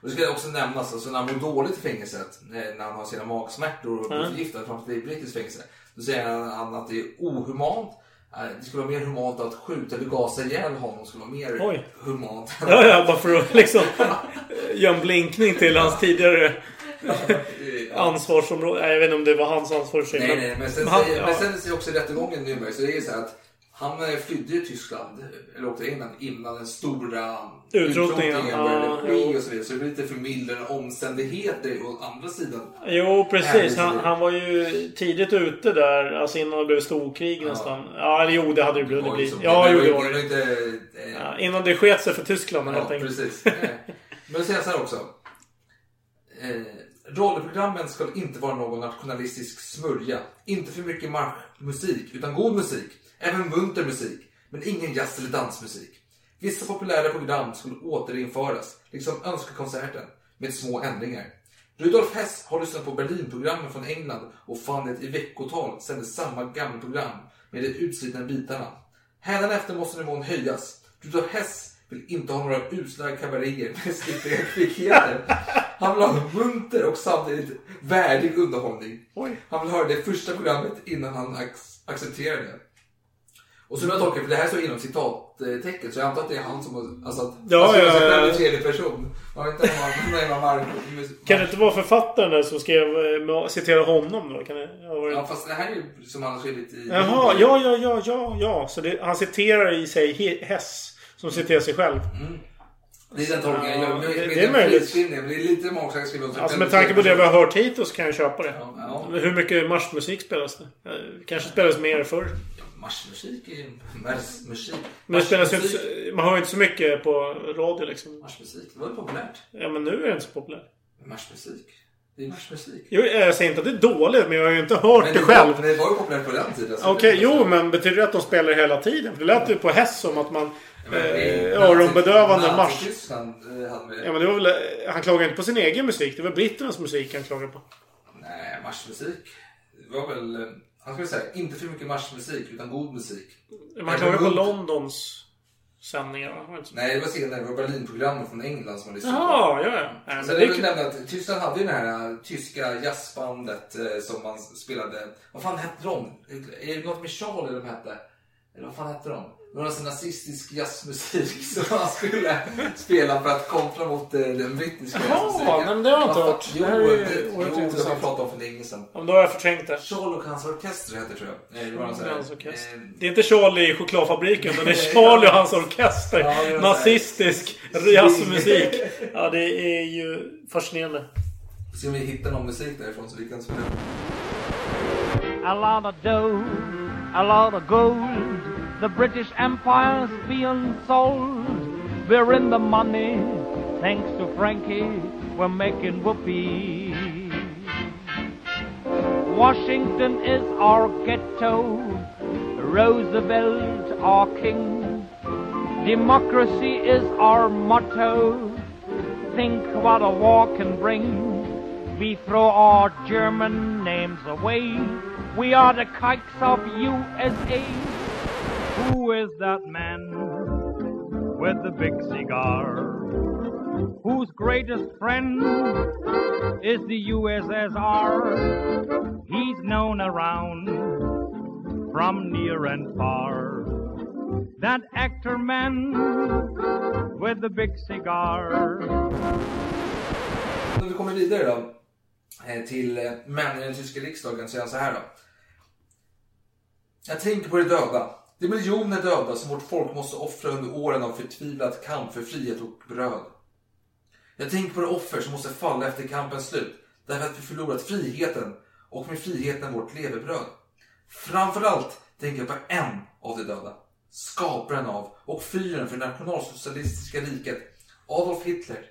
och det ska också nämnas, alltså när han mår dåligt i fängelset, eh, när han har sina magsmärtor och blir Mm. förgiftad framför det brittiskt fängelse. Då säger han att det är ohumant. Eh, Det skulle vara mer humant att skjuta eller gasa ihjäl honom. Skulle vara mer Oj. humant. Ja, ja, bara för att liksom göra en blinkning till hans tidigare ansvarsområde. Jag vet inte om det var hans ansvar i och för sig, Nej, nej, men sen, han- säger, ja. men sen säger också rättegången Nürnberg så är det så här att han eh, flydde till Tyskland, eller åkte England innan den stora Utrotningen, ja, började ske och så vidare. Så det blir lite förmildrande omständigheter å andra sidan. Jo, precis. Han, han var ju tidigt ute där. Alltså innan det blev storkrig nästan. Ja, eller jo, det hade det blivit. Ju så. Ja, jo, det ju- var inte, eh, Ja, innan det sket sig för Tyskland helt Ja, enkelt. precis. Eh, Men jag säger så här också. Eh, radioprogrammen ska inte vara någon nationalistisk smörja. Inte för mycket marschmusik, utan god musik. Även munter musik. Men ingen jazz eller dansmusik. Vissa populära program skulle återinföras, liksom Önskekonserten, med små ändringar. Rudolf Hess har lyssnat på Berlinprogrammen från England och fann det i veckotal sändes samma gamla program med de utslitna bitarna. Hädanefter måste nivån höjas. Rudolf Hess vill inte ha några usla kabaréer med slippriga kvickheter. Han vill ha munter och samtidigt värdig underhållning. Han vill höra det första programmet innan han ac- accepterar det. Och som jag tolkar, för det här står inom citattecken, så jag antar att det är han som har... Alltså att Ja, skriver sig ja, själv ja. i tredje person. Man vet inte om nej, man var, Kan det inte vara författaren där som skrev, eh, med- citera honom då? Kan det, ja, det... Ja, fast det här är ju som han har skrivit i... Jaha, ja, ja, ja, ja, ja. Så det, han citerar i sig He- Hess. Som citerar sig själv. Det är den tolkningen jag gör. Ja, det- det är möjligt. men det är lite magstarkt skriva. Alltså med tanke på det vi har hört hittills kan jag köpa det. ja. Hur mycket marschmusik spelas det? Eh, Kanske spelas mer förr. Marschmusik är ju marsmusik. Men det spelas ju Marschmusik- inte, man hör ju inte så mycket på radio liksom. Marschmusik, det var ju populärt. Ja men nu är det inte så populärt. Marschmusik. Det är marschmusik. Jo, jag säger inte att det är dåligt men jag har ju inte hört det, själv. Var, men det var ju populärt på den tiden. alltså. Okej, jo men betyder det att de spelar hela tiden? För det lät ju på Hess som att man... Men det- Eh, öronbedövande Nazi- marsch. Nazityskland eh, hade med Ja men det var väl... eh, Han klagade inte på sin egen musik. Det var britternas musik han klagade på. Nej, marschmusik. Det var väl... eh, Han skulle säga, inte för mycket marschmusik, utan god musik. Man klagade på Londons sändningar va? Nej, det var senare. Det var Berlinprogrammet från England som man lyssnade Jaha, ja, ja. Men Sen vill jag kul. nämna att Tyskland hade ju det här äh, tyska jazzbandet eh, som man spelade. Vad fan hette de? Är det något med Charlie de hette? Eller vad fan hette de? Någon sån nazistisk jazzmusik som han skulle spela för att kontra mot eh, den brittiska Jaha, jazzmusiken. men det har jag inte hört. Jo, Det här är oerhört det har vi pratat om för länge sedan. Ja, men då har jag förträngt det. Charlie och hans orkester heter tror jag. Nej, det var Hans orkester. eh, Det är inte Charlie i chokladfabriken, men det är Charlie och hans orkester. Ja, det är Nazistisk jazzmusik. Ja, det är ju fascinerande. Ska vi hitta någon musik därifrån så vi kan spela? A lot of dough, a lot of gold. The British Empire's being sold. We're in the money, thanks to Frankie. We're making whoopee. Washington is our ghetto. Roosevelt our king. Democracy is our motto. Think what a war can bring. We throw our German names away. We are the kikes of USA. Who is that man with the big cigar? Whose greatest friend is the USSR? He's known around from near and far. That actor man with the big cigar. När vi kommer vidare då eh, till eh, männen i den tyska riksdagen så är han så här då. Jag tänker på det döda. De miljoner döda som vårt folk måste offra under åren av förtvivlad kamp för frihet och bröd. Jag tänker på de offer som måste falla efter kampens slut därför att vi förlorat friheten och med friheten vårt levebröd. Framförallt tänker jag på en av de döda. Skaparen av och fyren för det nationalsocialistiska riket, Adolf Hitler.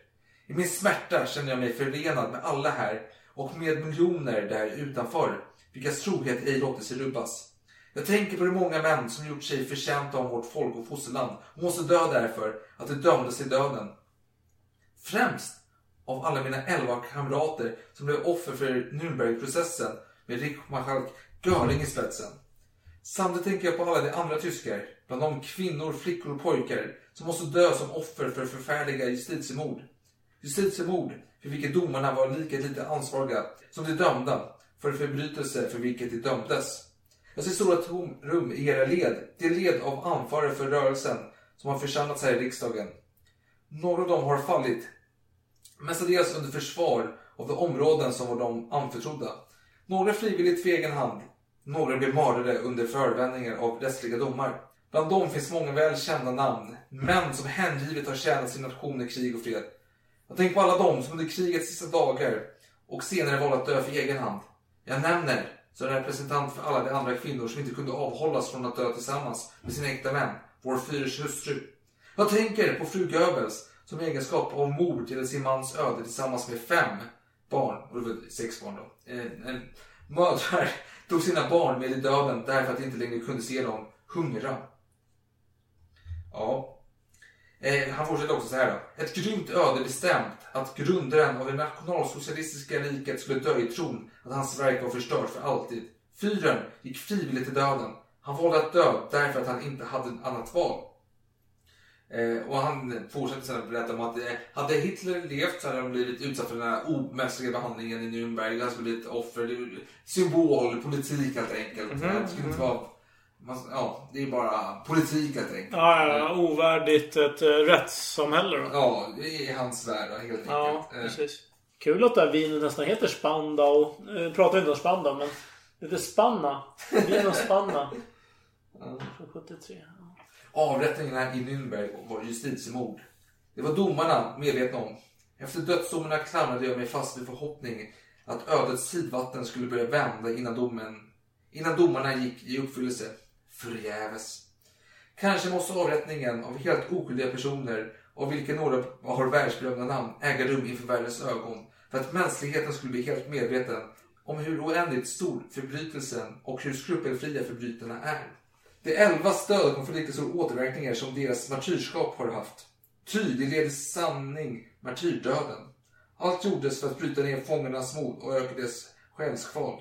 I min smärta känner jag mig förenad med alla här och med miljoner där utanför, vilkas trohet ej låter sig rubbas. Jag tänker på de många män som gjort sig förtjänta av vårt folk och fosterland och måste dö därför att de dömdes till döden. Främst av alla mina elva kamrater som blev offer för Nürnbergprocessen med Riksmarskalk Göring i spetsen. Samtidigt tänker jag på alla de andra tyskar, bland dem kvinnor, flickor och pojkar, som måste dö som offer för förfärliga justitiemord. Justitiemord för vilket domarna var lika lite ansvariga som de dömda för förbrytelse för vilket de dömdes. Jag ser stora tom rum i era led, det led av anförare för rörelsen som har församlats här i riksdagen. Några av dem har fallit, mestadels under försvar av de områden som var dem anförtrodda. Några frivilligt för egen hand, några blev mördade under förevändningar av rättsliga domar. Bland dem finns många väl kända namn, män som hängivet har tjänat sin nation i krig och fred. Jag tänker på alla dem som under krigets sista dagar och senare valde att dö för egen hand. Jag nämner, som representant för alla de andra kvinnor som inte kunde avhållas från att dö tillsammans med sina äkta män, vår Führers hustru. Jag tänker på fru Goebbels som i egenskap av mor till sin mans öde tillsammans med fem barn, och det var sex barn då, eh, mödrar tog sina barn med i döden därför att de inte längre kunde se dem hungra. Ja. Eh, han fortsätter också så här då. Ett grymt öde bestämt att grundaren av det nationalsocialistiska riket skulle dö i tron att hans verk var förstört för alltid. Fyren gick frivilligt till döden. Han valde att dö därför att han inte hade ett annat val. Eh, och han fortsätter sen att berätta om att eh, hade Hitler levt så hade han blivit utsatt för den här omänskliga behandlingen i Nürnberg. Han skulle bli ett offer. Symbol, politik helt enkelt. Mhm, Det skulle inte vara... Man, ja, det är bara politik helt enkelt. Ja, ja, ja, ovärdigt ett uh, rättssamhälle då. Ja, det är hans värld helt enkelt. Ja, Eh, precis. Kul att det här vinet nästan heter Spandau. Eh, pratar inte om Spandau, men det heter Spanna. Vin och Spanna. Från 73. Avrättningarna i Nürnberg var justitiemord. Det var domarna medvetna om. Efter dödsdomarna klamrade jag mig fast vid förhoppning att ödets tidvatten skulle börja vända innan, domen, innan domarna gick i uppfyllelse. Förgäves. Kanske måste avrättningen av helt oskyldiga personer, av vilka några har världsberömda namn, äga rum inför världens ögon. För att mänskligheten skulle bli helt medveten om hur oändligt stor förbrytelsen och hur skrupelfria förbrytarna är. De elva stöd konflikters och återverkningar som deras martyrskap har haft. Ty det leder sanning martyrdöden. Allt gjordes för att bryta ner fångarnas mod och öka deras själskval.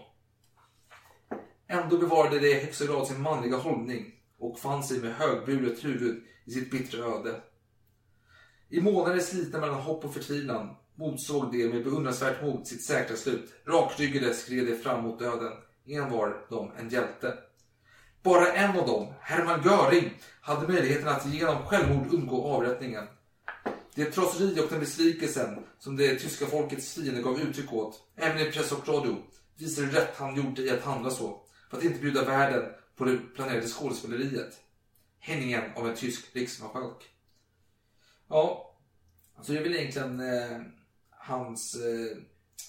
Ändå bevarade de i högsta grad sin manliga hållning och fann sig med högburet huvud i sitt bittra öde. I månader slitna mellan hopp och förtvivlan motsåg de med beundransvärt mod sitt säkra slut. Rakryggade skred de fram mot döden. En var de en hjälte. Bara en av dem, Hermann Göring, hade möjligheten att genom självmord undgå avrättningen. Det traseri och den besvikelsen som det tyska folkets fiende gav uttryck åt, även i press och radio, visar hur rätt han gjorde i att handla så, för att inte bjuda världen på det planerade skådespeleriet. Hängningen av en tysk riksmarskalk. Ja, så det är väl egentligen eh, hans eh,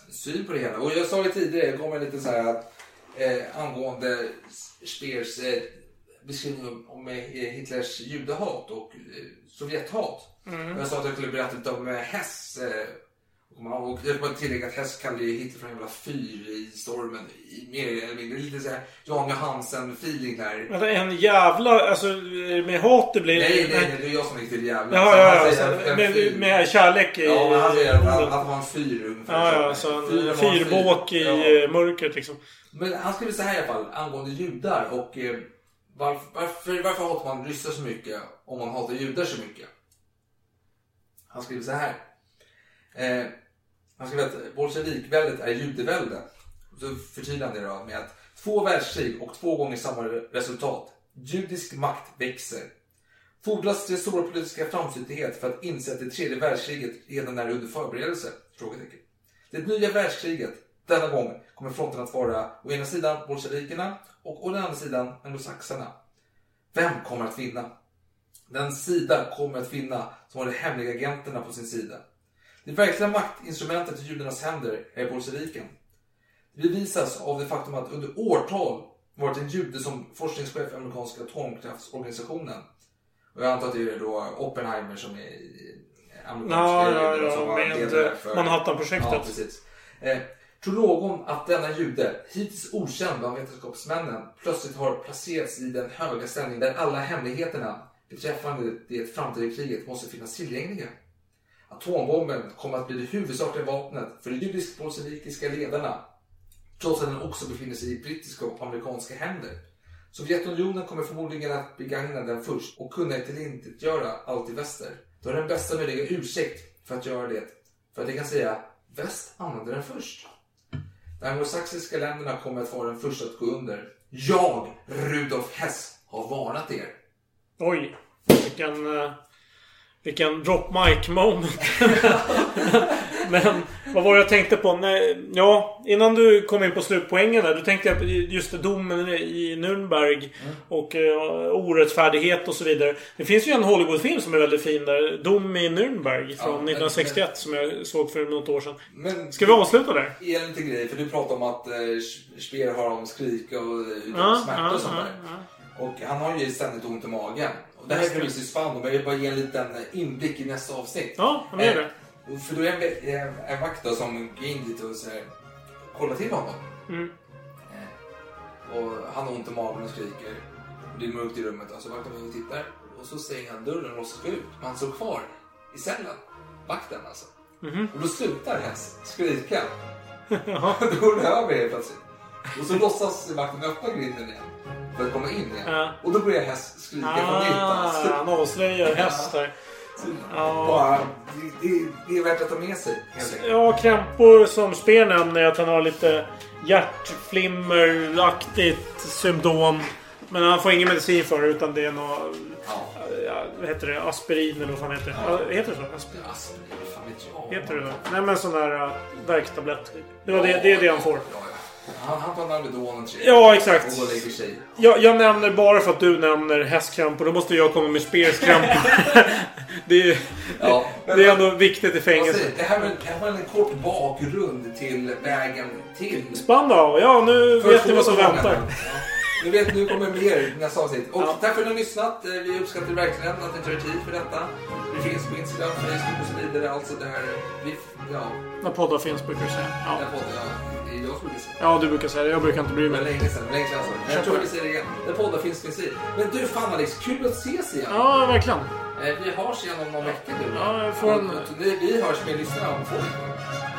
syn på det hela. Och jag sa det tidigare, jag gav mig lite så här att eh, angående Speers eh, beskrivning om, eh, Hitlers judehat och eh, Sovjethat. Mm. Jag sa att jag skulle berätta lite om eh, Hess. Eh, och jag vill tillägga att Hess kallade ju Hitler för en jävla fyr i stormen. I, mer eller mindre lite såhär Jan Johansen-feeling där. Vänta, en jävla... Alltså med hat det blir... Nej, nej, nej, det är jag som gick till jävla. Ja, ja, ja. en med, fyr. med kärlek i... Ja, men han säger att, han var en fyr ungefär. Ja, ja. Så Fyren en fyr. fyrbåk i Ja. eh, mörkret liksom. Men han skriver så här i alla fall angående judar och eh, varför, varför, varför hatar man ryssar så mycket om man hatar judar så mycket? Han skriver så här. Eh, han skrev att bolsjevikväldet är judevälde. Så förtydligar han det då med att två världskrig och två gånger samma resultat. Judisk makt växer. Fordras det stora politiska framsynthet för att inse att det tredje världskriget redan är under förberedelse? Frågetecken. Det nya världskriget, denna gång, kommer fronten att vara å ena sidan bolsjevikerna och å den andra sidan anglosaxarna. Vem kommer att vinna? Den sida kommer att vinna som har de hemliga agenterna på sin sida. Det verkliga maktinstrumentet i judarnas händer är bolsjeviken. Det bevisas av det faktum att under årtal varit en jude som forskningschef i amerikanska atomkraftsorganisationen. Och jag antar att det är då Oppenheimer som är amerikanska Ja, ja, ja, som var ledare för- Manhattan-projektet. Ja, precis. Eh, tror någon att denna jude, hittills okänd bland vetenskapsmännen, plötsligt har placerats i den höga ställning där alla hemligheterna beträffande det framtida kriget måste finnas tillgängliga? Atombomben kommer att bli det huvudsakliga vapnet för de judisk-bolsjevikiska ledarna, trots att den också befinner sig i brittiska och amerikanska händer. Sovjetunionen kommer förmodligen att begagna den först och kunna tillintetgöra allt i väster. Då är den bästa möjliga ursäkt för att göra det, för att det kan säga väst använde den först. De anglosaxiska länderna kommer att vara den första att gå under. Jag, Rudolf Hess, har varnat er. Oj. Vilken... Eh, vilken drop mic moment. Men vad var det jag tänkte på? Nej, ja, innan du kom in på slutpoängen där. Då tänkte jag på just domen i Nürnberg. Och uh, orättfärdighet och så vidare. Det finns ju en Hollywoodfilm som är väldigt fin där. Dom i Nürnberg från Ja, men- 1961 som jag såg för något år sedan. Men- Ska vi avsluta där? En liten grej, för du pratade om att eh, Speer har om skrika och Ja, smärta och sånt där. Och han har ju ständigt ont i magen. Och det här är förvisso i spann, men jag vill bara ge en liten inblick i nästa avsnitt. Ja, men gör det. Eh, För då är det en, en, vakt då som går in dit och så här, kollar till honom. Mm. Eh, och han har ont i magen och skriker. Och det är mörkt i rummet. Alltså vakten går och tittar. Och så stänger han dörren och låtsas gå ut. Men han står kvar i cellen. Vakten alltså. Mhm. Och då slutar Hess skrika. Då går det över helt plötsligt. Och så låtsas vakten öppna grinden igen. För att komma in igen. Ja. Och då börjar Hess skrika på nytt. Ah, Alltså. han avslöjar hästar. Ja. Bara, det, det, det är värt att ta med sig. Ja, krämpor som Speer nämner att han har lite hjärtflimmeraktigt symptom. Men han får ingen medicin för det utan det är något... Ja, vad heter det? Aspirin eller vad fan heter det? Ja. Heter det så? Aspirin? Aspirin, fan vet jag? Heter det så? Nej men sån där uh, värktablett. Det, var det, det är det han får. Han, han tar Nalvedon och tre. Ja, exakt. Och lägger sig. Jag, jag nämner bara för att du nämner hästkrampor. Då måste jag komma med Speers krampor. det, är, Ja, det, det är ändå viktigt i Vad fängelse. säger- Det här var, det här var en kort bakgrund till vägen till Spandau. Ja, nu vet ni vad som väntar. Ja. Nu vet nu kommer mer nästa avsnitt. Och tack för att ni har lyssnat. Eh, Vi uppskattar verkligen att ni tar tid för detta. Vi finns på Instagram, Facebook och så vidare. Alltså det här... Vi, ja, När poddar finns brukar du säga. Ja. podden, ja, jag som brukar säga. ja, du brukar säga det. Jag brukar inte bry mig. länge sedan, länge sedan alltså. Men jag tror vi säger det igen. Där poddar finns, finns i. Men du, fan Alex, kul att ses igen. Ja, verkligen. Eh, Vi hörs igen om någon vecka du. Ja, jag får en- Vi vi hörs med lyssnarna om två veckor.